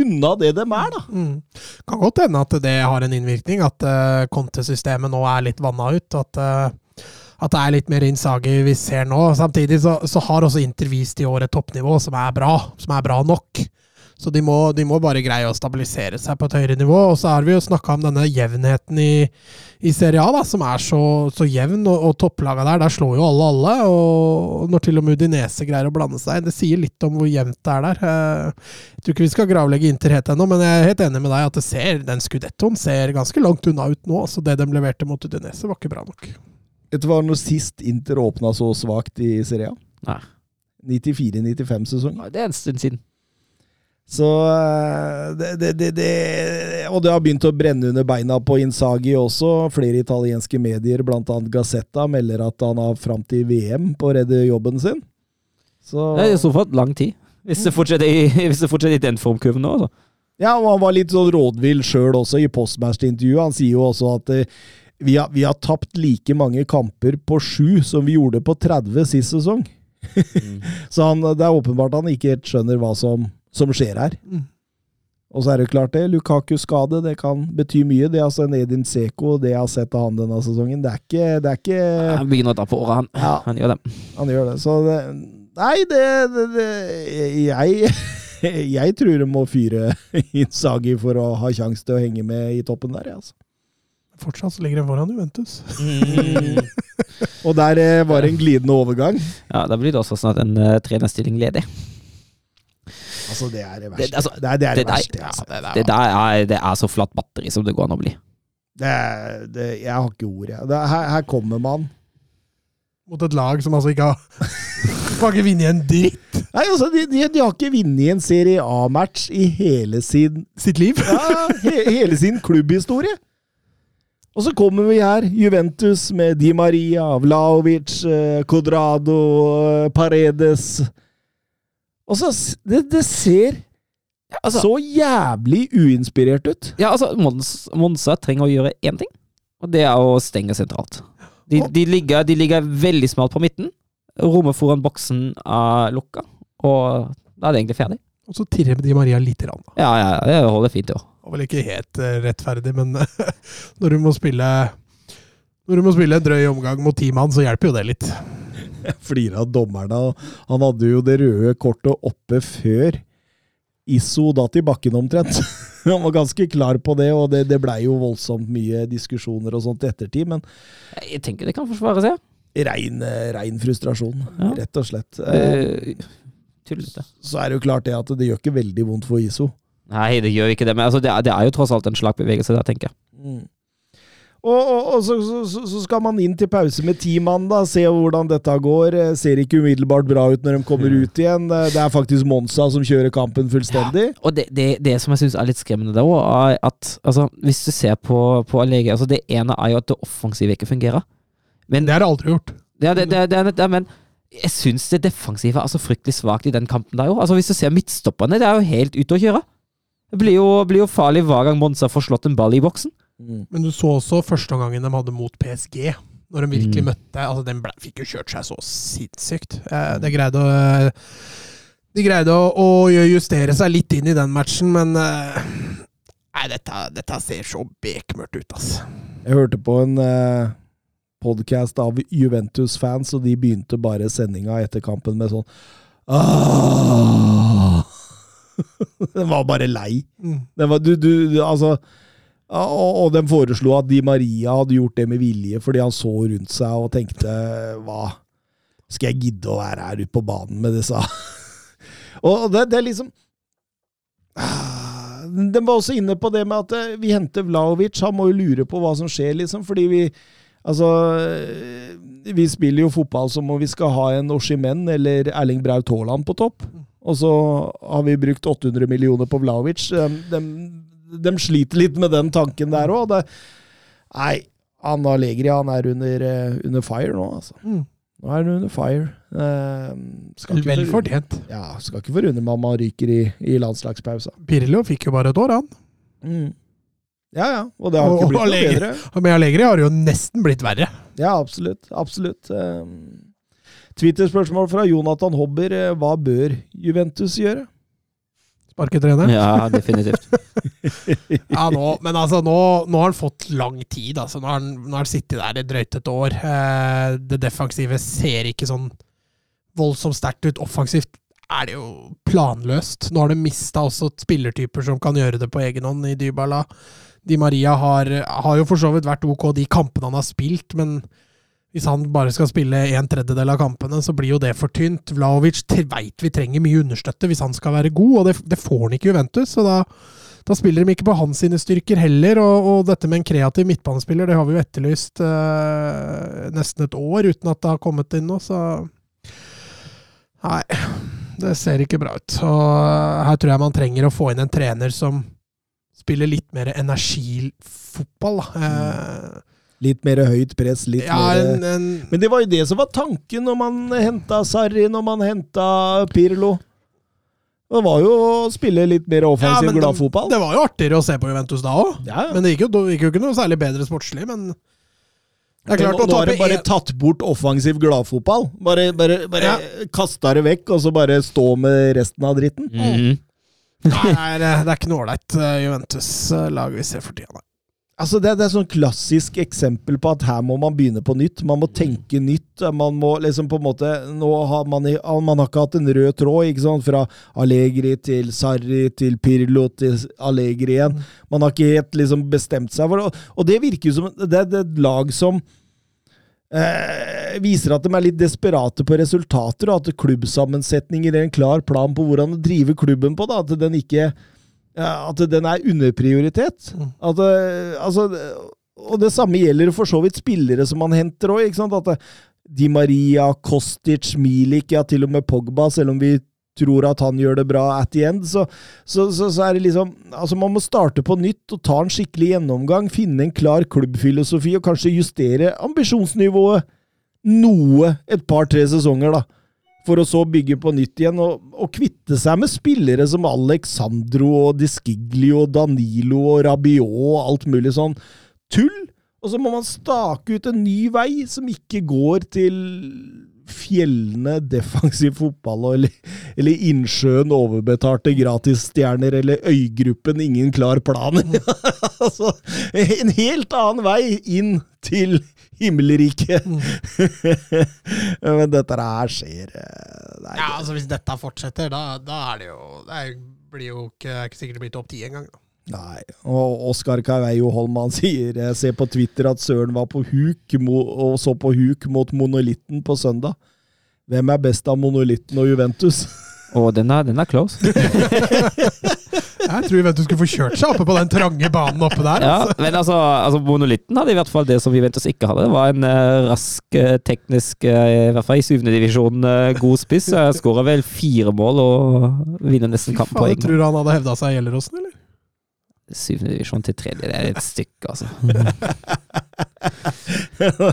unna det de er, da. Mm. Kan godt hende at det har en innvirkning, at uh, kontesystemet nå er litt vanna ut. At, uh, at det er litt mer Innsagi vi ser nå. Samtidig så, så har også Inter vist i år et toppnivå som er bra, som er bra nok. Så de må, de må bare greie å stabilisere seg på et høyere nivå. Og så har vi jo snakka om denne jevnheten i, i Serie A, da, som er så, så jevn. Og, og topplaga der, der slår jo alle alle. Og når til og med Udinese greier å blande seg inn, det sier litt om hvor jevnt det er der. Eh, Jeg tror ikke vi skal gravlegge Inter helt ennå, men jeg er helt enig med deg at det ser, den skudettoen ser ganske langt unna ut nå. Så det de leverte mot Udinese, var ikke bra nok. Vet du hva når sist Inter åpna så svakt i Serie A? Nei. 94-95-sesong. Det er en stund siden. Så eh, det, det, det, Og det har begynt å brenne under beina på Insagi også. Flere italienske medier, bl.a. Gazzetta, melder at han har fram til VM på å redde jobben sin. Så Det er i så fall lang tid. Hvis det fortsetter i, det fortsetter i den formkurven nå, altså. Ja, og han var litt sånn rådvill sjøl også i postmatch-intervjuet. Han sier jo også at eh, vi, har, vi har tapt like mange kamper på sju som vi gjorde på 30 sist sesong. Så han, det er åpenbart han ikke helt skjønner hva som, som skjer her. Mm. Og så er det klart det, Lukaku-skade, det kan bety mye. Det er altså en Edin Seko, det jeg har sett av han denne sesongen. Det er ikke, det er ikke Han begynner å ta på året, han. Ja. Han gjør det. Han gjør det. Så det Nei, det, det, det Jeg jeg tror de må fyre Insagi for å ha sjanse til å henge med i toppen der. Altså. Fortsatt så ligger de foran Juventus. Og der eh, var det en glidende overgang. Ja, Da blir det også snart en uh, trenerstilling ledig. Altså, det er det verste. Det- altså, det, er, det, er det, der- verste. ja, Det der er, det er så flatt batteri som det går an å bli. Det er, det, jeg har ikke ord, jeg. Det, her, her kommer man. Mot et lag som altså ikke har Kan ikke vinne en dritt Nei, altså, de, de, de har ikke vunnet en Serie A-match i hele sin sitt liv. Ja, he, hele sin klubbhistorie. Og så kommer vi her, Juventus med Di Maria, Vlaovic, eh, Codrado, eh, Paredes Og så Det, det ser altså- så jævlig uinspirert ut. Ja, altså, Monsa, trenger å gjøre én ting, og det er å stenge sentralt. De, de, ligger, de ligger veldig smalt på midten. Rommet foran boksen er lukka, og da er det egentlig ferdig. Og så tirrer de Maria lite grann. Ja, ja, det holder fint, det òg. Det var vel ikke helt eh, rettferdig, men når du må spille når du må spille en drøy omgang mot ti mann, så hjelper jo det litt. Jeg flirer av dommerne. Han hadde jo det røde kortet oppe før Isso datt i bakken omtrent. Han var ganske klar på det, og det, det blei jo voldsomt mye diskusjoner og sånt i ettertid. Men Jeg tenker det kan forsvare seg. rein, eh, rein frustrasjon, Ja. rett og slett. Eh, Tullete. Så er det jo klart det at det gjør ikke veldig vondt for Iso. Nei, det gjør ikke det, men altså, det, er, det er jo tross alt en slagbevegelse der, tenker jeg. Mm. Og, og, og så, så, så skal man inn til pause med ti mann, da. Se hvordan dette går. Eh, Ser ikke umiddelbart bra ut når de kommer ut igjen. Eh, Det er faktisk Monza som kjører kampen fullstendig. Og det, det, det som jeg syns er litt skremmende der òg, er at altså, hvis du ser på, på Allegri altså, Det ene er jo at det offensive ikke fungerer. Men Det har det aldri gjort. Det, er- det, det, det, det, men jeg syns det defensive er så fryktelig svakt i den kampen der jo. Altså, hvis du ser midtstopperne, det er jo helt ute å kjøre. Det blir jo, blir jo farlig hver gang Monza får slått en ball i boksen. Men du så også førsteomgangen de hadde mot PSG. Når de virkelig Mm. møtte altså Den ble, fikk jo kjørt seg så sinnssykt. Eh, det greide å De greide å, å justere seg litt inn i den matchen, men eh, Nei, dette, dette ser så bekmørkt ut, ass. Jeg hørte på en eh, podkast av Juventus-fans, og de begynte bare sendinga etter kampen med sånn! Den var bare lei. Mm. Var, du, du, du, altså og, og de foreslo at Di Maria hadde gjort det med vilje fordi han så rundt seg og tenkte Hva skal jeg gidde å være her ute på banen med disse Og det, det er liksom Ah, De var også inne på det med at eh, vi henter Vlaovic. Han må jo lure på hva som skjer, liksom. Fordi vi Altså eh, Vi spiller jo fotball som om vi skal ha en Oshimen eller Erling Braut Haaland på topp. Og så har vi brukt 800 millioner på Vlaovic. De, de, de sliter litt med den tanken der òg. Nei, han Allegri han er under, eh, under fire nå, altså. Mm. Nå er han under fire. Eh, Vel fortjent. Ja, skal ikke forundre meg om han ryker i, i landslagspausa. Pirlo fikk jo bare et år, han. Mm. Ja, ja. Og det har Og- ikke blitt noe bedre. Og med Allegri har det jo nesten blitt verre. Ja, absolutt. Absolutt. Eh, Twitter-spørsmål fra Jonathan Hobber. eh, Hva bør Juventus gjøre? Sparke treneren. Ja, definitivt. Ja, nå, men altså, nå, nå har han fått lang tid. Altså. Nå har han, nå har han sittet der i drøyt et år. Eh, det defensive ser ikke sånn voldsomt sterkt ut. Offensivt er det jo planløst. Nå har de mista også spillertyper som kan gjøre det på egen hånd, i Dybala. Di Maria har, har jo for så vidt vært ok de kampene han har spilt, men hvis han bare skal spille en tredjedel av kampene, så blir jo det for tynt. Vlaovic veit vi trenger mye understøtte hvis han skal være god, og det, det får han ikke i Juventus. så da da spiller de ikke på hans sine styrker heller, og, og dette med en kreativ midtbanespiller, det har vi jo etterlyst eh, nesten et år uten at det har kommet inn nå, så Nei, det ser ikke bra ut. Og eh, her tror jeg man trenger å få inn en trener som spiller litt mer energifotball. da. Eh, Litt mer høyt press, litt ja, mer en, en, Men det var jo det som var tanken når man henta Sarri, når man henta Pirlo. Det var jo å spille litt mer ja, offensiv men gladfotball. Det var jo artigere å se på Juventus da òg. Ja, ja. Men det gikk jo, det gikk jo ikke noe særlig bedre sportslig. Men det er klart nå, å nå har de bare en- tatt bort offensiv gladfotball. Bare, bare, bare Ja. kasta det vekk, og så bare stå med resten av dritten. Mhm. Nei, det er, det er ikke noe ålreit eh, Juventus-lag vi ser for tida. nei. Altså det, det er sånn klassisk eksempel på at her må man begynne på nytt. Man må tenke nytt. Man må liksom på en måte Nå har man, i- man har ikke hatt en rød tråd, ikke sant? Fra Allegri til Sarri til Pirlo til Allegri igjen. Man har ikke helt liksom bestemt seg for det. Og det virker jo som det, det er et lag som eh, viser at de er litt desperate på resultater, og at klubbsammensetninger er en klar plan på hvordan å drive klubben på. da, At den ikke ja, At den er underprioritet. Mm. At, eh, altså, og det samme gjelder for så vidt spillere som man henter òg. At Di Maria, Kostic, Milik, ja til og med Pogba, selv om vi tror at han gjør det bra at the end, så, så, så, så er det liksom Altså, man må starte på nytt og ta en skikkelig gjennomgang. Finne en klar klubbfilosofi og kanskje justere ambisjonsnivået noe et par-tre sesonger, da. For å så bygge på nytt igjen, og, og kvitte seg med spillere som Alexandro og Disciglio og Danilo og Rabiot og alt mulig sånn tull. Og så må man stake ut en ny vei som ikke går til fjellene defensiv fotball, eller, eller innsjøen overbetalte gratisstjerner, eller øygruppen ingen klar plan. altså, en helt annen vei inn til himmelriket. Men dette her skjer det Nei, Ja, altså Hvis dette fortsetter, da, da er det jo Det blir jo ikke, ikke sikkert det blir topp ti engang. Nei, og Oskar Carveio Holman sier Jeg ser på Twitter at Søren var på huk og så på huk mot monolitten på søndag. Hvem er best av monolitten og Juventus? Og den er, den er close. Jeg tror Juventus skulle få kjørt seg oppe på den trange banen oppe der. Ja, Altså. men altså, altså Monolitten hadde i hvert fall det som Juventus ikke hadde. Det var en uh, rask, eh, teknisk, uh, i hvert fall i syvende divisjon, uh, god spiss. Jeg skåra vel fire mål og vinner nesten Fy kampen på faen, egen hånd. tror du han hadde hevda seg i Gjelleråsen, eller? Syvende divisjon til tredje, det er et stykke, altså.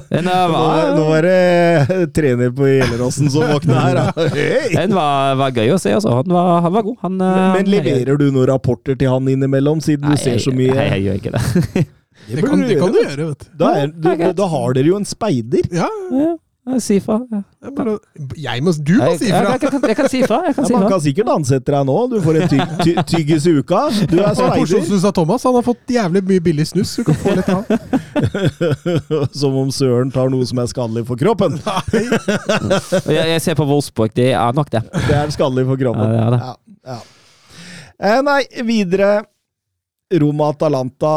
Den var, Nå, nå var, det trener på Gjelleråsen som våkna her, da. Hey! den var, var gøy å se, altså. Han var, han var god. Han, men, Men leverer du noen rapporter til han innimellom, siden Nei, du ser så mye? Nei, jeg gjør ikke det. Det kan, det kan du gjøre, vet du. Da, er, du, da har dere jo en speider. Ja, Ja, jeg sier fra. Ja. bare, jeg må, du må Jeg, si fra! jeg, jeg, kan- jeg kan si fra. Jeg kan si fra. man kan sikkert ansette deg nå. Du får en tyg, ty, tyggis i uka. Du er av Thomas. Han har fått jævlig mye billig snus. Du kan få litt av. Som om Søren tar noe som er skadelig for kroppen. Nei! Jeg, jeg ser på Wolfsburg, det er nok det. Det er skadelig for kroppen. Ja, det er det. Ja, ja. Eh, nei, videre. Roma-Atalanta.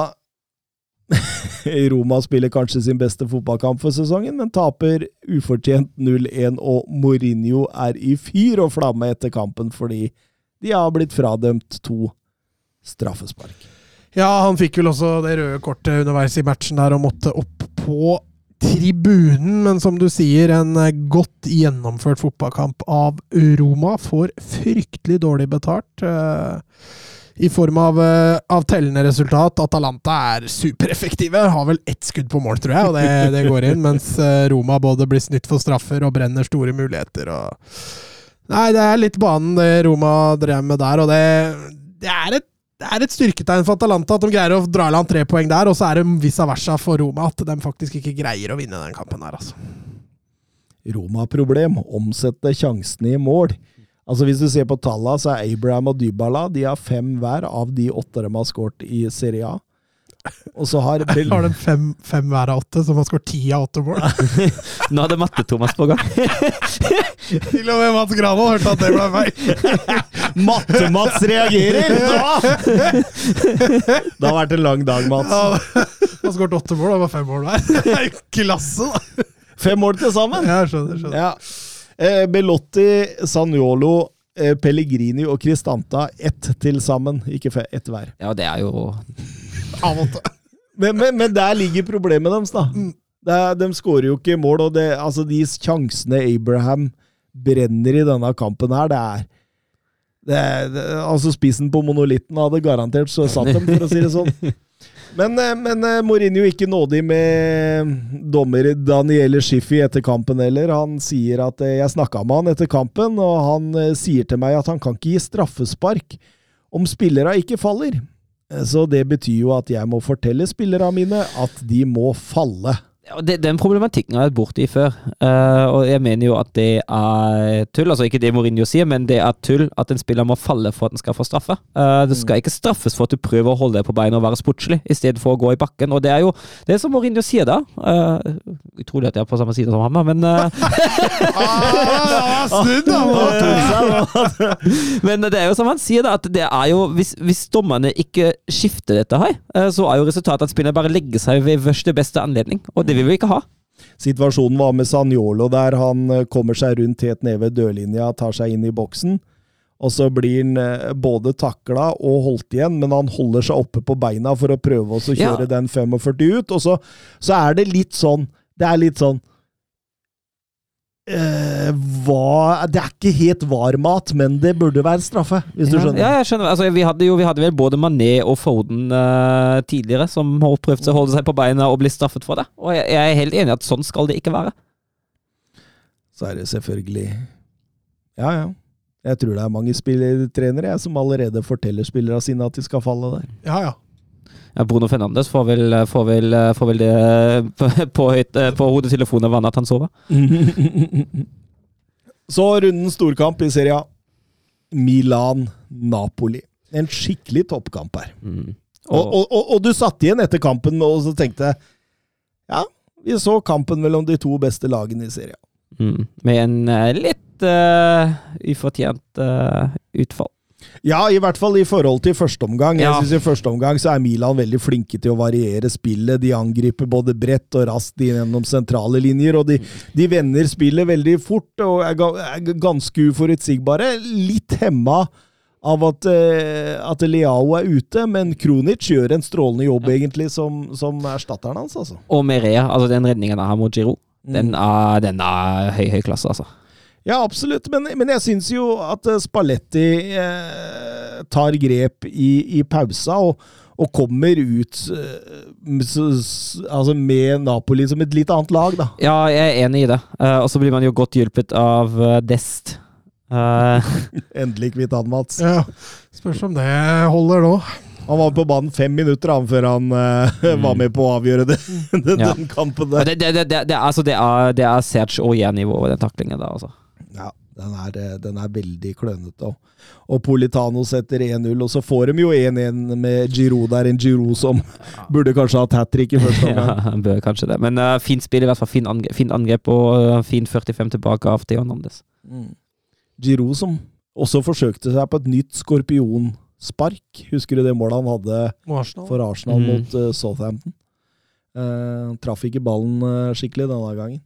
Roma spiller kanskje sin beste fotballkamp for sesongen, men taper ufortjent 0-1, og Mourinho er i fyr og flamme etter kampen fordi de har blitt fradømt to straffespark. Ja, han fikk vel også det røde kortet underveis i matchen der og måtte opp på tribunen. Men som du sier, en eh, godt gjennomført fotballkamp av Roma. Får fryktelig dårlig betalt. I form av, eh, av tellende resultat. Atalanta er supereffektive. Har vel ett skudd på mål, tror jeg, og det, det går inn. Mens eh, Roma både blir snytt for straffer og brenner store muligheter. Og Nei, det er litt banen det Roma drev med der, og det, det er et det er et styrketegn for Atalanta at de greier å dra i land tre poeng der, og så er det vice versa for Roma at de faktisk ikke greier å vinne den kampen her, altså. Roma-problem. Omsette sjansene i mål. Altså Hvis du ser på tallene, så er Abraham og Dybala de har fem hver av de åtte de har skåret i Serie A. Og så har Bill... Har de fem, fem hver av åtte, som har skåret ti av åtte mål? Nå hadde Matte-Thomas på gang. Til og med Mats Grano hørte at det ble feil. Matte-Mats reagerer! Da! Det har vært en lang dag, Mats. Ja, Han har skåret åtte mål, det var fem mål hver. Det er jo klasse, da! Fem mål til sammen! Ja, skjønner. skjønner. Ja. Eh, Belotti, Sanjolo, eh, Pellegrini og Cristanta ett til sammen. Ikke ett hver. Ja, det er jo Men, men, men der ligger problemet deres, da. Det er, de skårer jo ikke mål, og det, altså de sjansene Abraham brenner i denne kampen her, det er det, det, Altså, spissen på monolitten hadde garantert så satt dem, for å si det sånn. Men, eh, men eh, Mourinho ikke nådig med dommer Daniele Schiffi etter kampen heller. Han sier at eh, Jeg snakka med han etter kampen, og han sier til meg at han kan ikke gi straffespark om spillere ikke faller. Så det betyr jo at jeg må fortelle spillerne mine at de må falle. Ja, det, Den problematikken har jeg vært borti før, uh, og jeg mener jo at det er tull. Altså ikke det Mourinho sier, men det er tull at en spiller må falle for at den skal få straffe. Uh, det skal ikke straffes for at du prøver å holde deg på beina og være sportslig, i stedet for å gå i bakken. Og det er jo det er som Mourinho sier da. Uh, utrolig at jeg er på samme side som ham, men uh, Ah, snudd, da! Men det er jo som han sier, da, at det er jo Hvis, hvis dommerne ikke skifter dette her, så er jo resultatet at spillerne bare legger seg ved første beste anledning, og det vil vi ikke ha. Situasjonen var med Sanjolo der han eh, kommer seg rundt helt ned ved dørlinja, tar seg inn i boksen. Og så blir han eh, både takla og holdt igjen, men han holder seg oppe på beina for å prøve å å Ja. kjøre den 45 ut. Og så, så er det litt sånn Det er litt sånn eh, hva, Det er ikke helt var-mat, men det burde være straffe, hvis du skjønner. Ja, jeg skjønner. Altså, vi, hadde jo, vi hadde vel både Mané og Foden eh, tidligere som har prøvd å holde seg på beina og bli straffet for det. Og jeg, jeg er helt enig i at sånn skal det ikke være. Så er det selvfølgelig Ja, ja. Jeg tror det er mange spillertrenere jeg, som allerede forteller spillerne sine at de skal falle der. Ja, ja. Bruno Fernandes får vel, får vel, får vel det på, på, høyt- eh, på hodetelefonen vannet at han sover. Så runden storkamp i Serie A. Milan-Napoli. En skikkelig toppkamp her. Mm. Og, og, og, og du satt igjen etter kampen og så tenkte Ja, vi så kampen mellom de to beste lagene i serien. Mm. Med en eh, litt uh, ufortjent uh, utfall. Ja, i hvert fall i forhold til første omgang. Jeg Ja. synes I første omgang så er Milan veldig flinke til å variere spillet. De angriper både bredt og raskt gjennom sentrale linjer, og de, de vender spillet veldig fort og er, ganske uforutsigbare. Litt hemma av at, eh, at Leao er ute, men Kronic gjør en strålende jobb egentlig som, som erstatteren hans. altså. Og Merea, altså den redningen han har mot Giro, den, er, den er høy, høy klasse, altså. Ja, absolutt, men, men jeg syns jo at eh, Spalletti eh, tar grep i, i pausa og, og kommer ut eh, altså med Napoli som et litt annet lag, da. Ja, jeg er enig i det. Eh, og så blir man jo godt hjulpet av Dest. Eh, Endelig kvitt han, Mats. Ja, Spørs om det holder nå. Han var på banen fem minutter han, før han mm. var med på å avgjøre det, den, Ja. kampen der. det, det, det, altså, det er, det er Serge Aurier-nivået, den taklingen der, altså. Ja, den er, eh, den er veldig klønete. Og, og Politano setter 1-0, og så får de jo 1-1 med Giro der. En Giro som burde kanskje hatt hat trick i første Ja, omgang. han bør kanskje det. Men uh, fint spill, i hvert fall. Fint angrep, fint angrep og uh, fin 45 tilbake av Theo Nandes. Mm. Giro som også forsøkte seg på et nytt skorpionspark. Husker du det målet han hadde Arsenal. for Arsenal Mm. mot uh, Southampton? Uh, traff ikke ballen eh, skikkelig denne gangen.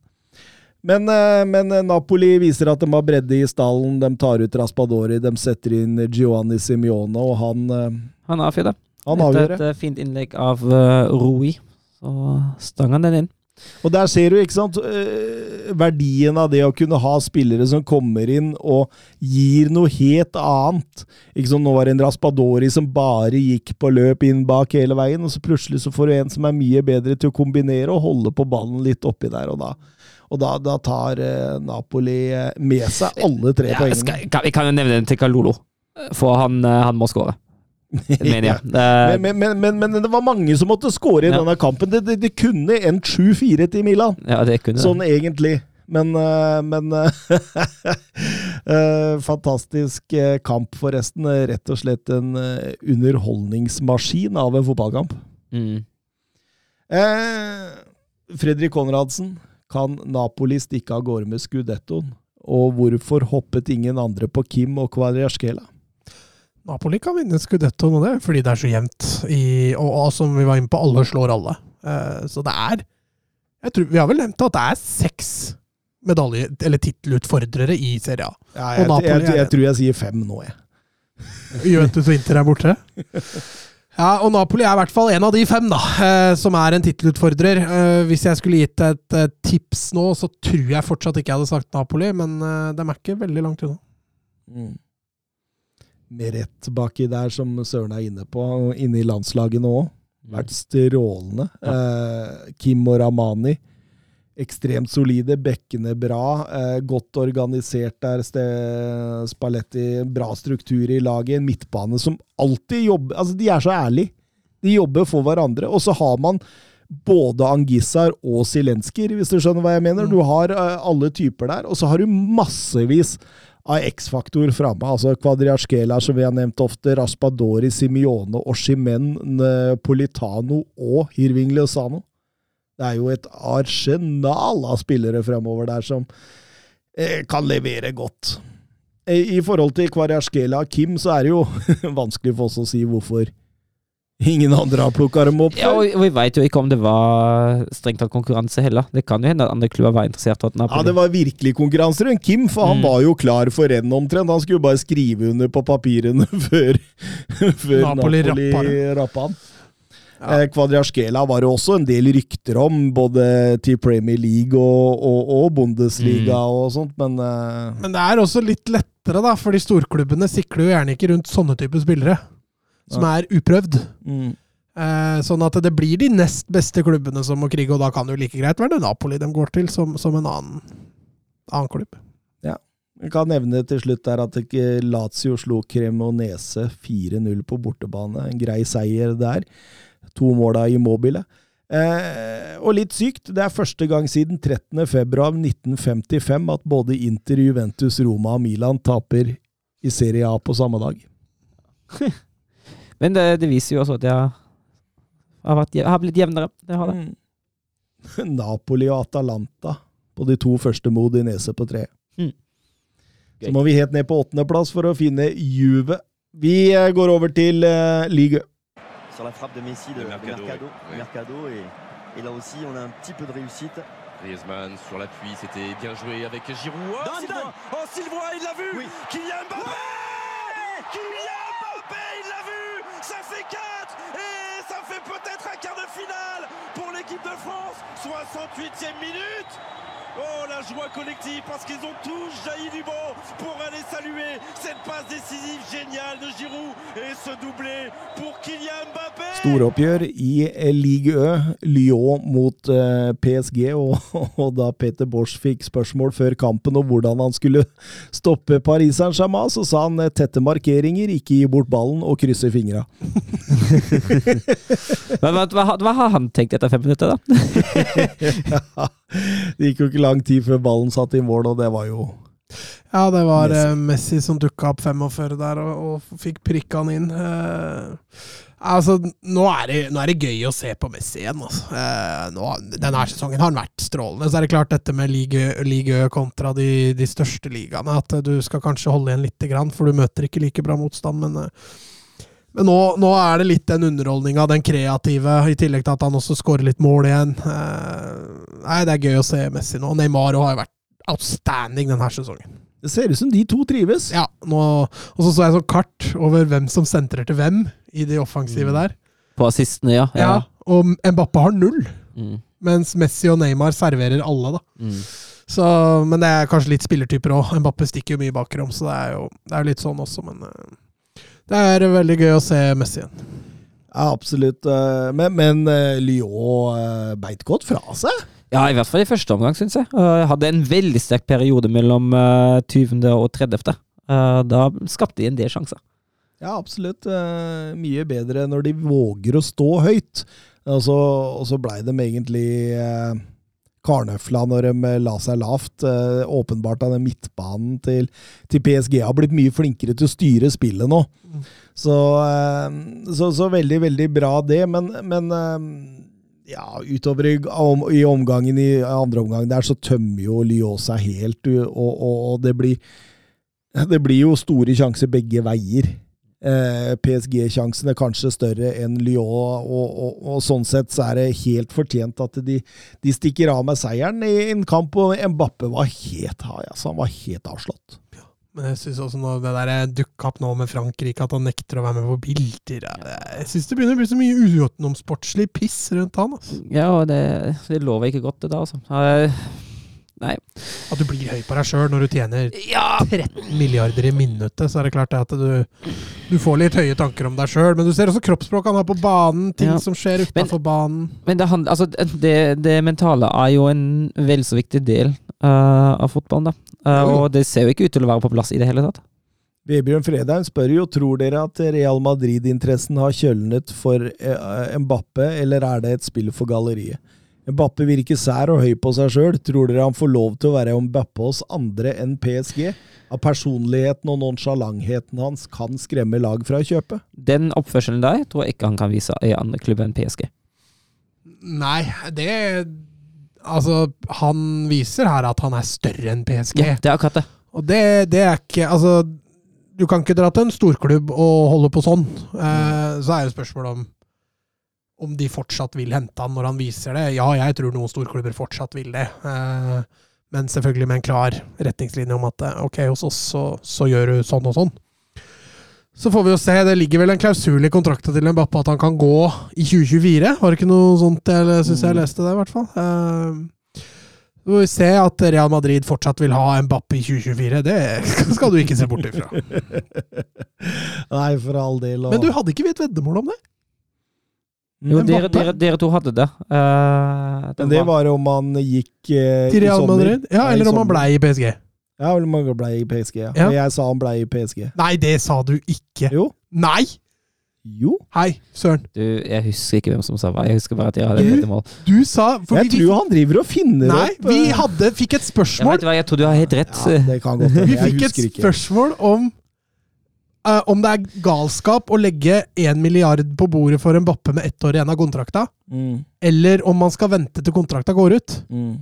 Men, eh, men eh, Napoli viser at de har bredde i stallen. De tar ut Raspadori, de setter inn Giovanni Simione, og han, eh, Han avgjør det. han Etter avgjør et det. eh, fint innlegg av Rui, så stang han den inn. Og der ser du ikke sant, verdien av det å kunne ha spillere som kommer inn og gir noe helt annet. Ikke som nå var det en Raspadori som bare gikk på løp inn bak hele veien, og så plutselig så får du en som er mye bedre til å kombinere og holde på ballen litt oppi der. Og da, og da, da tar eh, Napoli eh, med seg alle tre Ja, poengene. skal, kan, vi kan jo nevne den til Kalolo, for han, eh, han må skåre. Eh, Men, men, men, men, det var mange som måtte score i Ja. denne kampen. Det, det, det kunne endt 7-4 til Milan. ja, det kunne Sånn egentlig. Men, men Fantastisk kamp, forresten. Rett og slett en underholdningsmaskin av en fotballkamp. Mm. Fredrik Konradsen, kan Napoli stikke av gårde med skudettoen? Og hvorfor hoppet ingen andre på Kim og Kvadriaskela? Napoli kan vinne skudettoen, og det fordi det er så jevnt. I, og, og som vi var inne på, alle slår alle. Uh, så det er jeg tror, Vi har vel nevnt at det er seks medalje- eller tittelutfordrere i Serie A. Ja, jeg, jeg, jeg, jeg tror jeg sier fem nå, jeg. Juventus og Inter er borte. Ja, og Napoli er i hvert fall en av de fem, da, eh, som er en tittelutfordrer. Eh, hvis jeg skulle gitt et eh, tips nå, så tror jeg fortsatt ikke jeg hadde sagt Napoli, men de er ikke veldig langt unna. Mm. Med rett baki der, som Søren er inne på, og inne i landslaget nå òg. Vært strålende. Eh, Kim og Ramani. Ekstremt solide. Bekkene bra. Eh, godt organisert der. Spalletti. Bra struktur i laget. En midtbane som alltid jobber Altså, de er så ærlige. De jobber for hverandre. Og så har man både Angissar og Silenskir, hvis du skjønner hva jeg mener. Du har eh, alle typer der. Og så har du massevis av X-faktor framme. Altså Kvadriaskela, som vi har nevnt ofte, Raspadori, Simione, Oshimen, Politano og Hirving Lozano. Det er jo et arsenal av spillere fremover der som eh, kan levere godt. I forhold til Kvarjaskela og Kim, så er det jo vanskelig for oss å si hvorfor ingen andre har plukka dem opp. Ja, og, vi veit jo ikke om det var strengt tatt konkurranse heller. Det kan jo hende at andre klubber var interessert at Ja, det var virkelig konkurranse rundt Kim, for han Mm. var jo klar for renn omtrent. Han skulle jo bare skrive under på papirene før, før Napoli Napoli, rappa rappa han. Eh, Kvadriaskela var det også en del rykter om, både til Premier League og, og, og Bundesliga Mm. og sånt, men eh, Men det er også litt lettere, da, fordi storklubbene sikler jo gjerne ikke rundt sånne typer spillere. Som er uprøvd. mm. Eh, sånn at det blir de nest beste klubbene som må krige, og da kan det jo like greit være det Napoli de går til, som, som en annen, annen klubb. Jeg kan nevne til slutt der at Lazio slo Cremonese 4-0 på bortebane. En grei seier der. To måla i Mobile. Eh, og litt sykt, det er første gang siden 13.2.1955 at både Inter, Juventus, Roma og Milan taper i Serie A på samme dag. Men det, det viser jo også at jeg har, vært, jeg har blitt jevnere. Det har det. Mm. Napoli og Atalanta på de to første Modinese på tre. Mm. Så må vi helt ned på åttendeplass for å finne Juve Vi eh, går over til uh, ligue. Sur la frappe de Messi de, De de Mercado, Mercado, et, et là aussi on a un petit peu de réussite. Griezmann sur l'appui, c'était bien joué avec Giroud. Oh. Sylvain Oh, il l'a vu Oui. Kylian Mbappé Kylian Mbappé, il l'a vu Ça fait 4 Et ça fait peut-être un quart de finale pour l'équipe de France 68e minute Oh, la joie collective parce qu'ils ont tous jailli du banc pour aller saluer cette passe décisive géniale de Giroud et ce doublé pour Kylian Mbappé Storoppgjør i eh, Ligue Ø. Lyon mot eh, PSG, og, og da Peter Bosch fikk spørsmål før kampen om hvordan han skulle stoppe Paris Saint-Germain, så sa han eh, tette markeringer, ikke gi bort ballen og krysse fingra. Men hva, hva, hva har han tenkt etter fem minutter, da? Det gikk jo ikke lang tid før ballen satt i mål, og det var jo Ja, det var Messi. Messi som dukka opp 45 der og, og fikk prikka han inn. Eh, altså, nå er, det, nå er det gøy å se på Messi igjen. Altså. Eh, nå, denne sesongen har han vært strålende. Så er det klart dette med liga- liga kontra de, de største ligaene, at eh, du skal kanskje holde igjen lite grann, for du møter ikke like bra motstand. Men, eh, men nå, nå er det litt den underholdninga, den kreative, i tillegg til at han også skårer litt mål igjen. Eh, nei, det er gøy å se Messi nå. Neymar har jo vært outstanding denne sesongen. Det ser ut som de to trives. Ja, nå, og så så jeg sånn kart over hvem som sentrer til hvem i de offensive der. På assistene, ja. Ja, Og Mbappe har null, Mm, mens Messi og Neymar serverer alle, da. mm. Så, men det er kanskje litt spillertyper òg. Mbappe stikker jo mye bakrom, så det er jo det er litt sånn også, men eh, det er veldig gøy å se Messi igjen. Ja, absolutt. eh, Men, men eh, Lyon beit godt fra seg. Ja, i hvert fall i første omgang, syns jeg. Jeg hadde en veldig sterk periode mellom eh, 20. og 30. Eh, da skapte de en del sjanser. Ja, absolutt. eh, Mye bedre når de våger å stå høyt. Og så, og så blei de egentlig eh, karnøfla når de eh, la seg lavt. Eh, åpenbart av den midtbanen til, til PSG har blitt mye flinkere til å styre spillet nå. Så, eh, så, så veldig, veldig bra det. Men, men eh, ja, utover i, om, i omgangen i andre omgang der så tømmer jo Lyon seg helt, og, og, og det blir det blir jo store sjanser begge veier. Eh, PSG-sjansene kanskje større enn Lyon, og, og, og sånn sett så er det helt fortjent at de, de stikker av med seieren i en kamp, og Mbappe var helt high, altså. Han var helt avslått. Men jeg syns også når det der dukka opp nå med Frankrike, at han nekter å være med på bilder ja, Jeg syns det begynner å bli så mye utenomsportslig piss rundt han. Altså. Ja, og det, det lover ikke godt, det da, altså. Nei. At du blir høy på deg sjøl når du tjener Ja! 13 milliarder i minuttet, så er det klart at du, du får litt høye tanker om deg sjøl. Men du ser også kroppsspråket han har på banen, ting Ja. som skjer utafor banen. Men det, handler, altså, det, det mentale er jo en vel så viktig del uh, av fotballen, da. Uh, og det ser jo ikke ut til å være på plass i det hele tatt. Vebjørn Fredheim spør jo tror dere at Real Madrid-interessen har kjølnet for eh, Mbappe, eller er det et spill for galleriet? Mbappe virker sær og høy på seg sjøl. Tror dere han får lov til å være Mbappe hos andre enn PSG? Av personligheten og nonsjalantheten hans kan skremme lag fra å kjøpe? Den oppførselen der tror jeg ikke han kan vise i andre klubber enn PSG. Nei, det Altså, han viser her at han er større enn PSG. Ja, det er akkurat det. Og det, det er ikke Altså, du kan ikke dra til en storklubb og holde på sånn. Eh, så er jo spørsmålet om om de fortsatt vil hente han når han viser det. Ja, jeg tror noen storklubber fortsatt vil det. Eh, men selvfølgelig med en klar retningslinje om at eh, ok, hos oss så, så gjør du sånn og sånn. Så får vi jo se. Det ligger vel en klausul i kontrakten til Mbappé at han kan gå i 2024. Var det ikke noe sånt jeg syns jeg leste det, i hvert fall. Eh, så får vi se at Real Madrid fortsatt vil ha Mbappé i 2024. Det skal du ikke se bort ifra. Nei, for all del. og- Men du hadde ikke vi et veddemål om det? Jo, dere, dere, dere to hadde det. Eh, Men det var om han gikk eh, Til Real. Madrid? Ja, eller om han blei i PSG? Ja, eller om han blei i PSG. Ja. Ja. Men jeg sa han blei i PSG. Nei, det sa du ikke! Jo. Nei! Jo. Hei, Søren. Du, jeg husker ikke hvem som sa hva. Jeg husker bare at jeg hadde et mål. Du sa for Jeg vi, tror han driver og finner Nei, opp vi eh, hadde, fikk et Jeg, spørsmål. vet hva, jeg tror du har helt rett. Ja, det kan godt. Vi Jeg fikk et spørsmål om eh, om det er galskap å legge én milliard på bordet for en Bappe med ett år igjen av kontrakta, Mm, eller om man skal vente til kontrakta går ut. mm.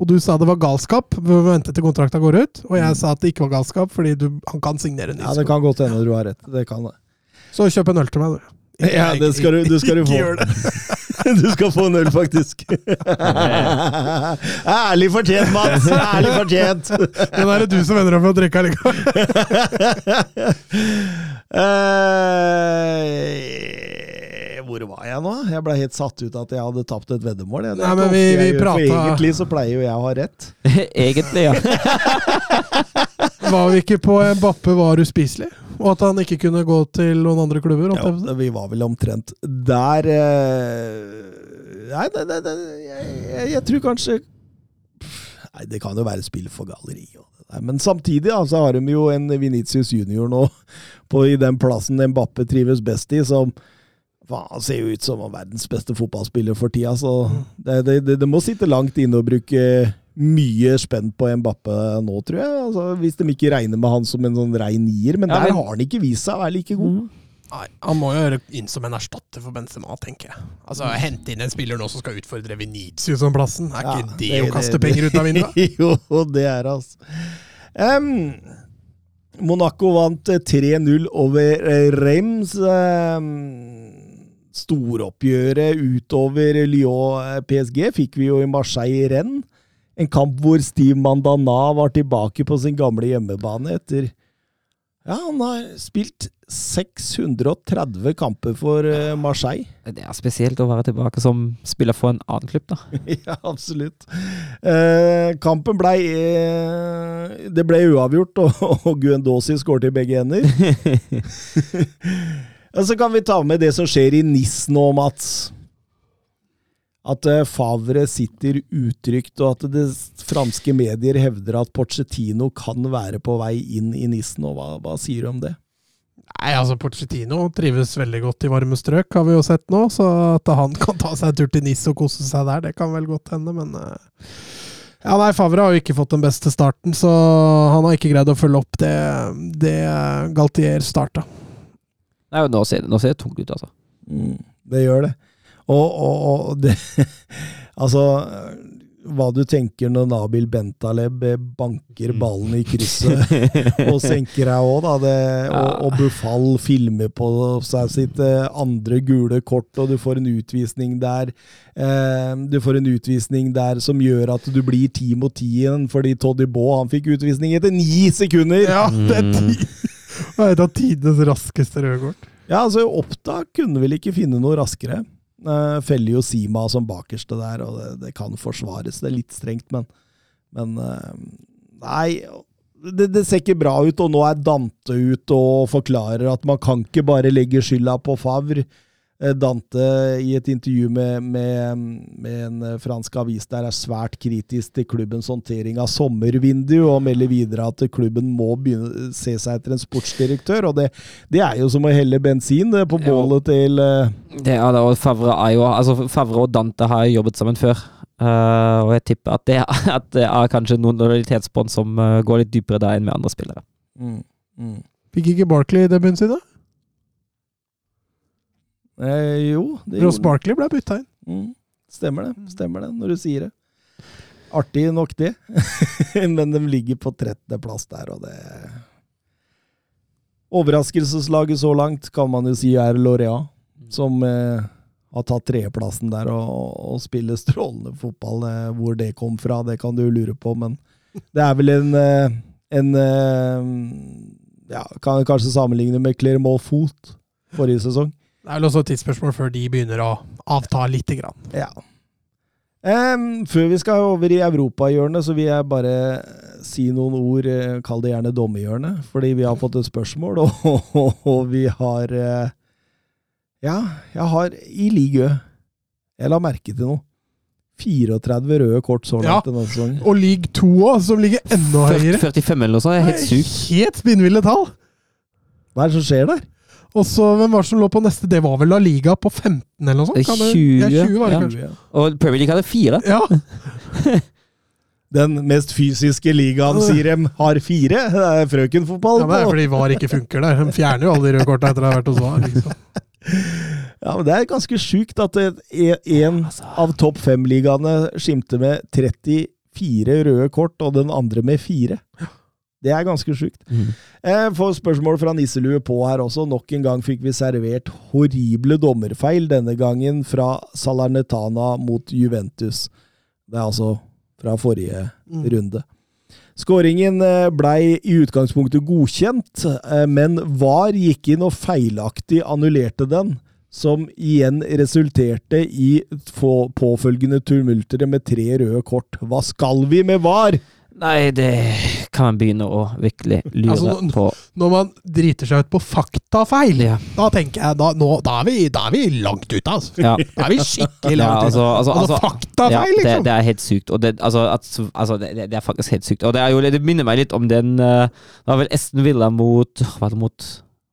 Og du sa det var galskap, vi må vente til kontrakta går ut. Og jeg sa at det ikke var galskap, fordi du, han kan signere ny Ja, det kan godt hende du har rett. Det kan det. Så kjøp en øl til meg, du. Ikke- Ja, det skal du, du, skal du ikke få. gjør det. Du skal få en øl, faktisk. Ærlig fortjent, Mats! Ærlig fortjent! Den er det du som ender opp med å drikke allikevel. Eh, hvor var jeg nå? Jeg ble helt satt ut at jeg hadde tapt et veddemål. Det Nei, men vi- vi prata... for Egentlig så pleier jo jeg å ha rett. Egentlig, ja. Var vi ikke på Bappe var uspiselig? Og at han ikke kunne gå til noen andre klubber? Ja? Ja, vi var vel omtrent der eh, Nei, det, det, det, jeg, jeg, jeg tror kanskje Nei, det kan jo være spill for galleri. og det der. Men samtidig da, så har de jo en Venitius junior nå på, i den plassen Mbappe trives best i, som han ser jo ut som verdens beste fotballspiller for tida. Så det, det, det, det må sitte langt inne å bruke mye spent på Mbappe nå, tror jeg. Altså, hvis de ikke regner med han som en sånn rein nier. Men Ja, der men- har han ikke vist seg å være like god. Nei, Han må jo gjøre inn som en erstatter for Benzema, tenker jeg. Altså, Hente inn en spiller nå som skal utfordre Venezia som plassen. Er ikke Ja, det, å kaste penger ut av vinduet? jo, det er det, altså. Um, Monaco vant eh, 3-0 over eh, Reims. Um, storoppgjøret utover Lyon-PSG fikk vi jo i Marseille-Rennes. En kamp hvor Steve Mandana var tilbake på sin gamle hjemmebane etter Ja, han har spilt 630 kamper for eh, Marseille. Det er spesielt å være tilbake som spiller for en annen klubb, da. Ja, absolutt. Eh, kampen blei eh, Det ble uavgjort, og, og Guendosi skåret i begge ender. og så kan vi ta med det som skjer i NIS nå, Mats. At eh, Favre sitter utrygt, og at det franske medier hevder at Pochettino kan være på vei inn i nissen. og Hva, hva sier du om det? Nei, altså Pochettino trives veldig godt i varme strøk, har vi jo sett nå. Så at han kan ta seg en tur til NIS og kose seg der, det kan vel godt hende, men eh, Ja, nei, Favre har jo ikke fått den beste starten, så han har ikke greid å følge opp det, det Galtier starta. Nei, nå ser, det, nå ser det tungt ut, altså. Mm, det gjør det. Og, og, og det Altså, hva du tenker når Nabil Bentaleb banker ballen i krysset og senker deg òg, da. Det, og, og Buffal filmer på seg sitt eh, andre gule kort, og du får en utvisning der. Eh, du får en utvisning der som gjør at du blir ti mot ti igjen, fordi Toddy Baa han fikk utvisning etter ni sekunder! Ja, det er ti, det er et av tidenes raskeste røde kort. Ja, altså Opptak kunne vel ikke finne noe raskere. Uh, feller jo Sima som bakerste der, og det, det kan forsvares. Det er litt strengt, men, men uh, Nei, det, det ser ikke bra ut, og nå er Dante ute og forklarer at man kan ikke bare legge skylda på Favre. Eh, Dante i et intervju med, med, med en eh, fransk avis der er svært kritisk til klubbens håndtering av sommervindu, og melder videre at klubben må begynne se seg etter en sportsdirektør. og Det, det er jo som å helle bensin på bålet til eh, Det er det, og Favre er jo Altså, Favre og Dante har jo jobbet sammen før. Uh, og jeg tipper at det, er- at det er kanskje noen lojalitetsbånd som uh, går litt dypere der enn med andre spillere. mm, mm. Fikk ikke Barkley debuten sin, da? Eh, jo, det Ross gjorde Barkley ble bytta inn. Mm, stemmer det, stemmer det, når du sier det. Artig nok, det. Men de ligger på 13.-plass der, og det Overraskelseslaget så langt kan man jo si er Lorea, som eh, har tatt tredjeplassen der og, og spiller strålende fotball. Eh, hvor det kom fra, det kan du lure på, men det er vel en, eh, en eh, ja, Kan kanskje sammenligne med Clermont Foot forrige sesong. Det er vel også et tidsspørsmål før de begynner å avta lite grann. Ja. Um, før vi skal over i europahjørnet, så vil jeg bare si noen ord, eh, kall det gjerne dommerhjørnet, fordi vi har fått et spørsmål, og, og vi har eh, Ja, jeg har i ligø Jeg la merke til noe. 34 røde kort så Ja. denne sesongen. Og league 2 òg, som ligger enda høyere. 45 eller noe sånt, helt sykt. Helt spinnville tall! Hva er det som skjer der? Og så hvem var det som lå på neste? Det var vel La Liga på 15 eller noe sånt? Det er Kan det- 20, ja, 20 var det ja. kanskje. Og Premier League hadde fire. Ja, Den mest fysiske ligaen, sier dem, har fire. Det er frøkenfotball. ja, men det er fordi VAR ikke funker der. De fjerner jo alle de røde korta etter å ha vært hos VAR. Liksom. Ja, men Det er ganske sjukt at det- en av topp fem-ligaene skimter med fire røde kort, og den andre med fire. Det er ganske sjukt. Mm. Jeg får spørsmål fra Nisselue på her også. Nok en gang fikk vi servert horrible dommerfeil, denne gangen fra Salernetana mot Juventus. Det er altså fra forrige Mm. runde. Skåringen eh, blei i utgangspunktet godkjent, eh, men VAR gikk inn og feilaktig annullerte den, som igjen resulterte i påfølgende tumultere med tre røde kort. Hva skal vi med VAR? Nei, det kan man begynne å virkelig lure Altså, på. Når man driter seg ut på faktafeil, Ja. da tenker jeg da, nå, da, er vi, da er vi langt ute, altså. Ja. Da er vi skikkelig langt ute. altså, altså, Altså, altså, faktafeil, ja, det, liksom. det er helt sykt. Og det, altså, at, det, det er faktisk helt sykt. Og det, jo, minner meg litt om den uh, Det var vel Esten Villa mot Hva var det mot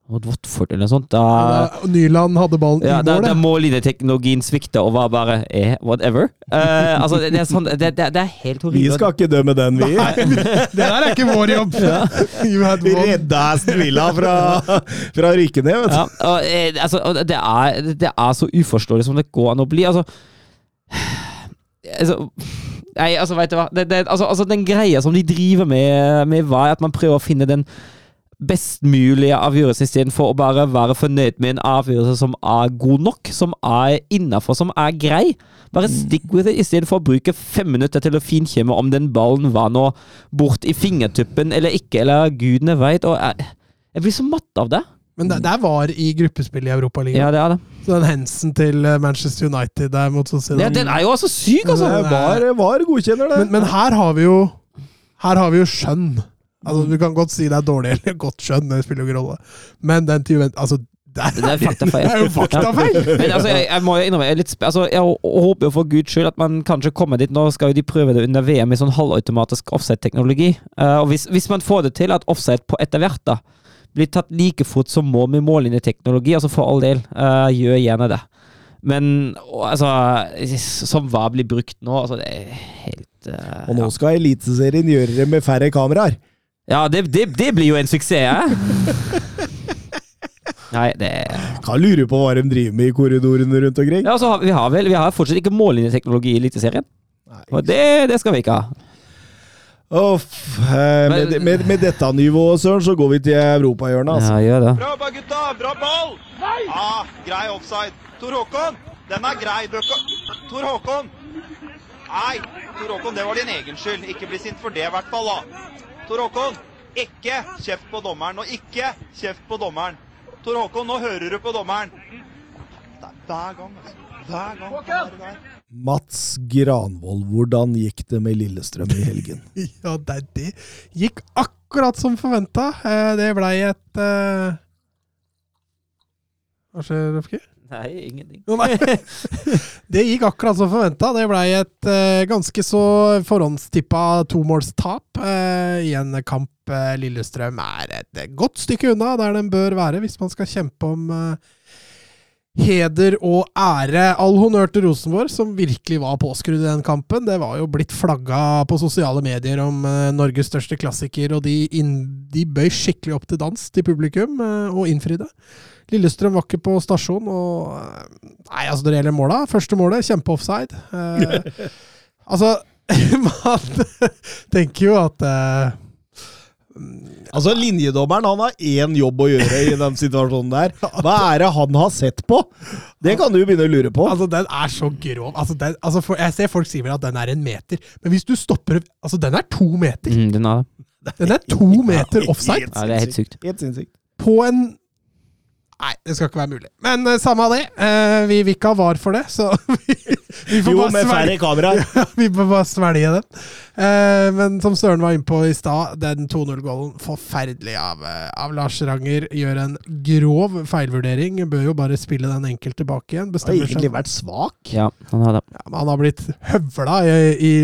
Watford eller noe sånt? Da, Da Nyland hadde ballen ja, i da, mål. da ja. mållinjeteknologien svikta og var bare eh, whatever. Uh, altså, det, det, er sånn, det, det, det er helt Vi skal ikke dømme den, vi. Det der er ikke vår jobb! Ja. Vi redda Aston Villa fra, fra rykke ned, vet du. Ja, og, eh, altså, og det, er, det er så uforståelig som det går an å bli. Altså, altså Nei, altså, vet du hva. Det, det, altså, altså, den greia som de driver med, med hva, er at man prøver å finne den best mulig avgjørelse istedenfor å bare være fornøyd med en avgjørelse som er god nok, som er innafor, som er grei. Bare stick with it istedenfor å bruke fem minutter til å finkjemme om den ballen var nå bort i fingertuppen eller ikke, eller gudene veit. Og jeg, jeg blir så matt av det. Men det, det var i gruppespill i Europaligaen. Ja, det er det. Så den Hensen til eh, Manchester United der mot Sociedad Ja, den er jo altså syk, altså! Det var, var godkjenner det. men, men her har vi jo Her har vi jo skjønn. Altså, Du kan godt si det er dårlig eller godt skjønn, det spiller jo ikke rolle. Men den til Juventus Altså, der, Det er faktafeil. Det er jo faktafeil! Men altså, jeg, jeg må jo innrømme, jeg, er litt, sp- altså, jeg håper jo for guds skyld at man kanskje kommer dit. Nå skal jo de prøve det under VM i sånn halvautomatisk offside-teknologi. Uh, og hvis, hvis man får det til at offside på etter hvert da blir tatt like fort som mål med mållinjeteknologi, altså for all del, uh, gjør gjerne det. Men altså, som hva blir brukt nå, altså det er helt uh, Og nå skal Eliteserien gjøre det med færre kameraer. Ja, det, det, det blir jo en suksess, eh? Nei, det Kan lure på hva de driver med i korridorene rundt omkring. Ja, altså, vi har vel vi har fortsatt ikke mållinjeteknologi i Eliteserien. Og det, det skal vi ikke ha. Uff, eh, med, med, med dette nivået, Søren, så går vi til europahjørnet. Altså. Ja, gjør det. Bra jobba, gutta! Bra ball! Ja, grei offside. Tor Håkon, den er grei. Bøkka. Tor Håkon! Nei, Tor Håkon, det var din egen skyld. Ikke bli sint for det, i hvert fall. da. Tor Håkon, ikke kjeft på dommeren. Og ikke kjeft på dommeren. Tor Håkon, nå hører du på dommeren. Det er hver gang, altså. Hver gang. Hver gang. Mats Granvold, hvordan gikk det med Lillestrøm i helgen? Ja, det, det gikk akkurat som forventa. Det blei et eh, Hva skjer, Røfke? Nei, ingenting. Å, nei. Det gikk akkurat som forventa. Det blei et uh, ganske så forhåndstippa tomålstap uh, i en kamp uh, Lillestrøm er et godt stykke unna der den bør være hvis man skal kjempe om eh, heder og ære. All honnør til Rosenborg, som virkelig var påskrudd i den kampen. Det var jo blitt flagga på sosiale medier om eh, Norges største klassiker, og de, inn, de bøy skikkelig opp til dans til publikum, eh, og innfridde. Lillestrøm var ikke på stasjon, og eh, Nei, altså, når det gjelder måla Første målet, kjempeoffside. Eh, altså, man tenker jo at eh, Altså, Linjedommeren han har én jobb å gjøre i den situasjonen der. Hva er det han har sett på? Det kan du begynne å lure på. Altså, den er så grov. Altså, den, altså, for, jeg ser folk sier vel at den er en meter, men hvis du stopper Altså, den er to meter! Mm, den er. Den er to meter offside Ja, det er helt sykt. Helt sinnssykt. på en Nei, det skal ikke være mulig. Men uh, samme av det. Uh, vi vil ikke ha var for det, så vi, vi får Jo, bare med færre kameraer. Ja, vi får bare svelge den. Uh, men som Søren var inne på i stad, den 2-0-gålen forferdelig av, av Lars Ranger. Gjør en grov feilvurdering. Bør jo bare spille den enkelt tilbake igjen. Har egentlig vært svak. Ja, han har det. Ja, men han har blitt høvla i, i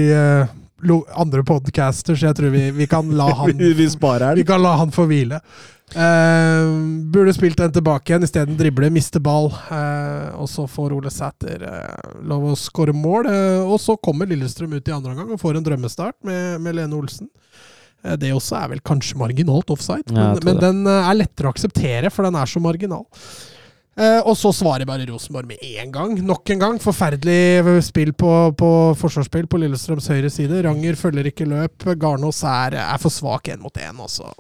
andre podcaster, så jeg tror vi, vi kan la han Vi, sparer den. vi kan la han få hvile. Eh, burde spilt den tilbake igjen, isteden drible, miste ball. Uh, og så får Ole Sæter uh, lov å skåre mål. og så kommer Lillestrøm ut i andre omgang og får en drømmestart med, med Lene Olsen. Det også er vel kanskje marginalt offside, Ja, men, men den er lettere å akseptere, for den er så marginal. Og så svarer bare Rosenborg med én gang. Nok en gang. Forferdelig spill på, på forsvarsspill på Lillestrøms høyre side. Ranger følger ikke løp. Garnås er, er for svak én mot én. Også.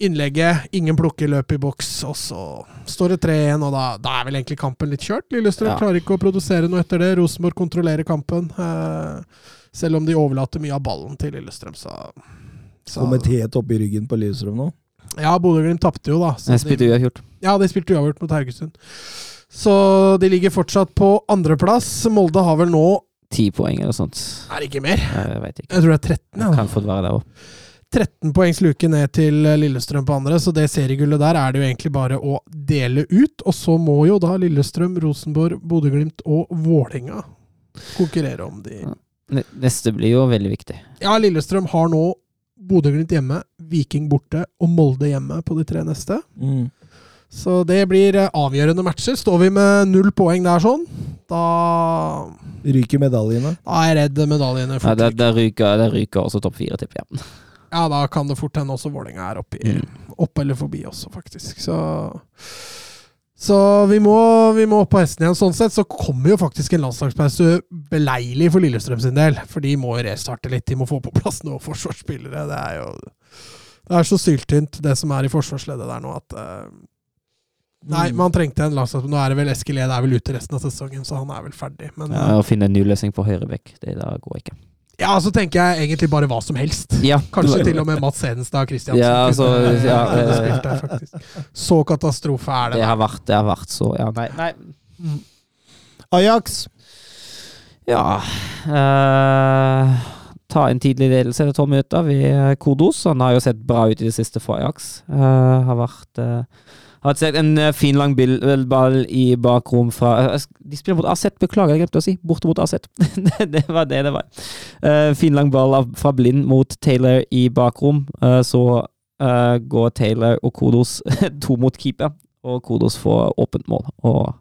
Innlegget, ingen plukker løp i boks, og så står det 3-1, og da, da, er vel egentlig kampen litt kjørt. Lillestrøm Ja. klarer ikke å produsere noe etter det. Rosenborg kontrollerer kampen. Eh, selv om de overlater mye av ballen til Lillestrøm, så, så Kommet helt opp i ryggen på Lillestrøm nå. Ja, Bodø-Glimt tapte jo, da. så Jeg de- spilte uavgjort. ja, de spilte uavgjort mot Haugesund. Så de ligger fortsatt på andreplass. Molde har vel nå Ti poeng eller sånt. Er det ikke mer? Jeg ikke. Jeg tror det er 13. Ja. Kan fort være der òg. 13 poengs luke ned til Lillestrøm på andre, så det seriegullet der er det jo egentlig bare å dele ut. Og så må jo da Lillestrøm, Rosenborg, Bodø-Glimt og Vålerenga konkurrere om de Neste blir jo veldig viktig. Ja, Lillestrøm har nå Bodø-Glimt hjemme, Viking borte og Molde hjemme på de tre neste. Mm. Så det blir eh, avgjørende matcher. Står vi med null poeng der sånn, da, Ryker medaljene. da er jeg redd medaljene Ja, fort ryker. der, ryker, der ryker også topp fire, tipper jeg. Ja, da kan det fort hende også Vålerenga er oppe, Mm. opp eller forbi også, faktisk. Så, så vi, må, vi må opp på hesten igjen. Sånn sett så kommer jo faktisk en landslagspause beleilig for Lillestrøm sin del. For de må jo restarte litt. De må få på plass noen forsvarsspillere. Det er jo det er så syltynt, det som er i forsvarsleddet der nå, at uh, Nei, man trengte en landslags... Nå er det vel Eskil Ed er vel ute resten av sesongen, så han er vel ferdig. Men Ja, ja, å finne en ny løsning på høyrebekk, det da går ikke. Ja så tenker jeg egentlig bare hva som helst. Ja, Kanskje til og med Mats Hedenstad Christiansen. Ja, altså, ja, kunne eh, spilt der. Så katastrofe er det. Det har vært, det har vært så Ja, nei. nei. Mm. Ajax. Ja uh, Ta en tidlig ledelse eller tolv minutter ved Kodos. Han har jo sett bra ut i det siste for Ajax. Uh, har vært eh, har sett en eh, fin lang bil- ball i bakrom fra eh, De spiller mot AZ, beklager, jeg glemte å si. Borte mot AZ. det, det var det det var. Uh, fin lang ball av, fra Blind mot Taylor i bakrom. Uh, så uh, går Taylor og Kodos to mot keeper, og Kodos får åpent mål. Og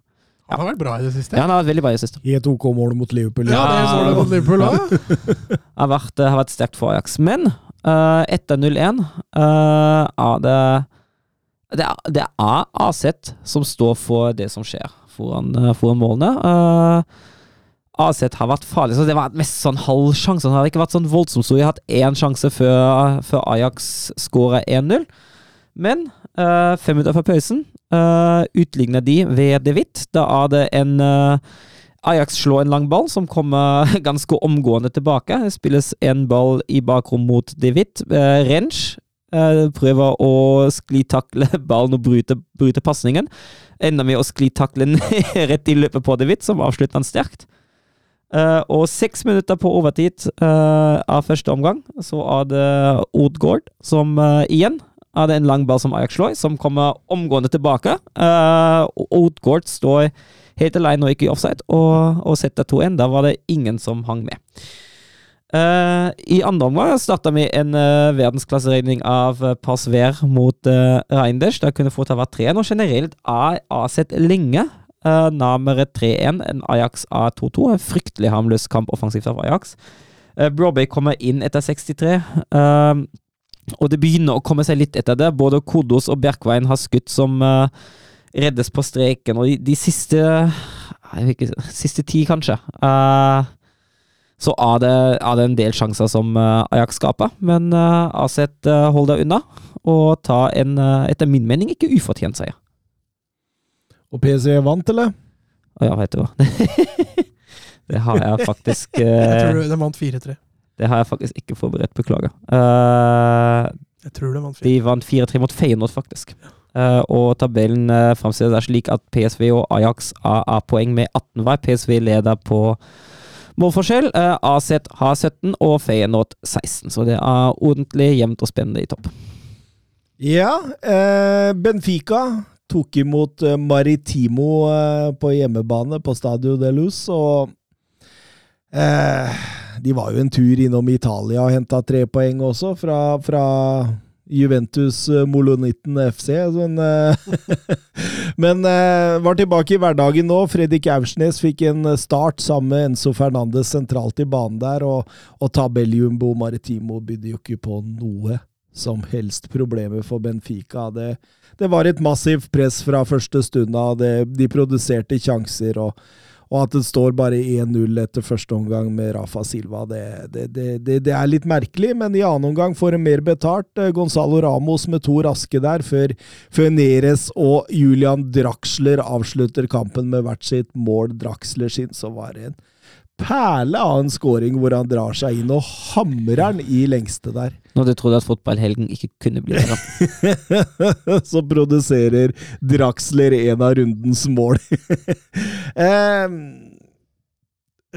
Han har vært bra i det siste. ja, han har vært veldig bra i det siste. I et OK mål mot Liverpool. Ja, det så det mot Liverpool òg. har vært, har vært sterkt for Ajax. Men uh, etter 0-1 uh, er det det er, det er Aset som står for det som skjer foran, eh, foran målene. Uh, Aset har vært farlig, så det var mest sånn halv sjanse. Han har ikke vært sånn voldsomt stor. Jeg har hatt én sjanse før, før Ajax skåra 1-0. Men uh, fem minutter før pausen uh, utligner de ved De Witt. Da er det en eh, Ajax slår en lang ball som kommer ganske omgående tilbake. Det spilles en ball i bakrom mot De Witt. Rensch eh, prøver å sklitakle ballen og bryte, bryte pasningen. Ender med å sklitakle den rett i løpet på Witt, som avslutter han sterkt. Eh, og seks minutter på overtid eh, av første omgang, så er det Odgaard som eh, igjen er det en lang ball som Ajax slår, som kommer omgående tilbake. Uh, Odgaard står helt alene og ikke i offside, og, og setter 2-1. Da var det ingen som hang med. Eh, I andre omgang starta vi en uh, verdensklasseregning av uh, Pasver mot uh, Reinders. Det kunne fort ha vært 3-1, og generelt er AZ lenge uh, nærmere 3-1 enn Ajax A2-2. En fryktelig harmløs kamp offensivt av Ajax. Uh, Brobay kommer inn etter 63. Uh, og det begynner å komme seg litt etter det. Både Kodos og Bjerkveien har skutt som uh, reddes på streken, og de, de siste ikke, Siste ti, kanskje. Uh, så er det, er det en del sjanser som uh, Ajax skaper, men uh, AZ uh, holder unna og ta en, etter min mening, ikke ufortjent seier. Og PSV vant, eller? Å ja, vet du hva. det har jeg faktisk Jeg tror den vant 4-3. Det har jeg faktisk ikke forberedt, beklager. Uh, Jeg tror det vant 4-3. De vant 4-3 mot Feyenoord, faktisk. Uh, og tabellen uh, framstilles slik at PSV og Ajax har A-poeng med 18 hver. PSV leder på målforskjell. AZ har 17 og Feyenoord 16, så det er ordentlig jevnt og spennende i topp. Ja, eh, Benfica tok imot eh, Maritimo eh, på hjemmebane på Stadio de Luz, og eh, de var jo en tur innom Italia og henta tre poeng også, fra, fra Juventus eh, Molonitten FC. Men, eh, men eh, var tilbake i hverdagen nå. Fredrik Aursnes fikk en start sammen med Enzo Fernandes sentralt i banen der, og, og tabelljumbo Maritimo bydde jo ikke på noe som helst problemer for Benfica. Det, det var et massivt press fra første stund av. De produserte sjanser, og, og at det står bare 1-0 etter første omgang med Rafa Silva, det, det, det, det, er litt merkelig. Men i annen omgang får de mer betalt. Eh, Gonzalo Ramos med to raske der, før, før Neres og Julian Draxler avslutter kampen med hvert sitt mål. Draxler sin, så var det en perle av en scoring hvor han drar seg inn og hamrer den i lengste der. Når du trodde at fotballhelgen ikke kunne bli bedre. så produserer Draxler en av rundens mål. eh,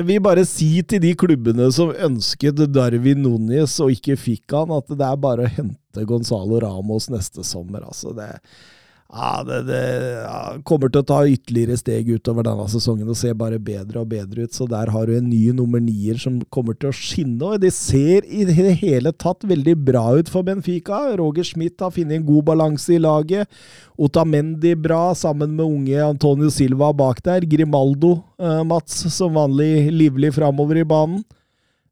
vi bare si til de klubbene som ønsket Darwin Núñez og ikke fikk han, at det er bare å hente Gonzalo Ramos neste sommer. Altså det, ja, det, det ja, kommer til å ta ytterligere steg utover denne sesongen og ser bare bedre og bedre ut. Så der har du en ny nummer nier som kommer til å skinne. Og de ser i det hele tatt veldig bra ut for Benfica. Roger Schmidt har funnet en god balanse i laget. Otamendi bra, sammen med unge Antonio Silva bak der. Grimaldo, eh, Mats, som vanlig livlig framover i banen.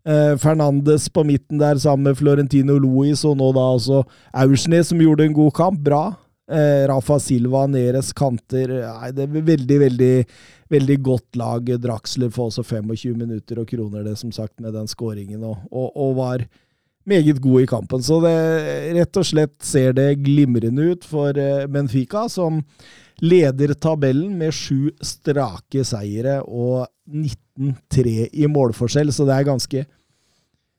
Eh, Fernandes på midten der sammen med Florentino Luis, og nå da altså Aursnes, som gjorde en god kamp. Bra. Eh, Rafa Silva, Neres kanter. Nei, det er veldig, veldig veldig godt lag. Draxler får også 25 minutter og kroner det, som sagt, med den skåringen, og, og, og var meget god i kampen. Så det rett og slett ser det glimrende ut for eh, Benfica, som leder tabellen med sju strake seire og 19-3 i målforskjell, så det er ganske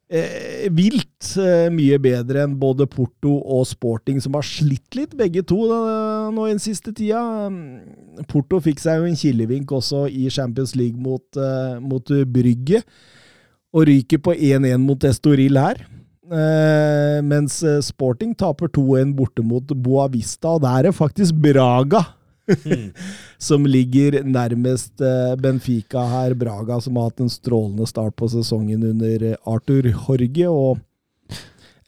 eh, vilt eh, mye bedre enn både Porto og Sporting, som har slitt litt, begge to, da, nå i den siste tida. Mm, Porto fikk seg jo en kilevink også i Champions League mot, eh, mot Brygge, og ryker på 1-1 mot Estoril her. Eh, mens eh, Sporting taper 2-1 borte mot Boavista, og der er faktisk Braga som ligger nærmest eh, Benfica her. Braga som har hatt en strålende start på sesongen under eh, Arthur Horge. og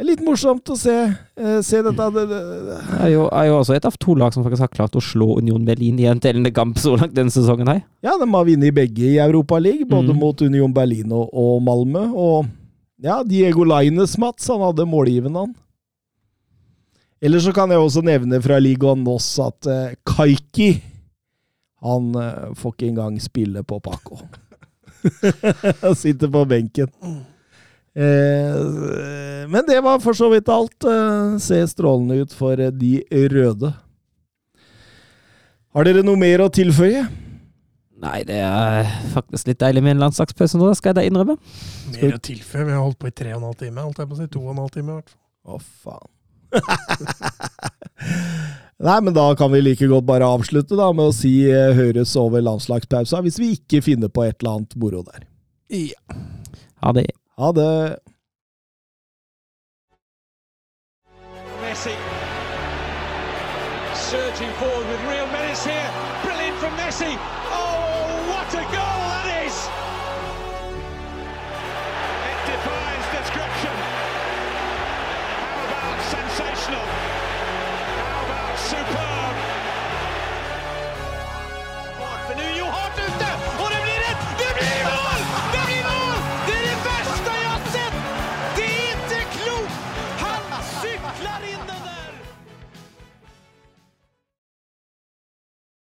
det er litt morsomt å se, eh, se dette. Det, det, det. Er jo, er jo også et av to lag som faktisk har klart å slå Union Berlin i en tellende kamp så langt denne sesongen. her. Ja, de har vunnet begge i Europa League, både Mm. mot Union Berlin og, og Malmö. Og ja, Diego Laines, Mats, han hadde målgivende, han. Eller så kan jeg også nevne fra ligaen Noss at uh, Kaiki Han uh, får ikke engang spille på Paco. Han sitter på benken. Eh, men det var for så vidt alt. Eh, ser strålende ut for eh, de røde. Har dere noe mer å tilføye? Nei, det er faktisk litt deilig med en landslagspause nå, skal jeg da innrømme. Mer å tilføye. Vi har holdt på i tre og en halv time. Holdt jeg på å si to og en halv time, i hvert fall. Å, faen. Nei, men da kan vi like godt bare avslutte da med å si eh, høres over landslagspausa, hvis vi ikke finner på et eller annet moro der. Ja. Ha det. Ha det.